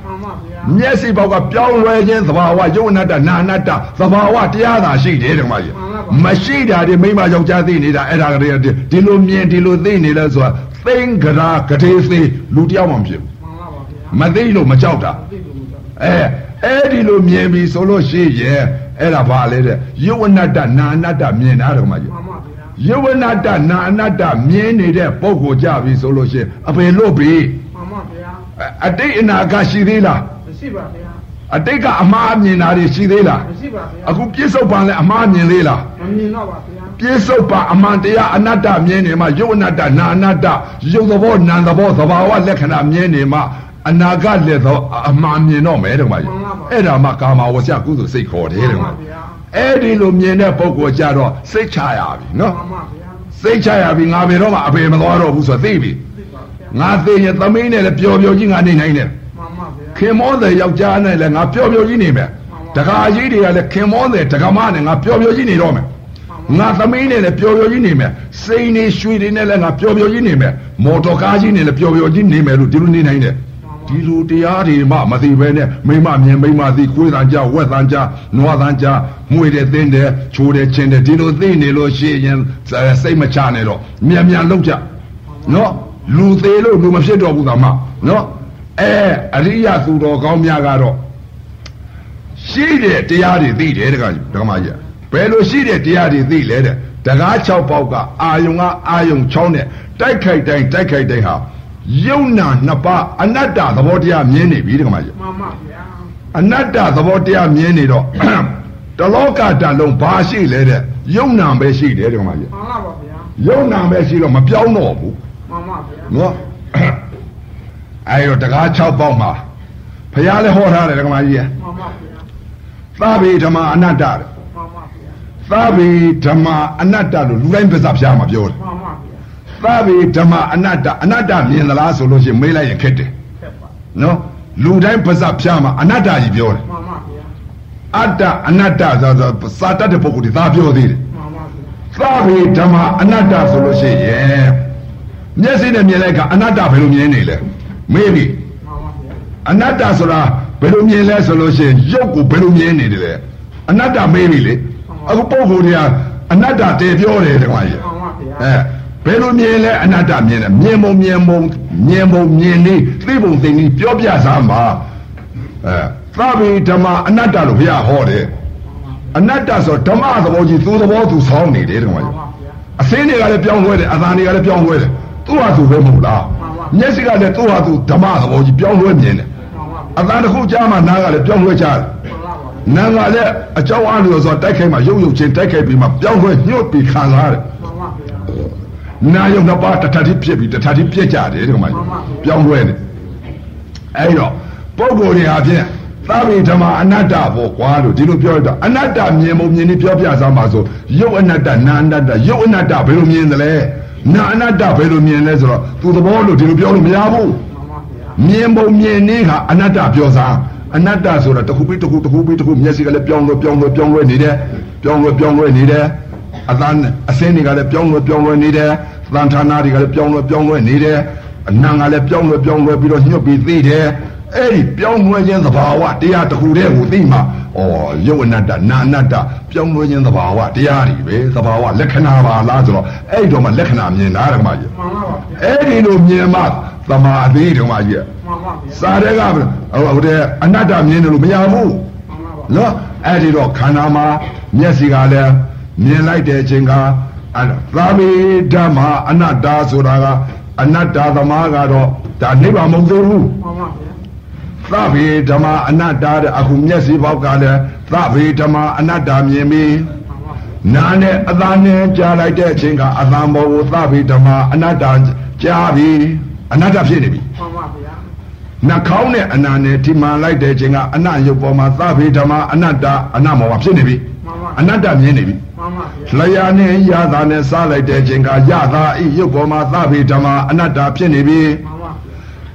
မျက်စိဘောက်ကပြောင်းလဲခြင်းသဘာဝယုတ်အနတ္တနာအနတ္တသဘာဝတရားသာရှိတယ်ဓမ္မကြီးမရှိတာဒီမိမယောက်ျားသိနေတာအဲ့ဒါကလေးဒီလိုမြင်ဒီလိုသိနေလဲဆိုတာသိင်္ဂရာကတိသေးလူတယောက်မှမဖြစ်ဘူးမှန်လားပါဗျာမသိလို့မကြောက်တာသိလို့မကြောက်အဲအဲ့ဒီလိုမြင်ပြီဆိုလို့ရှိရင်အဲ့ဒါဘာလဲတဲ့ယုတ်အနတ္တနာအနတ္တမြင်တာဓမ္မကြီးမှန်ပါဗျာယုတ်အနတ္တနာအနတ္တမြင်နေတဲ့ပုံကိုကြပြီဆိုလို့ရှိရင်အပေလို့ပြီမှန်ပါဗျာအတိတ်အနာကရှိသေးလား မရှိပါဗျာအတိတ်ကအမှားမြင်တာတွေရှိသေးလားမရှိပါဗျာအခုပြစ္ဆုတ်ပံလည်းအမှားမြင်သေးလားမမြင်တော့ပါဗျာပြစ္ဆုတ်ပံအမှန်တရားအနတ္တမြင်နေမှယုတ်အနတ္တနာအနတ္တယုတ်သဘောနာသဘောသဘာဝလက္ခဏာမြင်နေမှအနာဂတ်လည်းသောအမှန်မြင်တော့မယ်တဲ့မကြီးအဲ့ဒါမှကာမဝဆကုသိုလ်စိတ်ခေါ်တယ်တဲ့မကြီးအဲ့ဒီလိုမြင်တဲ့ပုဂ္ဂိုလ်ကြတော့စိတ်ချရပြီနော်မှန်ပါဗျာစိတ်ချရပြီငါဘယ်တော့မှအပေမသွားတော့ဘူးဆိုတော့သိပြီသိပါဗျာငါသိရင်သမီးနဲ့လည်းပျော်ပျော်ကြီးငါနေနိုင်တယ်မှန်ပါဗျာ ခင်မောတဲ့ယောက်ျားနဲ့လည်းငါပျော်ပျော်ကြီးနေမယ်တခါကြီးတွေကလည်းခင်မောတဲ့တက္ကမနဲ့ငါပျော်ပျော်ကြီးနေတော့မယ်ငါသမီးနဲ့လည်းပျော်ပျော်ကြီးနေမယ်စိန်နေရွှေတွေနဲ့လည်းငါပျော်ပျော်ကြီးနေမယ်မော်တော်ကားကြီးနဲ့လည်းပျော်ပျော်ကြီးနေမယ်လို့ဒီလိုနေနိုင်တယ်ဒီလိုတရားတွေမှမသိဘဲနဲ့မိမမြင်မိမသိကိုယ်တန်ကြဝက်တန်ကြနွားတန်ကြမွေတဲ့တင်းတဲ့ချိုးတဲ့ချင်းတဲ့ဒီလိုသိနေလို့ရှိရင်စိတ်မချနဲ့တော့မြန်မြန်လောက်ကြနော်လူသေးလို့လူမဖြစ်တော့ဘူးသာမနော် အဲအရိယသူတော်ကောင်းများကတော့ရှိတဲ့တရားတွေသိတယ်တခါဒကမကြီးဘယ်လိုရှိတဲ့တရားတွေသိလဲတဲ့တကား6ပေါက်ကအာယုံကအာယုံ6နဲ့တိုက်ခိုက်တိုင်းတိုက်ခိုက်တိုင်းဟာယုံနာနှစ်ပါးအနတ္တသဘောတရားမြင်နေပြီတခါမကြီးမှန်ပါဗျာအနတ္တသဘောတရားမြင်နေတော့တတလောကတလုံးဘာရှိလဲတဲ့ယုံနာပဲရှိတယ်တဲ့ကောင်မကြီးမှန်ပါပါဗျာယုံနာပဲရှိတော့မပြောင်းတော့ဘူးမှန်ပါဗျာနော် အဲ့တော့တကား6ပေါက်မှာဖះလည်းဟောထားတယ်ကောင်မကြီးရဲ့မှန်ပါဗျာသဗ္ဗေဓမ္မအနတ္တတဲ့မှန်ပါဗျာသဗ္ဗေဓမ္မအနတ္တလို့လူတိုင်းပြဿဖျားမှာပြောတယ်မှန်ပါဗျာသဗ္ဗေဓမ္မအနတ္တအနတ္တမြင်သလားဆိုလို့ရှိရင်မေးလိုက်ရင်ခက်တယ်ခက်ပါနော်လူတိုင်းပြဿဖျားမှာအနတ္တကြီးပြောတယ်မှန်ပါဗျာအတ္တအနတ္တဆိုတော့စာတတ်တဲ့ပုဂ္ဂိုလ်တွေသာပြောသေးတယ်မှန်ပါဗျာသဗ္ဗေဓမ္မအနတ္တဆိုလို့ရှိရင်မျက်စိနဲ့မြင်လိုက်က အနတ္တဘယ်လိုမြင်နေလဲ မေးပြီမှန်ပါဗျာအနတ္တဆိုတာဘယ်လိုမြင်လဲဆိုလို့ရှိရင်ရုပ်ကိုဘယ်လိုမြင်နေတယ်လဲအနတ္တမေးပြီလေအခုပုဂ္ဂိုလ်တွေကအနတ္တတည်ပြောတယ်တခါကြီးမှန်ပါဗျာအဲဘယ်လိုမြင်လဲအနတ္တမြင်တယ်မြင်ပုံမြင်ပုံမြင်ပုံမြင်နေသိပုံသိနေပြောပြစမ်းပါအဲသဗ္ဗေဓမ္မအနတ္တလို့ဘုရားဟောတယ်အနတ္တဆိုဓမ္မသဘောကြီးသူသဘောသူဆောင်းနေတယ်တခါမှန်ကြီးပါဗျာအစင်းတွေကလည်းပြောင်းလဲတယ်အသာတွေကလည်းပြောင်းလဲတယ်သူ့ဟာသူပဲမဟုတ်လား မှန်ပါမျက်စိကလည်းသူ့ဟာသူဓမ္မသဘောကြီးပြောင်းလဲမြင်တယ်မှန်ပါဗျာအသာတစ်ခုကြားမှနားကလည်းပြောင်းလဲကြတယ်မှန်ပါပါနာကလည်းအကြောင်းအားလို့ဆိုတိုက်ခိုက်မှရုပ်ရုပ်ချင်းတိုက်ခိုက်ပြီးမှပြောင်းလဲညှို့ပြီးခံစားရတယ်မှန်ပါဗျာနာယုံနှစ်ပါးတစ်ထပ်တိဖြစ်ပြီးတစ်ထပ်တိပြက်ကြတယ်ဒီကမှမှန်ပါပြောင်းလဲနေအဲ့တော့ပုဂ္ဂိုလ်တွေဟာဖြင့်သဗ္ဗေဓမ္မအနတ္တဘောကွာလို့ဒီလိုပြောရတော့အနတ္တမြင်ပုံမြင်နေပြောပြစမ်းပါဆိုရုပ်အနတ္တနာအနတ္တရုပ်အနတ္တဘယ်လိုမြင်သလဲ နာအနတ္တဘယ်လိုမြင်လဲဆိုတော့သူသဘောလို့ဒီလိုပြောလို့မရဘူးမှန်ပါဗျာမြင်ပုံမြင်နေကအနတ္တပြောစားအနတ္တဆိုတာတစ်ခုပြီးတစ်ခုတစ်ခုပြီးတစ်ခုမျက်စိကလည်းပြောင်းလဲပြောင်းလဲပြောင်းလဲနေတယ်ပြောင်းလဲပြောင်းလဲနေတယ်အသံအစင်းတွေကလည်းပြောင်းလဲပြောင်းလဲနေတယ်သံဌာနတွေကလည်းပြောင်းလဲပြောင်းလဲနေတယ်အနံကလည်းပြောင်းလဲပြောင်းလဲပြီးတော့ညှပ်ပြီးသိတယ် အဲ့ဒီပြောင်းလဲခြင်းသဘာဝတရားတစ်ခုတည်းကိုသိမှဩရုပ်အနတ္တနာအနတ္တပြောင်းလဲခြင်းသဘာဝတရားတွေပဲသဘာဝလက္ခဏာပါလားဆိုတော့အဲ့ဒီတော့မှလက္ခဏာမြင်တာဓမ္မကြီးမှန်ပါပါဗျာအဲ့ဒီလိုမြင်မှသမာဓိဓမ္မကြီးမှန်ပါဗျာစာတဲ့ကဟိုဟိုတဲ့အနတ္တမြင်တယ်လို့မရဘူးမှန်ပါပါနော်အဲ့ဒီတော့ခန္ဓာမှာမျက်စိကလည်းမြင်လိုက်တဲ့အချိန်ကအဲ့ဒါသာမေဓမ္မအနတ္တဆိုတာကအနတ္တသမားကတော့ဒါနိဗ္ဗာန်မဟုတ်သေးဘူးမှန်ပါဗျာ သဗ္ဗေဓမ္မအနတ္တတဲ့အခုမျက်စိပေါက်ကလည်းသဗ္ဗေဓမ္မအနတ္တမြင်ပြီးမှန်ပါနာနဲ့အသာနဲ့ကြားလိုက်တဲ့အချိန်ကအသာမောကိုသဗ္ဗေဓမ္မအနတ္တကြားပြီးအနတ္တဖြစ်နေပြီမှန်ပါဗျာနှာခေါင်းနဲ့အနာနဲ့ဒီမှန်လိုက်တဲ့အချိန်ကအနရုပ်ပေါ်မှာသဗ္ဗေဓမ္မအနတ္တအနမောကဖြစ်နေပြီမှန်ပါအနတ္တမြင်နေပြီမှန်ပါဗျာလျာနဲ့ရတာနဲ့စားလိုက်တဲ့အချိန်ကရတာဤရုပ်ပေါ်မှာသဗ္ဗေဓမ္မအနတ္တဖြစ်နေပြီမှန်ပါ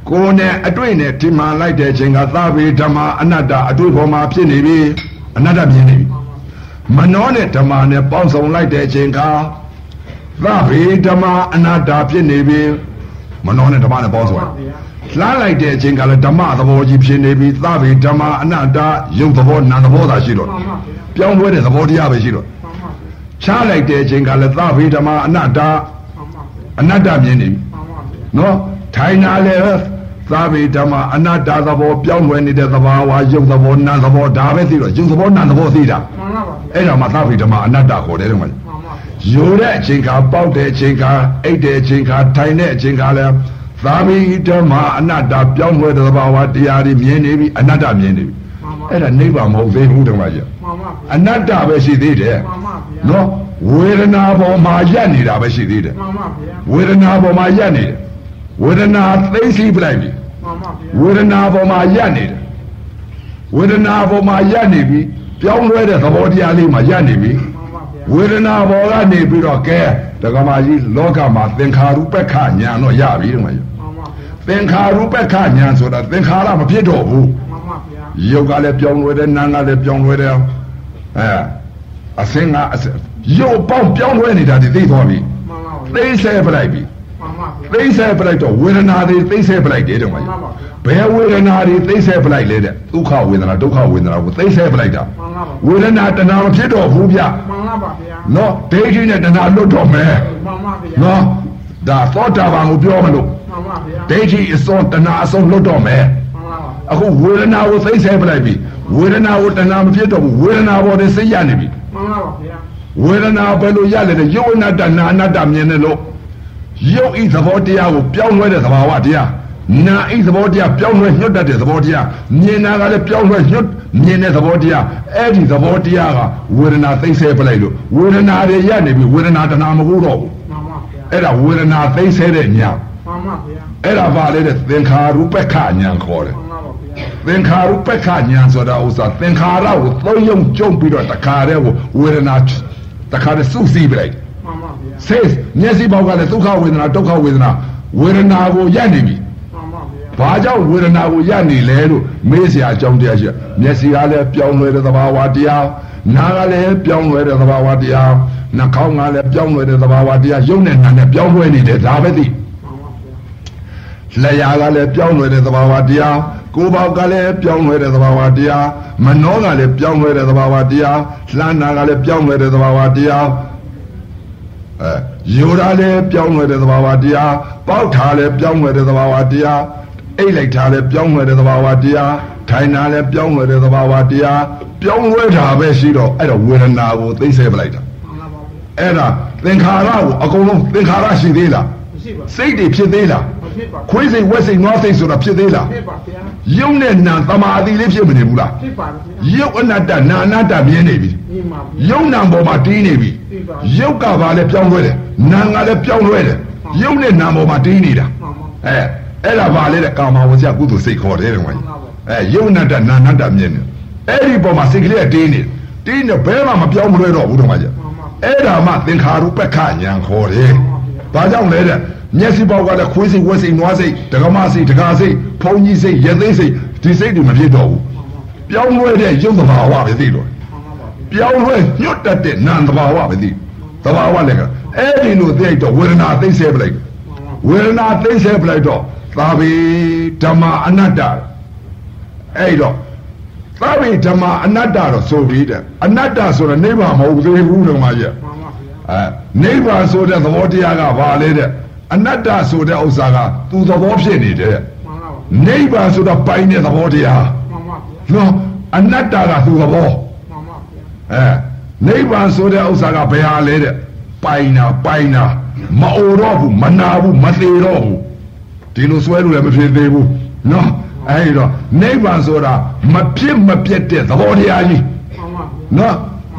ကိုယ်နဲ့အတွေ့နဲ့ဒီမှန်လိုက်တဲ့အချိန်ကသဗ္ဗေဓမ္မအနတ္တအတွေ့ပေါ်မှာဖြစ်နေပြီအနတ္တမြင်နေပြီမနောနဲ့ဓမ္မနဲ့ပေါင်းစုံလိုက်တဲ့အချိန်ကသဗ္ဗေဓမ္မအနတ္တဖြစ်နေပြီမနောနဲ့ဓမ္မနဲ့ပေါင်းစုံမှန်ပါဗျာလှမ်းလိုက်တဲ့အချိန်ကလည်းဓမ္မသဘောကြီးဖြစ်နေပြီသဗ္ဗေဓမ္မအနတ္တယုတ်သဘောနာမ်သဘောသာရှိတော့မှန်ပါဗျာပြောင်းလဲတဲ့သဘောတရားပဲရှိတော့မှန်ပါချလိုက်တဲ့အချိန်ကလည်းသဗ္ဗေဓမ္မအနတ္တမှန်ပါဗျာအနတ္တမြင်နေပြီမှန်ပါဗျာနော်ထိုင်တာလည်း သဗ္ဗေဓမ္မအနတ္တသဘောပြောင်းလဲနေတဲ့သဘာဝယုတ်သဘောနာမ်သဘောဒါပဲသိတော့ယုတ်သဘောနာမ်သဘောသိတာမှန်ပါဗျာအဲ့ဒါမှသဗ္ဗေဓမ္မအနတ္တခေါ်တယ်တော့မှမှန်ပါဗျာယိုတဲ့အချိန်ခါပေါက်တဲ့အချိန်ခါအိတ်တဲ့အချိန်ခါထိုင်တဲ့အချိန်ခါလဲသာမိဓမ္မအနတ္တပြောင်းလဲတဲ့သဘာဝတရားတွေမြင်နေပြီအနတ္တမြင်နေပြီမှန်ပါအဲ့ဒါနိဗ္ဗာန်မဟုတ်သေးဘူးတမကြီးမှန်ပါဗျာအနတ္တပဲရှိသေးတယ်မှန်ပါဗျာနော်ဝေဒနာပေါ်မှာရက်နေတာပဲရှိသေးတယ်မှန်ပါဗျာဝေဒနာပေါ်မှာရက်နေတယ်ဝေဒနာသိသိပလိုက်ပြီမှန်ပါဗျာ ဝေဒနာပေါ်မှာရက်နေတယ်ဝေဒနာပေါ်မှာရက်နေပြီပြောင်းလဲတဲ့သဘောတရားလေးမှာရက်နေပြီမှန်ပါဗျာဝေဒနာပေါ်ကနေပြီးတော့ကဲဒကမာကြီးလောကမှာသင်္ခါရုပ္ပခညာတော့ရပြီတဲ့မကြီးမှန်ပါဗျာသင်္ခါရုပ္ပခညာဆိုတာသင်္ခါရမဖြစ်တော့ဘူးမှန်ပါဗျာရုပ်ကလည်းပြောင်းလဲတယ်နာမ်ကလည်းပြောင်းလဲတယ်အဲအစင်းကအစင်းရုပ်ပေါင်းပြောင်းလဲနေတာဒီသိသွားပြီမှန်ပါဗျာသိဆဲပလိုက်ပြီ မှန်ပါဗျာသိဆဲပလိုက်တော့ဝေဒနာတွေသိဆဲပလိုက်တယ်တဲ့မကြီးဘယ်ဝေဒနာတွေသိဆဲပလိုက်လဲတဲ့ဒုက္ခဝေဒနာဒုက္ခဝေဒနာကိုသိဆဲပလိုက်တာမှန်ပါဗျာဝေဒနာတဏှာမဖြစ်တော့ဘူးဗျမှန်ပါဗျာနော်ဒိဋ္ဌိနဲ့တဏှာလွတ်တော့မယ်မှန်ပါဗျာနော်ဒါသောတာပန်ကိုပြောမလို့မှန်ပါဗျာဒိဋ္ဌိအစုံတဏှာအစုံလွတ်တော့မယ်မှန်ပါဗျာအခုဝေဒနာကိုသိဆဲပလိုက်ပြီဝေဒနာကိုတဏှာမဖြစ်တော့ဘူးဝေဒနာပေါ်နေစိတ်ရနေပြီမှန်ပါဗျာဝေဒနာဘယ်လိုရလဲတဲ့ယုတ်အနတ္တနာအနတ္တမြင်တယ်လို့ ယုတ်ဤသဘောတရားကိုပြောင်းလဲတဲ့သဘာဝတရားနာအိသဘောတရားပြောင်းလဲညွတ်တတ်တဲ့သဘောတရားမြင်တာကလည်းပြောင်းလဲညွတ်မြင်တဲ့သဘောတရားအဲ့ဒီသဘောတရားကဝေဒနာသိမ့်ဆဲပလိုက်လို့ဝေဒနာတွေရနေပြီဝေဒနာတဏမဟုတ်တော့ဘူးမှန်ပါဗျာအဲ့ဒါဝေဒနာသိမ့်ဆဲတဲ့ညာမှန်ပါဗျာအဲ့ဒါပါလေတဲ့သင်္ခါရုပ္ပခညာခေါ်တယ်မှန်ပါဗျာသင်္ခါရုပ္ပခညာဆိုတာဥစ္စာသင်္ခါရကိုသုံးယုံကြုံပြီးတော့တခါတည်းကိုဝေဒနာတခါတည်းစုစည်းပလိုက် sense မျက်စိပေါက်ကလည်းဒုက္ခဝေဒနာဒုက္ခဝေဒနာဝေဒနာကိုရပ်နေပြီဘာကြောင့်ဝေဒနာကိုရနေလဲလို့မေးစရာအကြောင်းတရားရှိမျက်စိကလည်းပြောင်းလဲတဲ့သဘာဝတရားနားကလည်းပြောင်းလဲတဲ့သဘာဝတရားနှာခေါင်းကလည်းပြောင်းလဲတဲ့သဘာဝတရားရုပ်နဲ့နာနဲ့ပြောင်းလဲနေတယ်ဒါပဲသိလျှာကလည်းပြောင်းလဲတဲ့သဘာဝတရားကိုယ်ပေါက်ကလည်းပြောင်းလဲတဲ့သဘာဝတရားမနှောကလည်းပြောင်းလဲတဲ့သဘာဝတရားလှမ်းနာကလည်းပြောင်းလဲတဲ့သဘာဝတရား အဲယောဓာလည်းပြောင်းလဲတဲ့သဘာဝတရားပေါက်ထားလည်းပြောင်းလဲတဲ့သဘာဝတရားအိတ်လိုက်ထားလည်းပြောင်းလဲတဲ့သဘာဝတရားထိုင်တာလည်းပြောင်းလဲတဲ့သဘာဝတရားပြောင်းလဲတာပဲရှိတော့အဲ့တော့ဝေဒနာကိုသိစေပလိုက်တာမှန်ပါဗျာအဲ့ဒါသင်္ခါရကိုအကုန်လုံးသင်္ခါရရှိသေးလားမရှိပါစိတ်တွေဖြစ်သေးလားမဖြစ်ပါ ခွေးစိတ်ဝက်စိတ်နွားစိတ်ဆိုတာဖြစ်သေးလားဖြစ်ပါဗျာယုံနဲ့နာသမာဓိလေးဖြစ်မနေဘူးလားဖြစ်ပါဗျာယုတ်အနတ္တနာအနတ္တမြင်နေပြီဒီမှာဗျာယုံနာပေါ်မှာတင်းနေပြီသိပါယုတ်ကဘာလဲပြောင်းလဲတယ်နာကလည်းပြောင်းလဲတယ်ယုံနဲ့နာပေါ်မှာတင်းနေတာမှန်ပါအဲအဲ့ဒါဘာလဲတဲ့ကာမဝဇ္ဇကုသိုလ်စိတ်ခေါ်တယ်တဲ့ကွာကြီးအဲယုံနတ္တနာနတ္တမြင်နေအဲ့ဒီပေါ်မှာစိတ်ကလေးကတင်းနေတယ်တင်းနေဘဲမှမပြောင်းမလဲတော့ဘူးတော့ကွာကြီးအဲ့ဒါမှသင်္ခါရုပ္ပခညာခေါ်တယ်ဘာကြောင့်လဲတဲ့ မျက်စိပေါက်ကလည်းခွေးစိတ်ဝက်စိတ်နွားစိတ်ဒကမစိတ်ဒကာစိတ်ဖုံကြီးစိတ်ရသေးစိတ်ဒီစိတ်တွေမဖြစ်တော့ဘူးပြောင်းလဲတဲ့ယုံသဘာဝပဲသိတော့မှန်ပါဗျာပြောင်းလဲညွတ်တတ်တဲ့နာမ်သဘာဝပဲသိသဘာဝလည်းကအဲ့ဒီလိုသိတော့ဝေဒနာသိစေပလိုက်ဝေဒနာသိစေပလိုက်တော့သာဘိဓမ္မအနတ္တအဲ့တော့သာဘိဓမ္မအနတ္တတော့ဆိုပြီးတဲ့အနတ္တဆိုတော့နိဗ္ဗာန်မဟုတ်သေးဘူးတော့မကြီးမှန်ပါဗျာအဲနိဗ္ဗာန်ဆိုတဲ့သဘောတရားကဘာလဲတဲ့ အနတ္တဆိုတဲ့ဥစ္စာကသူသဘောဖြစ်နေတယ်မှန်ပါဗျာနိဗ္ဗာန်ဆိုတော့ပိုင်တဲ့သဘောတရားမှန်ပါဗျာနော်အနတ္တကသူသဘောမှန်ပါဗျာအဲနိဗ္ဗာန်ဆိုတဲ့ဥစ္စာကဘယ်ဟာလဲတဲ့ပိုင်နာပိုင်နာမအိုတော့ဘူးမနာဘူးမသေးတော့ဘူးဒီလိုဆွဲလို့လည်းမဖြစ်သေးဘူးနော်အဲဒီတော့နိဗ္ဗာန်ဆိုတာမဖြစ်မပြတ်တဲ့သဘောတရားကြီးမှန်ပါဗျာနော်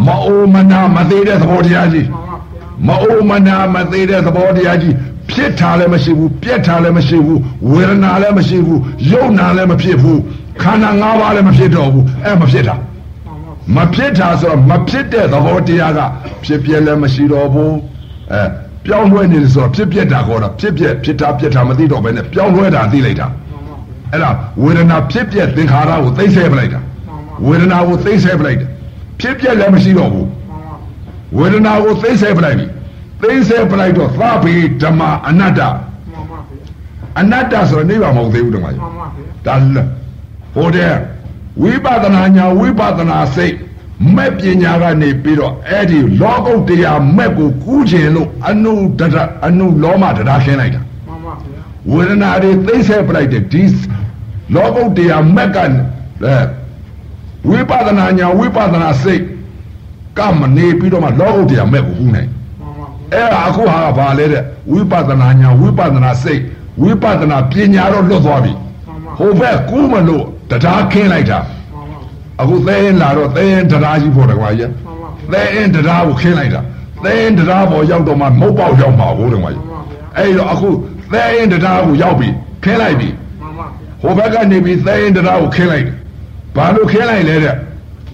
မအိုမနာမသေးတဲ့သဘောတရားကြီးမှန်ပါဗျာမအိုမနာမသေးတဲ့သဘောတရားကြီး ဖြစ်တာလည်းမရှိဘူးပြက်တာလည်းမရှိဘူးဝေဒနာလည်းမရှိဘူးယုံနာလည်းမဖြစ်ဘူးခန္ဓာ၅ပါးလည်းမဖြစ်တော့ဘူးအဲမဖြစ်တာမှန်ပါဗျာမဖြစ်တာဆိုတော့မဖြစ်တဲ့သဘောတရားကဖြစ်ပြက်လည်းမရှိတော့ဘူးအဲပြောင်းလဲနေတယ်ဆိုတော့ဖြစ်ပြက်တာခေါ်တာဖြစ်ပြက်ဖြစ်တာပြက်တာမသိတော့ဘဲနဲ့ပြောင်းလဲတာသိလိုက်တာမှန်ပါဗျာအဲ့ဒါဝေဒနာဖြစ်ပြက်သင်္ခါရကိုသိမ့်ဆဲပလိုက်တာမှန်ပါဝေဒနာကိုသိမ့်ဆဲပလိုက်တယ်ဖြစ်ပြက်လည်းမရှိတော့ဘူးမှန်ပါဝေဒနာကိုသိမ့်ဆဲပလိုက်ပြီ သိမ့်ဆဲပလိုက်တော့သဗ္ဗေဓမ္မအနတ္တမှန်ပါဗျာအနတ္တဆိုတော့နိဗ္ဗာန်မဟုတ်သေးဘူးတမကြီးမှန်ပါဗျာဒါလဟိုတဲ့ဝိပဿနာညာဝိပဿနာစိတ်မဲ့ပညာကနေပြီးတော့အဲ့ဒီလောကုတ်တရားမဲ့ကိုကူးခြင်းလို့အနုဒရအနုလောမတရားခင်းလိုက်တာမှန်ပါဗျာဝေဒနာတွေသိမ့်ဆဲပလိုက်တဲ့ဒီလောကုတ်တရားမဲ့ကအဲဝိပဿနာညာဝိပဿနာစိတ်ကမနေပြီးတော့မှလောကုတ်တရားမဲ့ကိုကူးနိုင်မှန်ပါဗျာ အဲ့ဒါအခုဟာကဘာလဲတဲ့ဝိပဿနာညာဝိပဿနာစိတ်ဝိပဿနာပညာတော့လွတ်သွားပြီမှန်ပါဟိုဘက်ကူးမလို့တရားခင်းလိုက်တာမှန်ပါအခုသဲရင်လာတော့သဲရင်တရားကြီးပေါ်တယ်ကွာကြီးမှန်ပါသဲရင်တရားကိုခင်းလိုက်တာသဲရင်တရားပေါ်ရောက်တော့မှမုတ်ပေါက်ရောက်မှာဟုတ်တယ်ကွာကြီးအဲ့တော့အခုသဲရင်တရားကိုရောက်ပြီခင်းလိုက်ပြီမှန်ပါဗျာဟိုဘက်ကနေပြီးသဲရင်တရားကိုခင်းလိုက်တယ်ဘာလို့ခင်းလိုက်လဲတဲ့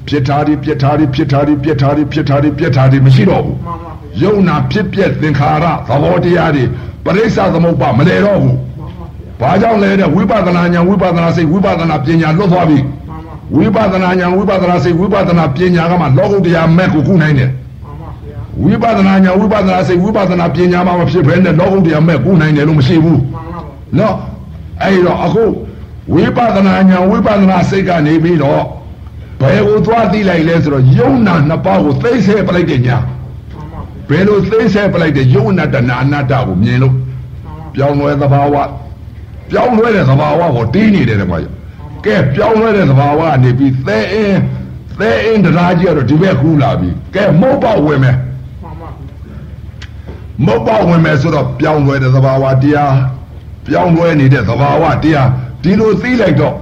ဖြစ်ထားဒီပြစ်ထားဒီဖြစ်ထားဒီပြစ်ထားဒီဖြစ်ထားဒီပြစ်ထားဒီမရှိတော့ဘူးမှန်ပါဗျာ ယုံနာဖြစ်ပြက်သင်္ခါရသဘောတရားတွေပရိစ္ဆသမုပ္ပါမလဲတော့ဘူးမှန်ပါဗျာဘာကြောင့်လဲတဲ့ဝိပဿနာဉာဏ်ဝိပဿနာစိတ်ဝိပဿနာပညာလွတ်သွားပြီမှန်ပါဝိပဿနာဉာဏ်ဝိပဿနာစိတ်ဝိပဿနာပညာကမှလောကုတ္တရာမဲ့ကိုကုနိုင်တယ်မှန်ပါဗျာဝိပဿနာဉာဏ်ဝိပဿနာစိတ်ဝိပဿနာပညာမှမဖြစ်ဘဲနဲ့လောကုတ္တရာမဲ့ကုနိုင်တယ်လို့မရှိဘူးမှန်ပါဗျာနော်အဲ့တော့အခုဝိပဿနာဉာဏ်ဝိပဿနာစိတ်ကနေပြီးတော့ဘယ်ကိုသွားသိလိုက်လဲဆိုတော့ယုံနာနှစ်ပါးကိုသိစေပလိုက်တဲ့ညာမှန်ပါဗျာ ဘယ်လိုသိစေပလိုက်တဲ့ယုံနာတနာအနတ္တကိုမြင်လို့မှန်ပါပြောင်းလဲသဘာဝပြောင်းလဲတဲ့သဘာဝကိုတီးနေတယ်တဲ့ကွာကဲပြောင်းလဲတဲ့သဘာဝကနေပြီးသဲအင်းသဲအင်းတရားကြီးကတော့ဒီဘက်ကူးလာပြီကဲမုတ်ပေါက်ဝင်မယ်မှန်ပါဗျာမုတ်ပေါက်ဝင်မယ်ဆိုတော့ပြောင်းလဲတဲ့သဘာဝတရားပြောင်းလဲနေတဲ့သဘာဝတရားဒီလိုသိလိုက်တော့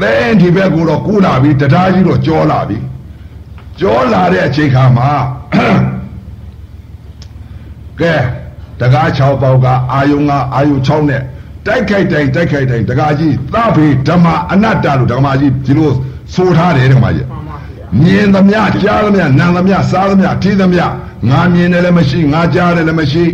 သင်ဒီဘက်ကိုတော့ကူးလာပြီတရားကြီးတော့ကြောလာပြီ ကြောလာတဲ့အချိန်ခါမှာကဲတကား6ပေါက်ကအာယုံကအာယုံ6နဲ့တိုက်ခိုက်တိုင်းတိုက်ခိုက်တိုင်းတကားကြီးသဗ္ဗေဓမ္မအနတ္တလို့ဓမ္မကြီးဒီလိုဆိုထားတယ်ဓမ္မကြီးမြင်သမျှကြားသမျှနားသမျှစားသမျှထိသမျှငါမြင်တယ်လည်းမရှိငါကြားတယ်လည်းမရှိ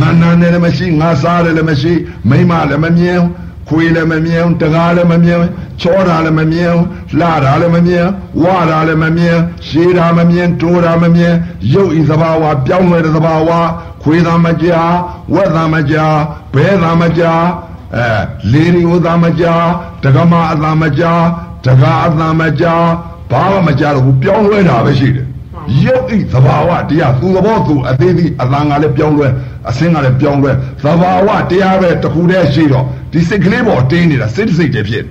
ငါနာတယ်လည်းမရှိငါစားတယ်လည်းမရှိမိမလည်းမမြင် ခွေလည်းမမြင်တကားလည်းမမြင်ချောတာလည်းမမြင်လှတာလည်းမမြင်ဝါတာလည်းမမြင်ရှည်တာမမြင်တိုးတာမမြင်ရုပ်ဤသဘာဝပြောင်းလဲတဲ့သဘာဝခွေသာမကြာဝက်သာမကြာဘဲသာမကြာအဲလေရီဝသာမကြာတကမအသာမကြာတကားအသာမကြာဘာမှမကြာတော့ဘူးပြောင်းလဲတာပဲရှိတယ်ရုပ်ဤသဘာဝတရားသူသဘောသူအသေးသေးအသာငါလည်းပြောင်းလဲ အစင်းကလည်းပြောင်းလဲသဘာဝတရားပဲတခုတည်းရှိတော့ဒီစိတ်ကလေးပေါ်တင်းနေတာစိတ်စိတ်တည်းဖြစ်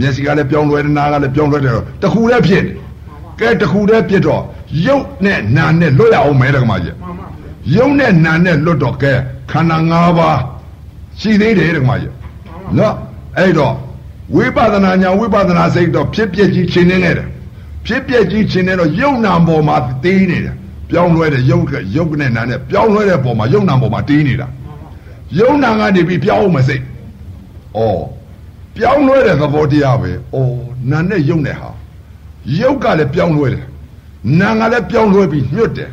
မျက်စိကလည်းပြောင်းလဲတယ်နားကလည်းပြောင်းလဲတယ်တော့တခုတည်းဖြစ်ကဲတခုတည်းဖြစ်တော့ရုပ်နဲ့နာနဲ့လွတ်ရအောင်မဲတကမကြီးရုပ်နဲ့နာနဲ့လွတ်တော့ကဲခန္ဓာ၅ပါးရှိသေးတယ်တကမကြီးနော်အဲ့တော့ဝိပဿနာညာဝိပဿနာစိတ်တော့ဖြစ်ပြကြီးရှင်းနေတယ်ဖြစ်ပြကြီးရှင်းနေတော့ယုံနာပေါ်မှာတေးနေတယ် ပြောင်းလဲတဲ့ယုတ်ကယုတ်နဲ့နာနဲ့ပြောင်းလဲတဲ့ပေါ်မှာယုံနာပေါ်မှာတေးနေတာယုံနာကနေပြီးပြောင်းအောင်မစိတ်ဩပြောင်းလဲတဲ့သဘောတရားပဲဩနာနဲ့ယုံနဲ့ဟာယုတ်ကလည်းပြောင်းလဲတယ်နာကလည်းပြောင်းလဲပြီးညွတ်တယ်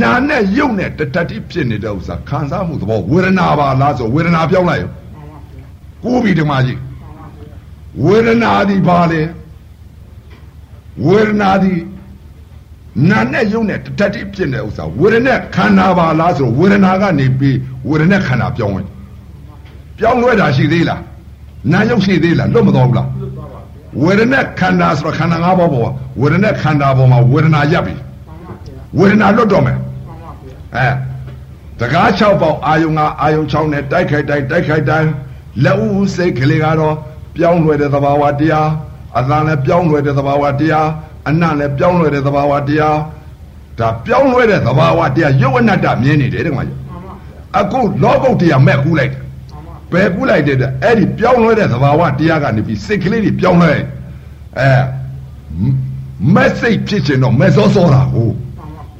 နာနဲ့ယုတ်နဲ့တတတိဖြစ်နေတဲ့ဥစ္စာခံစားမှုသဘောဝေဒနာပါလားဆိုဝေဒနာပြောင်းလိုက်ရောကိုးပြီဓမ္မကြီးဝေဒနာဒီပါလေဝေဒနာဒီ နာနဲ့ယုံနဲ့တတိဖြစ်တဲ့ဥစ္စာဝေဒနာခန္ဓာပါလားဆိုဝေဒနာကနေပြီးဝေဒနာခန္ဓာပြောင်းဝင်ပြောင်းလဲတာရှိသေးလားနာယုတ်ရှိသေးလားလွတ်မတော်ဘူးလားဝေဒနာခန္ဓာဆိုတော့ခန္ဓာ၅ပါးပေါ်ဝေဒနာခန္ဓာပေါ်မှာဝေဒနာရပ်ပြီဝေဒနာလွတ်တော့မယ်အဲတကား6ပေါက်အာယုံကအာယုံ6နဲ့တိုက်ခိုက်တိုက်တိုက်ခိုက်တိုင်းလက်ဥစိတ်ကလေးကတော့ပြောင်းလဲတဲ့သဘာဝတရားအသံလည်းပြောင်းလဲတဲ့သဘာဝတရား အနံ့လည်းပြောင်းလဲတဲ့သဘာဝတရားဒါပြောင်းလဲတဲ့သဘာဝတရားရုပ်အနတ္တမြင်နေတယ်တဲ့ကွာအခုလောကုတ်တရားမဲ့ကူးလိုက်တယ်ဘယ်ကူးလိုက်တဲ့အဲ့ဒီပြောင်းလဲတဲ့သဘာဝတရားကနေပြီးစိတ်ကလေးတွေပြောင်းလဲအဲမက်စိတ်ဖြစ်ချင်တော့မက်စောစောတာဟုတ်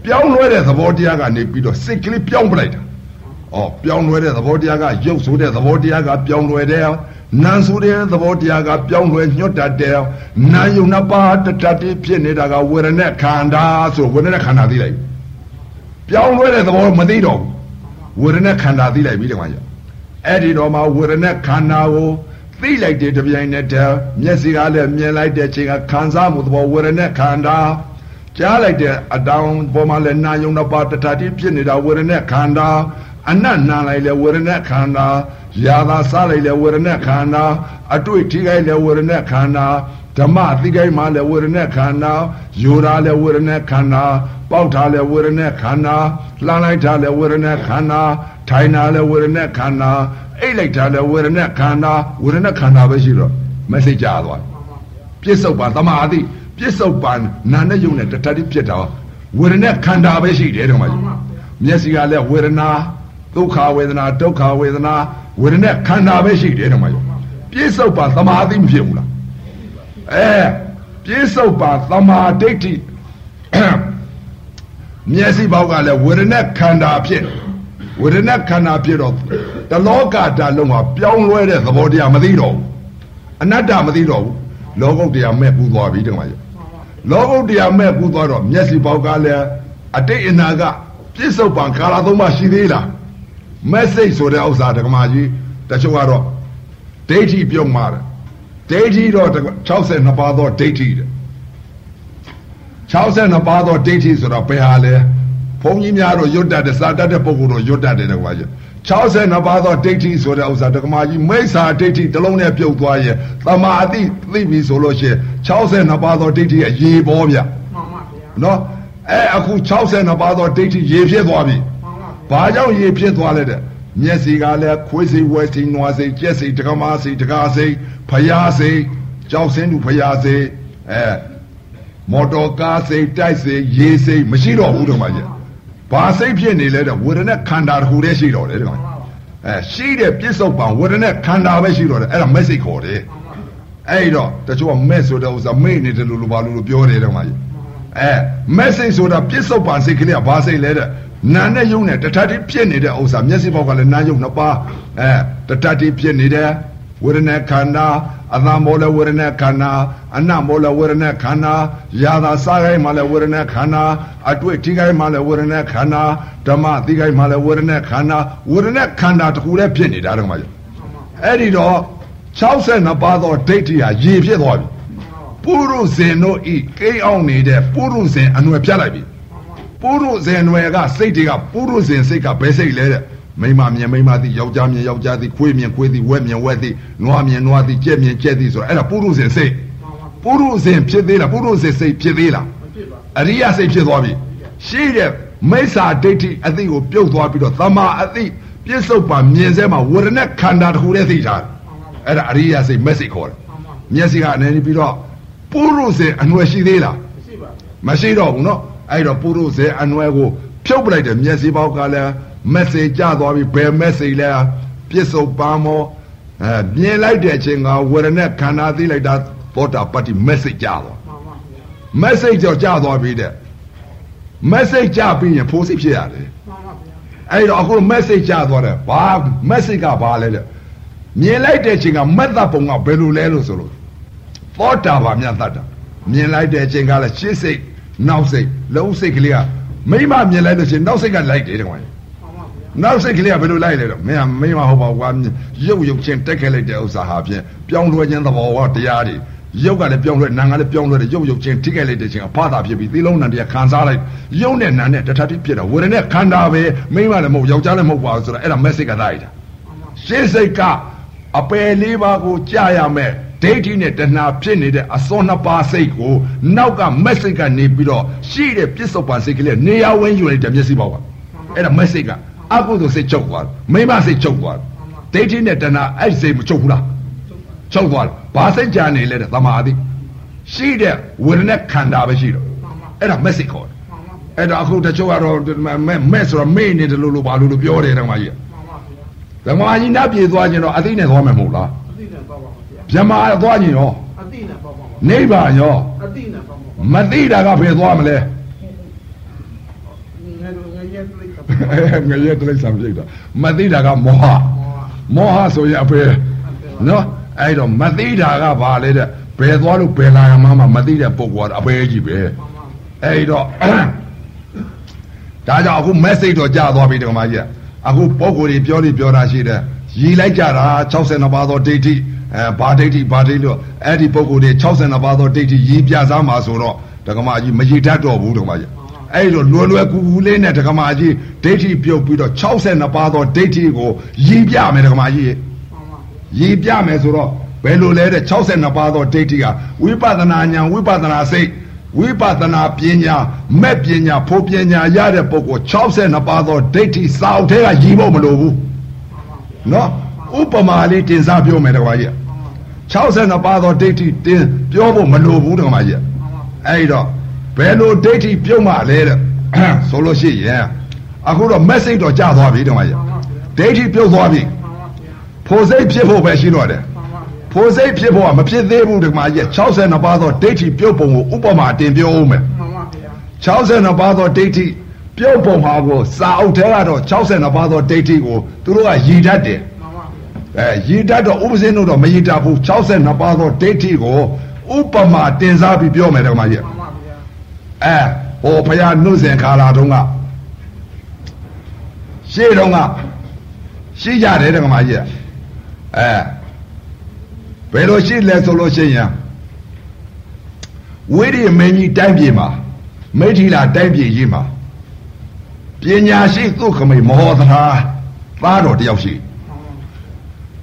ပြောင်းလဲတဲ့သဘောတရားကနေပြီးတော့စိတ်ကလေးပြောင်းပလိုက်တာဩပြောင်းလဲတဲ့သဘောတရားကရုပ်ဆိုတဲ့သဘောတရားကပြောင်းလဲတယ် နာဆိုတဲ့သဘောတရားကပြောင်းလဲညွတ်တတ်တယ်နာယုံနှစ်ပါးတတတိဖြစ်နေတာကဝေဒနာခန္ဓာဆိုဝေဒနာခန္ဓာသိလိုက်ပြောင်းလဲတဲ့သဘောမသိတော့ဘူးဝေဒနာခန္ဓာသိလိုက်ပြီတခါကျအဲ့ဒီတော့မှဝေဒနာခန္ဓာကိုသိလိုက်တဲ့တပြိုင်နက်တည်းမျက်စိကလည်းမြင်လိုက်တဲ့ချိန်ကခံစားမှုသဘောဝေဒနာခန္ဓာကြားလိုက်တဲ့အတောင်ပေါ်မှာလည်းနာယုံနှစ်ပါးတတတိဖြစ်နေတာဝေဒနာခန္ဓာအနတ်နာလိုက်လေဝေဒနာခန္ဓာ ယာသာစားလိုက်လေဝေဒနာခန္ဓာအတွေ့ထိခိုက်လေဝေဒနာခန္ဓာဓမ္မသိခိုက်မှလေဝေဒနာခန္ဓာယူရာလေဝေဒနာခန္ဓာပေါက်ထားလေဝေဒနာခန္ဓာလှမ်းလိုက်ထားလေဝေဒနာခန္ဓာထိုင်တာလေဝေဒနာခန္ဓာအိတ်လိုက်ထားလေဝေဒနာခန္ဓာဝေဒနာခန္ဓာပဲရှိတော့မစိတ်ကြသွားပြစ္ဆုတ်ပါသမာဓိပြစ္ဆုတ်ပါနာနဲ့ယုံနဲ့တတတိဖြစ်တာဝေဒနာခန္ဓာပဲရှိတယ်တော့မကြီးမျက်စိကလည်းဝေဒနာဒုက္ခဝေဒနာဒုက္ခဝေဒနာ ဝေဒနာခန္ဓာပဲရှိတယ်တော့မကြီးပြစ္ဆုတ်ပါသမာဓိမဖြစ်ဘူးလားအဲပြစ္ဆုတ်ပါသမာဓိဋ္ဌိမျက်စိဘောက်ကလည်းဝေဒနာခန္ဓာဖြစ်ဝေဒနာခန္ဓာဖြစ်တော့တလောကဓာတ်လုံးဟာပြောင်းလဲတဲ့သဘောတရားမသိတော့ဘူးအနတ္တမသိတော့ဘူးလောကုတ်တရားမဲ့ပူသွားပြီတခါကျလောကုတ်တရားမဲ့ပူသွားတော့မျက်စိဘောက်ကလည်းအတိတ်အနာကပြစ္ဆုတ်ပံကာလသုံးပါရှိသေးလား မက်စိတ်ဆိုတဲ့ဥစ္စာတက္ကမကြီးတချို့ကတော့ဒိဋ္ဌိပြုံးမှာတယ်ဒိဋ္ဌိတော့62ပါးသောဒိဋ္ဌိတဲ့62ပါးသောဒိဋ္ဌိဆိုတော့ဘယ်ဟာလဲဘုန်းကြီးများတော့ရွတ်တတ်တယ်စာတတ်တဲ့ပုဂ္ဂိုလ်တော့ရွတ်တတ်တယ်တက္ကမကြီး62ပါးသောဒိဋ္ဌိဆိုတဲ့ဥစ္စာတက္ကမကြီးမိစ္ဆာဒိဋ္ဌိတစ်လုံးနဲ့ပြုတ်သွားရဲ့သမာအတိသိပြီဆိုလို့ရှိရင်62ပါးသောဒိဋ္ဌိရဲ့ရေပေါ်ဗျမှန်ပါဗျာနော်အဲအခု62ပါးသောဒိဋ္ဌိရေဖြစ်သွားပြီ ဘာကြောင့်ရေဖြစ်သွားလဲတဲ့မျက်စိကလည်းခွေးစိဝဲစိနွားစိကြက်စိတကမာစိတကားစိဖယားစိကြောက်စင်းသူဖယားစိအဲမော်တော်ကားစိတိုက်စိရေစိမရှိတော့ဘူးတော့မှကြီးဘဘာစိတ်ဖြစ်နေလဲတဲ့ဝေဒနာခန္ဓာတစ်ခုတည်းရှိတော့တယ်တဲ့ကောင်အဲရှိတဲ့ပြစ္ဆုတ်ပံဝေဒနာခန္ဓာပဲရှိတော့တယ်အဲ့ဒါမက်စိတ်ခေါ်တယ်အဲ့တော့တချို့ကမက်ဆိုတဲ့ဥစ္စာမေ့နေတယ်လို့လို့ဘာလို့ပြောတယ်တဲ့ကောင်ကြီး အဲမက်စိတ်ဆိုတာပြစ္ဆုတ်ပံစိတ်ကလေးကဘာစိတ်လဲတဲ့နာနဲ့ယုံနဲ့တထတိဖြစ်နေတဲ့ဥစ္စာမျက်စိပေါက်ကလည်းနာယုံနှစ်ပါးအဲတထတိဖြစ်နေတယ်ဝေဒနာခန္ဓာအသံမောလဝေဒနာခန္ဓာအနမောလဝေဒနာခန္ဓာယာသာစားခိုင်းမှလည်းဝေဒနာခန္ဓာအတွေ့ထိခိုင်းမှလည်းဝေဒနာခန္ဓာဓမ္မသိခိုင်းမှလည်းဝေဒနာခန္ဓာဝေဒနာခန္ဓာတစ်ခုလည်းဖြစ်နေတာတော့မှအဲ့ဒီတော့62ပါးသောဒိဋ္ဌိဟာရေဖြစ်သွားပြီ ပုရုဇဉ်တို့ဤကိန်းအောင်နေတဲ့ပုရုဇဉ်အနွယ်ပြတ်လိုက်ပြီပုရုဇဉ်အနွယ်ကစိတ်တွေကပုရုဇဉ်စိတ်ကဘယ်စိတ်လဲတဲ့မိမမြင်မိမသိယောက်ျားမြင်ယောက်ျားသိခွေးမြင်ခွေးသိဝက်မြင်ဝက်သိနွားမြင်နွားသိကြက်မြင်ကြက်သိဆိုတော့အဲ့ဒါပုရုဇဉ်စိတ်ပုရုဇဉ်ဖြစ်သေးလားပုရုဇဉ်စိတ်ဖြစ်သေးလားအရိယစိတ်ဖြစ်သွားပြီရှိတဲ့မိစ္ဆာဒိဋ္ဌိအသိကိုပြုတ်သွားပြီးတော့သမာအသိပြစ္ဆုတ်ပါမြင်စဲမှာဝရဏခန္ဓာတစ်ခုတည်းသိထားတယ်အဲ့ဒါအရိယစိတ်မက်စိတ်ခေါ်တယ်မျက်စိကအနေနဲ့ပြီးတော့ ပုရုဇဉ်အနွယ်ရှိသေးလားမရှိတော့ဘူးเนาะအဲ့တော့ပုရုဇဉ်အနွယ်ကိုဖြုတ်ပလိုက်တယ်မျက်စိပေါက်ကလည်းမက်ဆေ့ကြသွားပြီဘယ်မက်ဆေ့လဲပြစ္ဆုတ်ပံမောအဲမြင်လိုက်တဲ့အချိန်ကဝရဏခန္ဓာသိလိုက်တာသောတာပတ္တိမက်ဆေ့ကြသွားမက်ဆေ့ကြောကြသွားပြီတဲ့မက်ဆေ့ကြပြီးရင်ဖိုးစိတ်ဖြစ်ရတယ်အဲ့တော့အခုမက်ဆေ့ကြသွားတယ်ဘာမက်ဆေ့ကဘာလဲတဲ့မြင်လိုက်တဲ့အချိန်ကမက်သပုံကဘယ်လိုလဲလို့ဆိုလို့ သောတာပန်မြတ်တတ်တာမြင်လိုက်တဲ့အချိန်ကလည်းရှေ့စိတ်နောက်စိတ်လုံးစိတ်ကလေးကမိမမြင်လိုက်လို့ရှိရင်နောက်စိတ်ကလိုက်တယ်တဲ့ကွာနောက်စိတ်ကလေးကဘယ်လိုလိုက်လဲတော့မင်းကမင်းမဟုတ်ပါဘူးကွာရုပ်ရုပ်ချင်းတက်ခဲ့လိုက်တဲ့ဥစ္စာဟာဖြင့်ပြောင်းလဲခြင်းသဘောဝတရားတွေရုပ်ကလည်းပြောင်းလဲနာငါလည်းပြောင်းလဲတယ်ရုပ်ရုပ်ချင်းထိခဲ့လိုက်တဲ့ချင်းအဖတာဖြစ်ပြီးသီလုံးနံတရားခံစားလိုက်ရုပ်နဲ့နာနဲ့တထတိဖြစ်တာဝေဒနဲ့ခန္ဓာပဲမိမလည်းမဟုတ်ယောက်ျားလည်းမဟုတ်ပါဘူးဆိုတော့အဲ့ဒါ message ကတိုက်တာရှင်းစိတ်ကအပယ်လေးပါးကိုကြာရမယ် ဒိဋ္ဌိနဲ့တဏှာဖြစ်နေတဲ့အစောနှစ်ပါးစိတ်ကိုနောက်က message ကနေပြီးတော့ရှိတဲ့ပြစ္ဆုတ်ပါစိတ်ကလေးနေရာဝင်းယူလိုက်တဲ့မျက်စိပေါက်ကအဲ့ဒါ message ကအကုသိုလ်စိတ်ချုပ်သွားတယ်မိမစိတ်ချုပ်သွားတယ်ဒိဋ္ဌိနဲ့တဏှာအဲ့စိတ်မချုပ်ဘူးလားချုပ်သွားတယ်ဘာစိတ်ကြနေလဲတဲ့သမာဓိရှိတဲ့ဝေဒနာခန္ဓာပဲရှိတော့အဲ့ဒါ message ခေါ်တယ်အဲ့ဒါအခုတချို့ကတော့မဲ့ဆိုတော့မေ့နေတယ်လို့လို့ဘာလို့လို့ပြောတယ်ဓမ္မကြီးဓမ္မကြီးနတ်ပြေသွားခြင်းတော့အသိနဲ့သွားမယ်မဟုတ်လားအတိနဲ့ပေါ့ပါ ဗျာဗြဟ္မာသွားခြင်းရောအတိနဲ့ပေါ့ပါနိဗ္ဗာန်ရောအတိနဲ့ပေါ့ပါမသိတာကဘယ်သွားမလဲငယ်တို့ငယ်ရဲ့ပြိတ္တာငရဲတိရစ္ဆာန်ပြိတ္တာမသိတာကမောဟမောဟဆိုရင်အဖေနော်အဲ့တော့မသိတာကဘာလဲတဲ့ဘယ်သွားလို့ဘယ်လာရမှမသိတဲ့ပုဂ္ဂိုလ်ကအဖေကြီးပဲအဲ့တော့ဒါကြောင့်အခု message တော့ကြာသွားပြီတက္ကမကြီးအခုပုဂ္ဂိုလ်တွေပြောလို့ပြောတာရှိတယ် ရည်လိုက်ကြတာ62ပါးသောဒိဋ္ဌိအဲဘာဒိဋ္ဌိဘာဒိဋ္ဌိလို့အဲ့ဒီပုဂ္ဂိုလ်တွေ62ပါးသောဒိဋ္ဌိရည်ပြစားမှာဆိုတော့တက္ကမကြီးမရည်တတ်တော့ဘူးတက္ကမကြီးအဲ့လိုလွယ်လွယ်ကူကူလေးနဲ့ဒကမာကြီးဒိဋ္ဌိပြုတ်ပြီးတော့62ပါးသောဒိဋ္ဌိကိုရည်ပြမယ်ဒကမာကြီးရည်ပြမယ်ဆိုတော့ဘယ်လိုလဲတဲ့62ပါးသောဒိဋ္ဌိကဝိပဿနာဉာဏ်ဝိပဿနာစိတ်ဝိပဿနာပညာမဲ့ပညာဖို့ပညာရတဲ့ပုဂ္ဂိုလ်62ပါးသောဒိဋ္ဌိစာအုပ်ထဲကရည်ဖို့မလိုဘူး နော်ဥပမာလေးတင်စားပြောမယ်ဒကမာကြီး62ပါးသောဒိဋ္ဌိတင်ပြောဖို့မလိုဘူးဒကမာကြီးအဲ့တော့ဘယ်လိုဒိဋ္ဌိပြုတ်မှလဲတဲ့ဆိုလို့ရှိရင်အခုတော့ message တော့ကြာသွားပြီတမကြီးဒိဋ္ဌိပြုတ်သွားပြီဖို့စိတ်ဖြစ်ဖို့ပဲရှိတော့တယ်ဖို့စိတ်ဖြစ်ဖို့ကမဖြစ်သေးဘူးဒီမှာကြီး62ပါးသောဒိဋ္ဌိပြုတ်ပုံကိုဥပမာတင်ပြောဦးမယ်မှန်ပါဗျာ62ပါးသောဒိဋ္ဌိ ပြုတ်ပုံဟာကိုစာအုပ်ထဲကတော့62ပါးသောဒိဋ္ဌိကိုသူတို့ကရည်တတ်တယ်မှန်ပါအဲရည်တတ်တော့ဥပဇင်းတို့တော့မရည်တတ်ဘူး62ပါးသောဒိဋ္ဌိကိုဥပမာတင်စားပြီးပြောမယ်ဒီမှာကြီးမှန်ပါဗျာအဲဟိုဘုရားနှုတ်စဉ်ခါလာတုန်းကရှေ့တုန်းကရှိကြတယ်တက္ကမကြီးအဲဘယ်လိုရှိလဲဆိုလို့ရှိရင်ဝိရိယမင်းကြီးတိုင်းပြည်မှာမိထီလာတိုင်းပြည်ကြီးမှာ ပညာရှိသုခမိတ်မောသနာသားတော်တယောက်ရှိ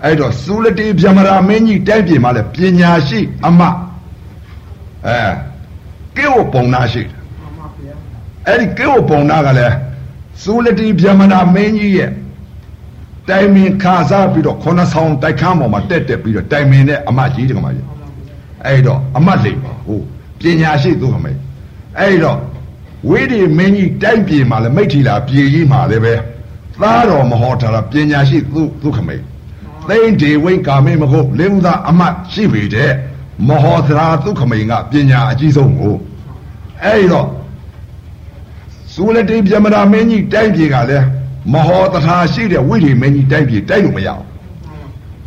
အဲ့တော့သုလတိဗြဟ္မရာမင်းကြီးတိုင်းပြည်မှာလည်းပညာရှိအမအဲကေဝပုံနာရှိတယ်မှန်ပါဗျာအဲ့ဒီကေဝပုံနာကလည်းသုလတိဗျမနာမင်းကြီးရဲ့တိုင်မင်ခါစားပြီးတော့ခုနဆောင်တိုက်ခန်းပေါ်မှာတက်တက်ပြီးတော့တိုင်မင်နဲ့အမကြီးတကမကြီးအဲ့တော့အမတ်လိမ့်ပါဟုတ်ပညာရှိသူခမေအဲ့တော့ ဝိရိမင်းကြီးတိုက်ပြေမှာလဲမိထီလာပြေကြီးမှာလဲပဲသားတော်မဟောထားတာပညာရှိသူသူခမိတ်သိမ့်ဒီဝိကာမေမဟုတ်လင်းဦးသားအမတ်ရှိပေတဲ့မဟောသရာသူခမိန်ကပညာအကြီးဆုံးကိုအဲ့တော့စူလတိပြမရာမင်းကြီးတိုက်ပြေကလည်းမဟောသရာရှိတဲ့ဝိရိမင်းကြီးတိုက်ပြေတိုက်လို့မရအောင်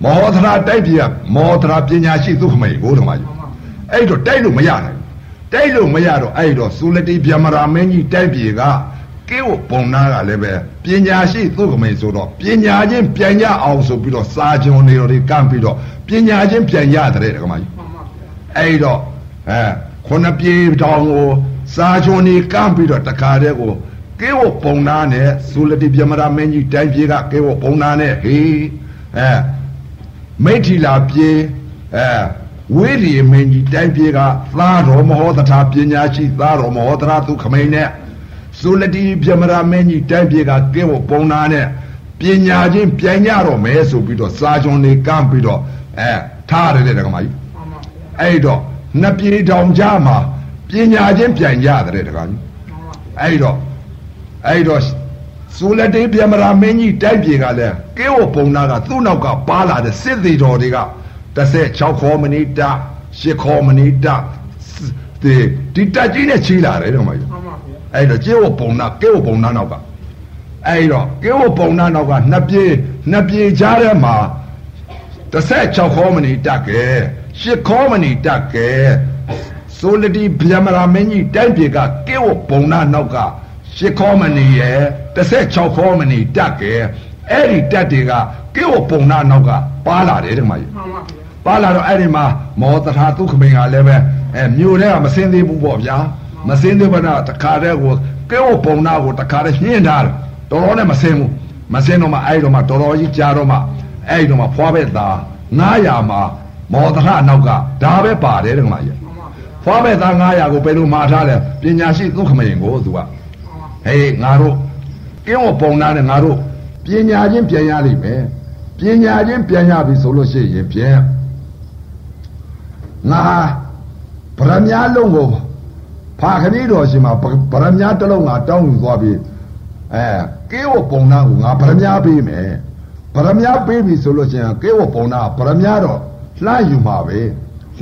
မဟောသရာတိုက်ပြေကမောသရာပညာရှိသူခမိန်ကိုတော့မှယူအဲ့တော့တိုက်လို့မရနိုင် တိုက်လို့မရတော့အဲ့တော့စူလတိပြမရာမင်းကြီးတိုက်ပြေကကဲဝပုံနာကလည်းပဲပညာရှိသူခမိန်ဆိုတော့ပညာချင်းပြန်ရအောင်ဆိုပြီးတော့စာကြုံနေတော်တွေကန့်ပြီးတော့ပညာချင်းပြန်ရတယ်ကမကြီးအဲ့တော့အဲခုနှစ်ပြေတောင်ကိုစာချွန်နေကန့်ပြီးတော့တခါတည်းကိုကဲဝပုံနာနဲ့ဇူလတိပြမရာမင်းကြီးတိုင်းပြေကကဲဝပုံနာနဲ့ဟေးအဲမိထီလာပြေအဲ ဝိရိယမင်းကြီးတိုင်းပြေကသားတော်မဟောတထာပညာရှိသားတော်မဟောတထာသူခမိန်နဲ့ဇူလတိပြမရာမင်းကြီးတိုင်းပြေကကဲဝပုံနာနဲ့ပညာချင်းပြန်ကြတော့မယ်ဆိုပြီးတော့စာချွန်နေကန့်ပြီးတော့အဲထားရတယ်တဲ့ကမကြီးအဲ့တော့နှစ်ပြေတောင်ကြားမှာပညာချင်းပြန်ကြတဲ့တကားကြီးအဲ့တော့အဲ့တော့စူလက်တေးပြမရာမင်းကြီးတိုက်ပြေကလည်းကဲဝပုံနာကသူ့နောက်ကပါလာတဲ့စစ်သေးတော်တွေက 16ခေါ်မနီတာ10ခေါ်မနီတာဒီဒီတက်ကြီးနဲ့ချီလာတယ်တော့မကြီးအဲ့တော့ကျေဝပုံနာကဲဝပုံနာနောက်ကအဲ့တော့ကဲဝပုံနာနောက်ကနှစ်ပြေနှစ်ပြေကြားထဲမှာ16ခေါ်မနီတက်ကဲရှစ်ခေါမဏီတက်ကဲဆိုလတိဗျမရာမင်းကြီးတိုက်ပြေကကဲဝဘုံနာနောက်ကရှစ်ခေါမဏီရဲ့16ခေါမဏီတက်ကဲအဲ့ဒီတက်တွေကကဲဝဘုံနာနောက်ကပါလာတယ်ဒီမှာကြီးပါ လာတော့အဲ့ဒီမှာမောတထာသုခမိန်ကလည်းပဲအဲမြို့ထဲကမစင်းသေးဘူးပေါ့ဗျာမစင်းသေးဘနာတခါတည်းကိုကဲဝဘုံနာကိုတခါတည်းညှင်းထားတယ်တော်တော်နဲ့မစင်းဘူးမစင်းတော့မှအဲ့တော့မှတော်တော်ကြီးကြားတော့မှအဲ့တော့မှဖွားပဲသား900မှာမောသရနောက်ကဒါပဲပါတယ်တဲ့ကမကြီးဖွားမဲ့သား900ကိုဘယ်လိုမှာထားလဲပညာရှိသုခမရင်ကိုသူကဟေးငါတို့ကင်းဝပုံနာနဲ့ငါတို့ပညာချင်းပြန်ရလိမ့်မယ်ပညာချင်းပြန်ရပြီဆိုလို့ရှိရင်ဖြင့် ငါဗရမ ्या လုံးကိုဖာခဏီတော်ရှင်မှာဗရမ ्या တစ်လုံးငါတောင်းယူသွားပြီးအဲကင်းဝပုံနာကိုငါဗရမ ्या ပေးမယ်ဗရမ ्या ပေးပြီဆိုလို့ရှိရင်ကင်းဝပုံနာဗရမ ्या တော့လှမ်းယူမှာပဲ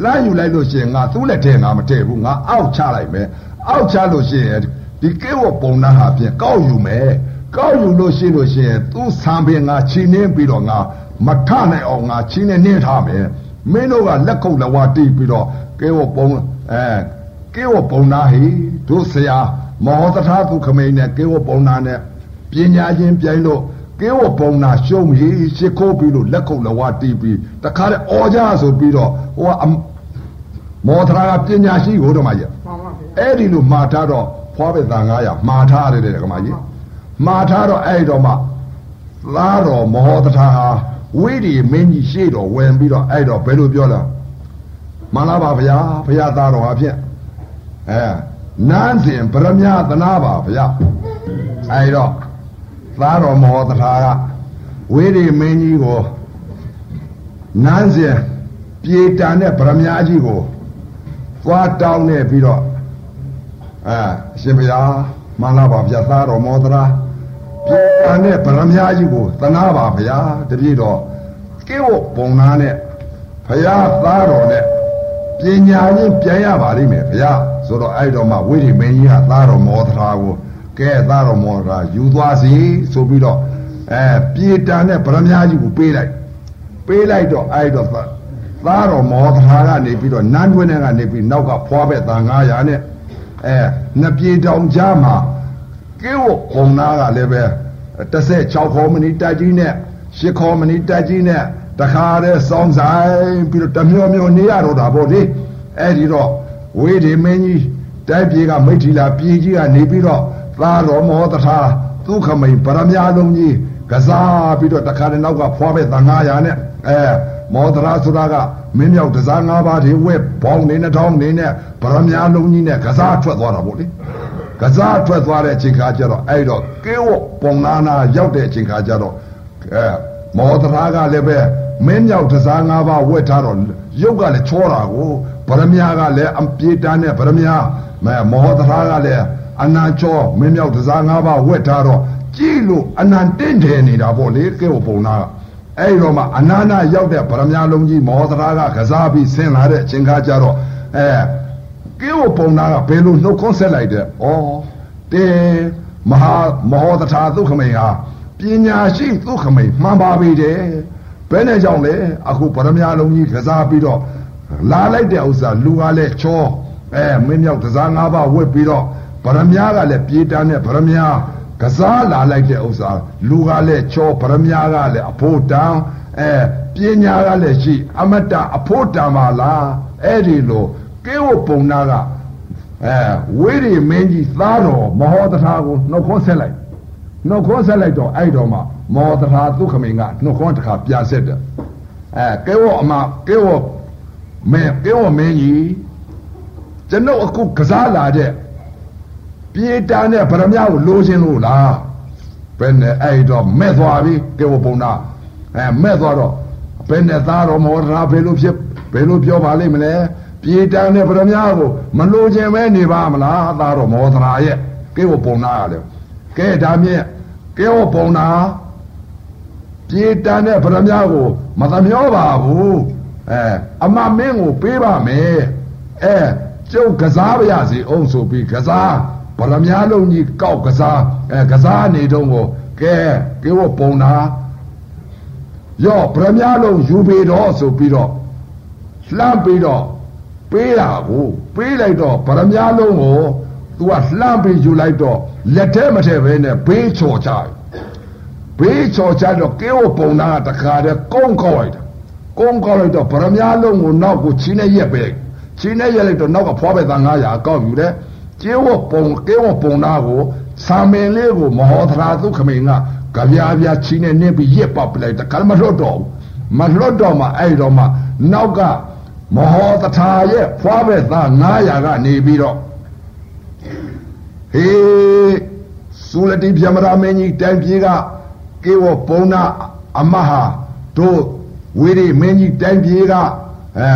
လှမ်းယူလိုက်လို့ရှိရင်ငါသူ့လက်ထဲငါမထည့်ဘူးငါအောက်ချလိုက်မယ်အောက်ချလို့ရှိရင်ဒီကေဝပုံနာဟာဖြင့်ကောက်ယူမယ်ကောက်ယူလို့ရှိလို့ရှိရင်သူ့ဆံပင်ငါချီနှင်းပြီးတော့ငါမထနိုင်အောင်ငါချီနှင်းနှင်းထားမယ် မင်းတို့ကလက်ခုပ်လက်ဝါးတီးပြီးတော့ကေဝပုံအဲကေဝပုံနာဟိတို့ဆရာမောသထာသူခမိန်နဲ့ကေဝပုံနာနဲ့ပညာချင်းပြိုင်လို့ကဲဝပုံနာရှုံးကြီးရှ िख ိုးပြီးလို့လက်ခုပ်လက်ဝါးတီးပြီးတခါတည်းအော်ကြဆိုပြီးတော့ဟိုကမောထရာကပညာရှိကိုတော့မှရဲ့အဲ့ဒီလိုမှားထားတော့ဖွားပဲသား900မှားထားရတယ်ကမကြီးမှားထားတော့အဲ့တော့မှသားတော်မောသထာဟာ ဝိရိမင်းကြီးရှေ့တော်ဝင်ပြီးတော့အဲ့တော့ဘယ်လိုပြောလဲမှန်လားပါဗျာဘုရားသားတော်ဟာဖြင့်အဲနန်းစဉ်ဗရမ ्या သနာပါဗျာအဲ့တော့သားတော်မောသထာကဝိရိမင်းကြီးကိုနန်းစဉ်ပြေတန်တဲ့ဗရမ ्या ကြီးကိုသွားတောင်းနေပြီးတော့အဲအရှင်ဘုရားမှန်လားပါဗျာသားတော်မောသရာ ပြေတန်တဲ့ဗရမ ्या ကြီးကိုသနာပါဗျာတပြည့်တော့ကိဝပုံနာနဲ့ဘုရားသားတော်နဲ့ပညာချင်းပြန်ရပါလိမ့်မယ်ဗျာဆိုတော့အဲ့တော့မှဝိရိမင်းကြီးကသားတော်မောသရာကိုကဲသားတော်မောကယူသွားစီဆိုပြီးတော့အဲပြေတန်တဲ့ဗရမ ्या ကြီးကိုပေးလိုက်ပေးလိုက်တော့အဲ့တော့သားတော်မောသရာကနေပြီးတော့နန်းတွင်းထဲကနေပြီးနောက်ကဖွာပဲတန်900နဲ့အဲနှစ်ပြေတောင်ကြားမှာ ကဲဝပုံနာကလည်းပဲ16ခေါ်မနီတက်ကြီးနဲ့10ခေါ်မနီတက်ကြီးနဲ့တခါတည်းစောင်းဆိုင်ပြီးတော့တမျိုးမျိုးနေရတော့တာပေါ့လေအဲ့ဒီတော့ဝေဒီမင်းကြီးတိုက်ပြေကမိထီလာပြေကြီးကနေပြီးတော့သာတော်မောတထာဒုက္ခမိန်ပရမ ्या လုံးကြီးကစားပြီးတော့တခါတည်းနောက်ကဖွာပဲတန်900နဲ့အဲမောတရာဆိုတာကမင်းမြောက်တစား၅ပါးတွေဝက်ဘောင်းနေနှထောင်းနေနဲ့ဗရမ ्या လုံးကြီးနဲ့ကစားထွက်သွားတာပေါ့လေ ကစားထွက်သွားတဲ့အချိန်ခါကျတော့အဲ့တော့ကင်းဝပုံနာနာရောက်တဲ့အချိန်ခါကျတော့အဲမောသရာကလည်းပဲမင်းမြောက်တစား၅ပါးဝက်ထားတော့ရုပ်ကလည်းချောတာကိုဗရမယာကလည်းအပြေတန်းနဲ့ဗရမယာမဲမောသရာကလည်းအနာချောမင်းမြောက်တစား၅ပါးဝက်ထားတော့ကြည့်လို့အနန္တင့်တယ်နေတာပေါ့လေကဲပုံနာကအဲ့တော့မှအနာနာရောက်တဲ့ဗရမယာလုံးကြီးမောသရာကကစားပြီးဆင်းလာတဲ့အချိန်ခါကျတော့အဲ ကင်းကိုပုံနာကဘယ်လိုနှုတ်ခွန်းဆက်လိုက်တဲ့ဩတေမဟာမဟောတထာသုခမိန်ဟာပညာရှိသုခမိန်မှန်ပါပေတယ်ဘယ်နဲ့ကြောင့်လဲအခုဗရမယလုံးကြီးကစားပြီးတော့လာလိုက်တဲ့ဥစ္စာလူကလည်းချောအဲမင်းမြောက်ကစား၅ပါးဝက်ပြီးတော့ဗရမယကလည်းပြေးတန်းတဲ့ဗရမယကစားလာလိုက်တဲ့ဥစ္စာလူကလည်းချောဗရမယကလည်းအဖို့တန်းအဲပညာကလည်းရှိ အမတအဖို့တန်းပါလားအဲ့ဒီလို ကေဝပုံနာကအဲဝိရိမင်းကြီးသားတော်မဟောတထာကိုနှုတ်ခွန်းဆက်လိုက်နှုတ်ခွန်းဆက်လိုက်တော့အဲ့တော့မှမောတထာသုခမိန်ကနှုတ်ခွန်းတစ်ခါပြဆက်တယ်အဲကေဝအမကေဝမင်းကေဝမင်းကြီးကျွန်ုပ်အခုကစားလာတဲ့ပြေးတန်းတဲ့ဗရမ ्या ကိုလိုချင်လို့လားဘယ်နဲ့အဲ့တော့မဲ့သွားပြီကေဝပုံနာအဲမဲ့သွားတော့ဘယ်နဲ့သားတော်မောဒရာဘယ်လိုဖြစ်ဘယ်လိုပြောပါလိမ့်မလဲ ပြေတန်တဲ့ဗရမကိုမလိုချင်ပဲနေပါမလားသားတော်မောသရာရဲ့ကဲကိုပုံနာရလေကဲဒါမြင့်ကဲကိုပုံနာပြေတန်တဲ့ဗရမကိုမသမျောပါဘူးအဲအမမင်းကိုပေးပါမယ်အဲကျုပ်ကစားပါရစေအောင်ဆိုပြီးကစားဗရမလုံးကြီးကောက်ကစားအဲကစားနေတော့ကိုကဲကဲကိုပုံနာရောဗရမလုံးယူပေတော့ဆိုပြီးတော့လှမ်းပြီးတော့ ပေးတာကိုပေးလိုက်တော့ဗရမ ्या လုံးကို तू ကလှမ်းပြီးယူလိုက်တော့လက်ထဲမထဲပဲနဲ့ဘေးချော်ချဘေးချော်ချတော့ကေဝပုံနာကတခါတည်းကုန်းကောက်လိုက်တာကုန်းကောက်လိုက်တော့ဗရမ ्या လုံးကိုနောက်ကိုချင်းနဲ့ရက်ပဲချင်းနဲ့ရက်လိုက်တော့နောက်ကဖွားပဲသား900ကောက်ယူတယ်ကျေဝပုံကေဝပုံနာကိုစာမင်လေးကိုမဟောသရာသုခမိန်ကကြပြားပြားချင်းနဲ့နင်းပြီးရက်ပတ်ပလိုက်တခါမလွတ်တော့မလွတ်တော့မှအဲ့တော့မှနောက်က မဟောတထာရဲ့ဖွားပဲသား900ကနေပြီးတော့ဟေးစူလတိပြမရာမင်းကြီးတိုင်ပြေကကေဝပုံနာအမဟာတို့ဝိရိမင်းကြီးတိုင်ပြေကအဲ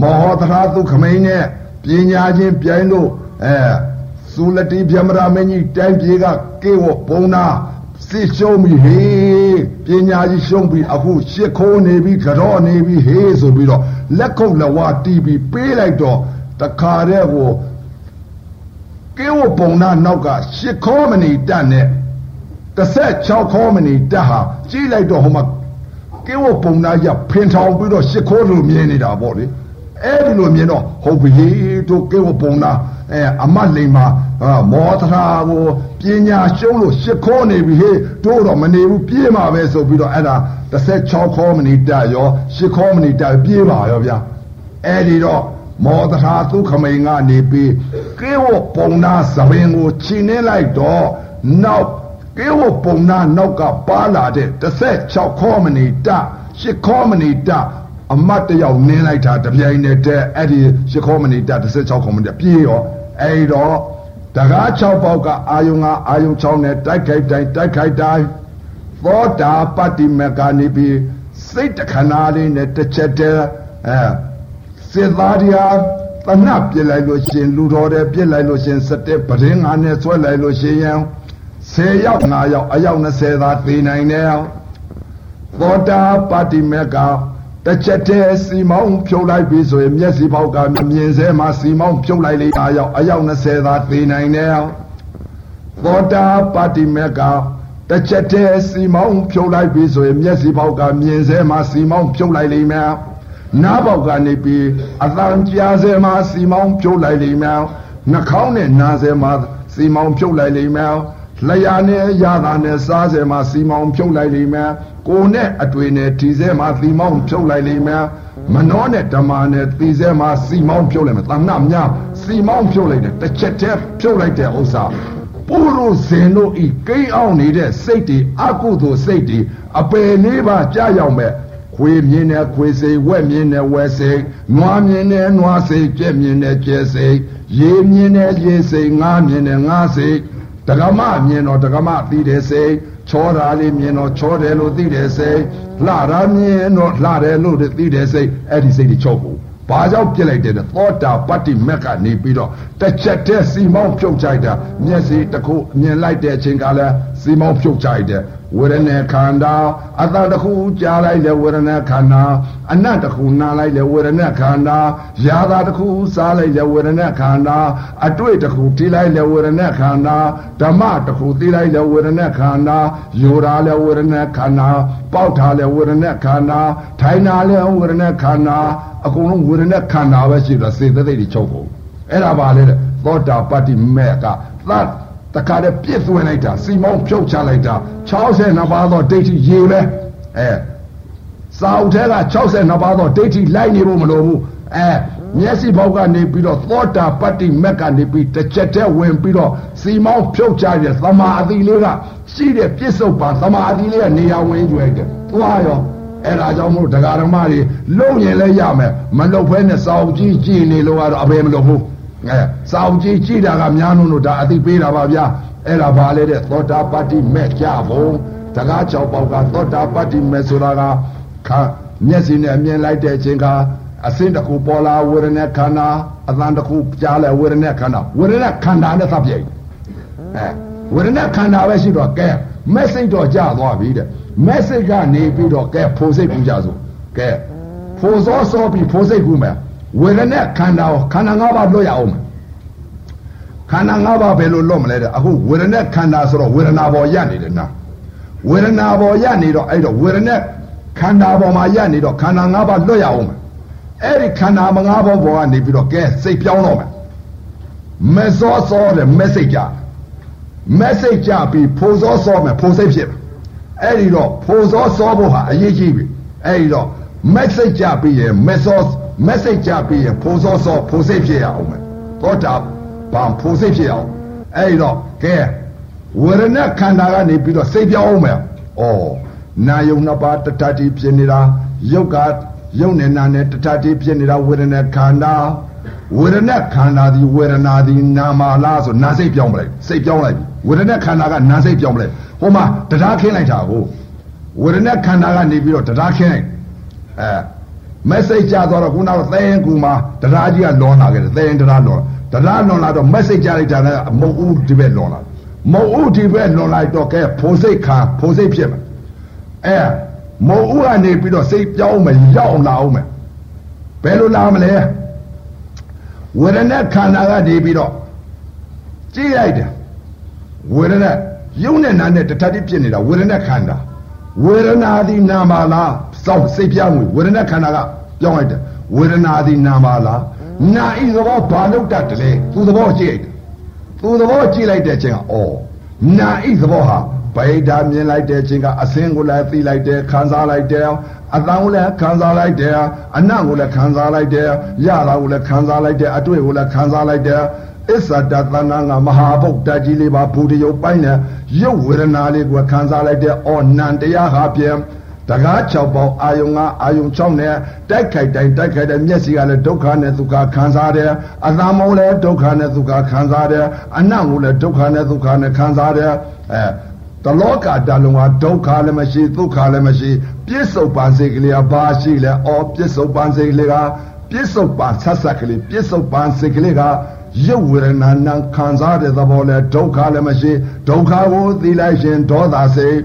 မောဟတရာသုခမိန်နဲ့ပညာချင်းပြိုင်လို့အဲစူလတိပြမရာမင်းကြီးတိုင်ပြေကကေဝပုံနာစစ်ရှုံးပြီဟေး ပညာကြီးရှုံးပြီအခုရှစ်ခိုးနေပြီကြော့နေပြီဟေးဆိုပြီးတော့လက်ခုပ်လက်ဝါတီးပြီးပေးလိုက်တော့တခါတည်းကိုကဲဝပုံနာနောက်ကရှစ်ခေါမဏီတက်နဲ့16ခေါမဏီတက်ဟာကြီးလိုက်တော့ဟိုမှာကဲဝပုံနာရဖင်ထောင်ပြီးတော့ရှစ်ခေါလိုမြင်နေတာပေါ့လေအဲ့ဒီလိုမြင်တော့ဟုတ်ပြီတို့ကဲဝပုံနာ အဲအမတ်လိမ်မှာမောသရာကိုပညာရှုံးလို့ရှစ်ခေါနေပြီဟေးတို့တော့မနေဘူးပြေးမှာပဲဆိုပြီးတော့အဲ့ဒါ16ခေါမဏီတက်ရောရှစ်ခေါမဏီတက်ပြေးပါရောဗျာအဲ့ဒီတော့မောသရာသုခမိန်ကနေပြီးကေဝပုံနာသဘင်ကိုခြင်နေလိုက်တော့နောက်ကေဝပုံနာနောက်ကပါလာတဲ့16ခေါမဏီတ8ခေါမဏီတအမတ်တယောက်နင်းလိုက်တာတပြိုင်တည်းတဲ့အဲ့ဒီ8ခေါမဏီတ16ခေါမဏီတပြေးရော အဲ့တော့တကား6ပေါက်ကအာယုံကအာယုံ6နဲ့တိုက်ခိုက်တိုင်းတိုက်ခိုက်တိုင်းသောတာပတ္တိမကနေပြီးစိတ်တခဏလေးနဲ့တစ်ချက်တည်းအဲစစ်သားတရားတနပ်ပြစ်လိုက်လို့ရှင်လူတော်တယ်ပြစ်လိုက်လို့ရှင်စတဲ့ပရင်းငါနဲ့ဆွဲလိုက်လို့ရှင်ရန်10ယောက်9ယောက်အယောက်20သာသေနိုင်တယ်သောတာပတ္တိမေက တစ်ချက်တည်းစီမောင်းဖြုတ်လိုက်ပြီဆိုရင်မျက်စိပေါက်ကမြင်စဲမှာစီမောင်းဖြုတ်လိုက်လေအယောက်အယောက်20သာသေနိုင်တယ်သောတာပတ္တိမေကတစ်ချက်တည်းစီမောင်းဖြုတ်လိုက်ပြီဆိုရင်မျက်စိပေါက်ကမြင်စဲမှာစီမောင်းဖြုတ်လိုက်လိမ့်မယ်နားပေါက်ကနေပြီးအတန်ကြားစဲမှာစီမောင်းဖြုတ်လိုက်လိမ့်မယ်နှာခေါင်းနဲ့နားစဲမှာစီမောင်းဖြုတ်လိုက်လိမ့်မယ် လျာနဲ့ရတာနဲ့စားစဲမှာစီမောင်းဖြုတ်လိုက်လိမ့်မယ်ကိုနဲ့အတွေ့နဲ့ဒီစဲမှာစီမောင်းဖြုတ်လိုက်လိမ့်မယ်မနှောနဲ့ဓမ္မနဲ့ဒီစဲမှာစီမောင်းဖြုတ်လိုက်မယ်တဏ္ဍမြစီမောင်းဖြုတ်လိုက်တယ်တစ်ချက်တည်းဖြုတ်လိုက်တဲ့ဥစ္စာပုရုဇဉ်တို့ဤကိန်းအောင်နေတဲ့စိတ်တွေအကုသိုလ်စိတ်တွေအပယ်လေးပါကြာရောက်မဲ့ခွေမြင်တဲ့ခွေစိတ်ဝက်မြင်တဲ့ဝက်စိတ်နွားမြင်တဲ့နွားစိတ်ကြက်မြင်တဲ့ကြက်စိတ်ရေမြင်တဲ့ရေစိတ်ငါးမြင်တဲ့ငါးစိ တ်တက္ကမမြင်တော့တက္ကမသိတဲ့စိတ်ချောတာလေးမြင်တော့ချောတယ်လို့သိတဲ့စိတ်လှတာမြင်တော့လှတယ်လို့သိတဲ့စိတ်အဲ့ဒီစိတ်တွေချုပ်ဖို့ဘာကြောင့်ပြစ်လိုက်တယ်သောတာပတ္တိမက်ကနေပြီးတော့တစ်ချက်တည်းစီမောင်းဖြုတ်ချိုက်တာမျက်စိတစ်ခုမြင်လိုက်တဲ့အချိန်ကလည်းစီမောင်းဖြုတ်ချိုက်တယ် ဝေဒနာခန္ဓာအတ္တတစ်ခုကြားလိုက်တဲ့ဝေဒနာခန္ဓာအနတ်တစ်ခုနားလိုက်တဲ့ဝေဒနာခန္ဓာယာသာတစ်ခုစားလိုက်တဲ့ဝေဒနာခန္ဓာအတွေ့တစ်ခုထိလိုက်တဲ့ဝေဒနာခန္ဓာဓမ္မတစ်ခုသိလိုက်တဲ့ဝေဒနာခန္ဓာယောရာလည်းဝေဒနာခန္ဓာပေါက်ထားလည်းဝေဒနာခန္ဓာထိုင်နာလည်းဝေဒနာခန္ဓာအကုန်လုံးဝေဒနာခန္ဓာပဲရှိတော့စေတသိက်တွေချုပ်ကုန်အဲ့ဒါပါလေတဲ့သောတာပတ္တိမေကသတ် တခါတည်းပြစ်သွင်းလိုက်တာစီမောင်းဖြုတ်ချလိုက်တာ62ပါးသောဒိဋ္ဌိရေပဲအဲစာအုပ်ထဲက62ပါးသောဒိဋ္ဌိလိုက်နေဖို့မလိုဘူးအဲမျက်စိဘောက်ကနေပြီးတော့သောတာပတ္တိမက်ကနေပြီးတစ်ချက်တည်းဝင်ပြီးတော့စီမောင်းဖြုတ်ချရသမာအတိလေးကရှိတဲ့ပြစ္ဆုတ်ပါသမာအတိလေးကနေရာဝင်ကျွဲတယ်သွားရောအဲ့ဒါကြောင့်မို့တရားဓမ္မတွေလုံရင်လည်းရမယ်မလုံဖဲနဲ့စာအုပ်ကြီးကြည်နေလို့ကတော့အဘယ်မလုံဘူး အဲစာအုပ်ကြီးကြည်တာကများနုံလို့ဒါအသိပေးတာပါဗျာအဲ့ဒါဘာလဲတဲ့သောတာပတ္တိမက်ကြဖို့တကား၆ပေါက်ကသောတာပတ္တိမက်ဆိုတာကခါမျက်စိနဲ့မြင်လိုက်တဲ့အချိန်ကအစင်းတစ်ခုပေါ်လာဝေဒနာခန္ဓာအသံတစ်ခုကြားလဲဝေဒနာခန္ဓာဝေဒနာခန္ဓာနဲ့သပြိုင်အဲဝေဒနာခန္ဓာပဲရှိတော့ကဲ message တော့ကြာသွားပြီတဲ့ message ကနေပြီးတော့ကဲဖိုစိတ်ကူကြစို့ကဲဖိုစောစောပြီးဖိုစိတ်ကူမယ် ဝေဒနာခန္ဓာကိုခန္ဓာ၅ပါးလွတ်ရအောင်မယ်ခန္ဓာ၅ပါးဘယ်လိုလွတ်မလဲတဲ့အခုဝေဒနာခန္ဓာဆိုတော့ဝေဒနာပေါ်ရနေတယ်နာဝေဒနာပေါ်ရနေတော့အဲ့တော့ဝေဒနာခန္ဓာပေါ်မှာရနေတော့ခန္ဓာ၅ပါးလွတ်ရအောင်မယ်အဲ့ဒီခန္ဓာမငါးဘောပေါ်ကနေပြီးတော့ကဲစိတ်ပြောင်းတော့မယ်မစောစောတဲ့ message ကြ message ကြပြီးဖိုစောစောမယ်ဖိုစိတ်ဖြစ်မယ်အဲ့ဒီတော့ဖိုစောစောဖို့ဟာအရေးကြီးပြီအဲ့ဒီတော့ message ကြပြီးရင် message message ကြပြီးရင်ဖိုစောစောဖိုစိတ်ဖြစ်ရအောင်မယ်သောတာပန်ဖိုစိတ်ဖြစ်အောင်အဲ့ဒီတော့ကဲဝရณะခန္ဓာကနေပြီးတော့စိတ်ပြောင်းအောင်မယ်ဩနာယုံနှစ်ပါးတတတိဖြစ်နေတာယုတ်ကယုံနဲ့နာနဲ့တထတိဖြစ်နေတာဝေဒနာခန္ဓာဝေဒနာခန္ဓာဒီဝေဒနာဒီနာမလားဆိုနာစိတ်ပြောင်းပလိုက်စိတ်ပြောင်းလိုက်ဝေဒနာခန္ဓာကနာစိတ်ပြောင်းပလိုက်ဟိုမှာတရားခင်းလိုက်တာကိုဝေဒနာခန္ဓာကနေပြီးတော့တရားခင်းလိုက်အဲ message ကြတော့ခုနကသဲရင်ကူမှာတရားကြီးကလွန်လာခဲ့တယ်သဲရင်တရားလွန်တရားလွန်လာတော့ message ကြလိုက်တာလည်းမုတ်ဦးဒီဘက်လွန်လာမုတ်ဦးဒီဘက်လွန်လိုက်တော့ကဲဖိုစိတ်ခံဖိုစိတ်ဖြစ်မယ်အဲမုံဥကနေပြီးတော့စိတ်ပြောင်းမယ်ရောက်လာအောင်မယ်ဘယ်လိုလာမလဲဝေဒနာခန္ဓာကနေပြီးတော့ကြည့်လိုက်တယ်ဝေဒနာယုံနဲ့နာနဲ့တထတိဖြစ်နေတာဝေဒနာခန္ဓာဝေဒနာသည်နာမလားစောက်စိတ်ပြောင်းဝင်ဝေဒနာခန္ဓာက ပြောင်းလိုက်တယ်ဝေဒနာသည်နာမလားနာဤသဘောဘာလို့တတ်တယ်လဲသူသဘောကြည့်လိုက်တယ်သူသဘောကြည့်လိုက်တဲ့အချိန်ကဩနာဤသဘောဟာဗိဓာမြင်လိုက်တဲ့အချိန်ကအစင်းကိုလည်းသိလိုက်တယ်ခံစားလိုက်တယ်အတန်ကိုလည်းခံစားလိုက်တယ်အနံ့ကိုလည်းခံစားလိုက်တယ်ရတာကိုလည်းခံစားလိုက်တယ်အတွေ့ကိုလည်းခံစားလိုက်တယ်အစ္ဆဒသနာငါမဟာဗုဒ္ဓကြီးလေးပါဘူတယုတ်ပိုင်းနဲ့ရုပ်ဝေဒနာလေးကိုခံစားလိုက်တဲ့အော်နံတရားဟာပြန် တကား6ပေါင်းအာယုံကအာယုံ6နဲ့တိုက်ခိုက်တိုင်းတိုက်ခိုက်တဲ့မျက်စိကလည်းဒုက္ခနဲ့ဒုက္ခခံစားတယ်အသံမောလည်းဒုက္ခနဲ့ဒုက္ခခံစားတယ်အနံ့ကိုလည်းဒုက္ခနဲ့ဒုက္ခနဲ့ခံစားတယ်အဲတလောကတလုံးဟာဒုက္ခလည်းမရှိဒုက္ခလည်းမရှိပြစ္ဆုတ်ပန်စိတ်ကလေးကဘာရှိလဲအော်ပြစ္ဆုတ်ပန်စိတ်ကလေးကပြစ္ဆုတ်ပန်ဆက်ဆက်ကလေးပြစ္ဆုတ်ပန်စိတ်ကလေးကရုပ်ဝေဒနာနာခံစားတဲ့သဘောလဲဒုက္ခလည်းမရှိဒုက္ခကိုသိလိုက်ရင်ဒေါသစိတ်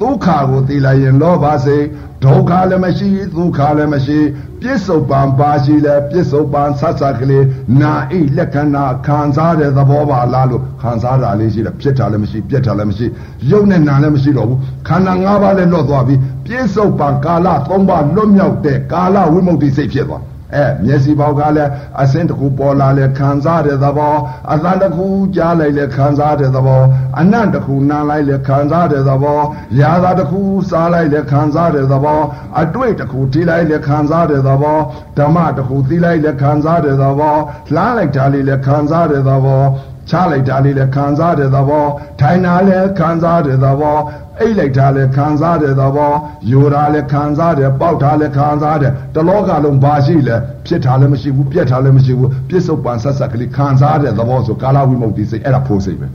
ဒုက္ခကိုသိလိုက်ရင်လောဘစိတ်ဒုက္ခလည်းမရှိဒုက္ခလည်းမရှိပြစ္ဆုတ်ပံပါရှိလဲပြစ္ဆုတ်ပံဆတ်ဆတ်ကလေးနာဣလက္ခဏာခံစားတဲ့သဘောပါလားလို့ခံစားတာလေးရှိတယ်ဖြစ်တာလည်းမရှိပြက်တာလည်းမရှိရုပ်နဲ့နာလည်းမရှိတော့ဘူးခန္ဓာ၅ပါးလည်းလွတ်သွားပြီပြစ္ဆုတ်ပံကာလ၃ပါးလွတ်မြောက်တဲ့ကာလဝိမု ക്തി စိတ်ဖြစ်သွား အဲမျက်စိပေါက်ကလည်းအစင်းတစ်ခုပေါ်လာလဲခံစားတဲ့သဘောအသံတစ်ခုကြားလိုက်လဲခံစားတဲ့သဘောအနံ့တစ်ခုနားလိုက်လဲခံစားတဲ့သဘောရာသာတစ်ခုစားလိုက်လဲခံစားတဲ့သဘောအတွေ့တစ်ခုထိလိုက်လဲခံစားတဲ့သဘောဓမ္မတစ်ခုသိလိုက်လဲခံစားတဲ့သဘောလှမ်းလိုက်တာလေးလဲခံစားတဲ့သဘောချလိုက်တာလေးလည်းခံစားတဲ့သဘောထိုင်တာလည်းခံစားတဲ့သဘော အိတ်လိုက်တာလည်းခံစားတဲ့သဘောယူတာလည်းခံစားတယ်ပေါက်တာလည်းခံစားတယ်တလောကလုံးဘာရှိလဲဖြစ်တာလည်းမရှိဘူးပြက်တာလည်းမရှိဘူးပြစ္ဆုတ်ပန်ဆက်ဆက်ကလေးခံစားတဲ့သဘောဆိုကာလဝိမု ക്തി စိတ်အဲ့ဒါဖိုးစိတ်ပဲ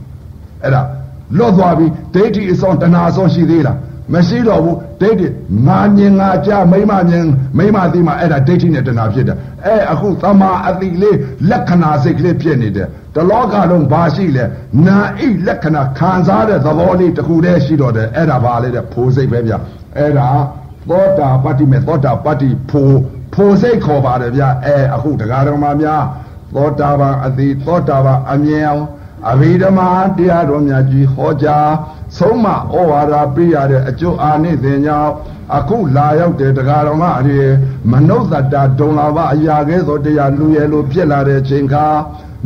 အဲ့ဒါလွတ်သွားပြီဒိဋ္ဌိအစွန်တဏှာအစွန်ရှိသေးလားမရှိတော့ဘူးဒိဋ္ဌိငါမြင်ငါကြားမိမမြင်မိမသိမှအဲ့ဒါဒိဋ္ဌိနဲ့တဏှာဖြစ်တယ်အဲအခုသမာအတိလေးလက္ခဏာစိတ်ကလေးဖြစ်နေတယ် တလောကလုံးဘာရှိလဲနာဣလက္ခဏာခံစားတဲ့သဘောလေးတစ်ခုတည်းရှိတော့တယ်အဲ့ဒါဘာလဲတဲ့ဖိုးစိတ်ပဲဗျအဲ့ဒါသောတာပတ္တိမေသောတာပတ္တိဖိုးဖိုးစိတ်ခေါ်ပါတယ်ဗျအဲအခုတရားတော်မှာများသောတာပန်အတိသောတာပန်အမြင်အောင်အဘိဓမ္မာတရားတော်များကြီးဟောကြားဆုံးမဩဝါဒပေးရတဲ့အကျိုးအာနိသင်ကြောင့်အခုလာရောက်တဲ့တရားတော်မှာအရေမနုဿတဒုံလာဘအရာကဲသောတရားလူရဲ့လိုဖြစ်လာတဲ့ချိန်ခါ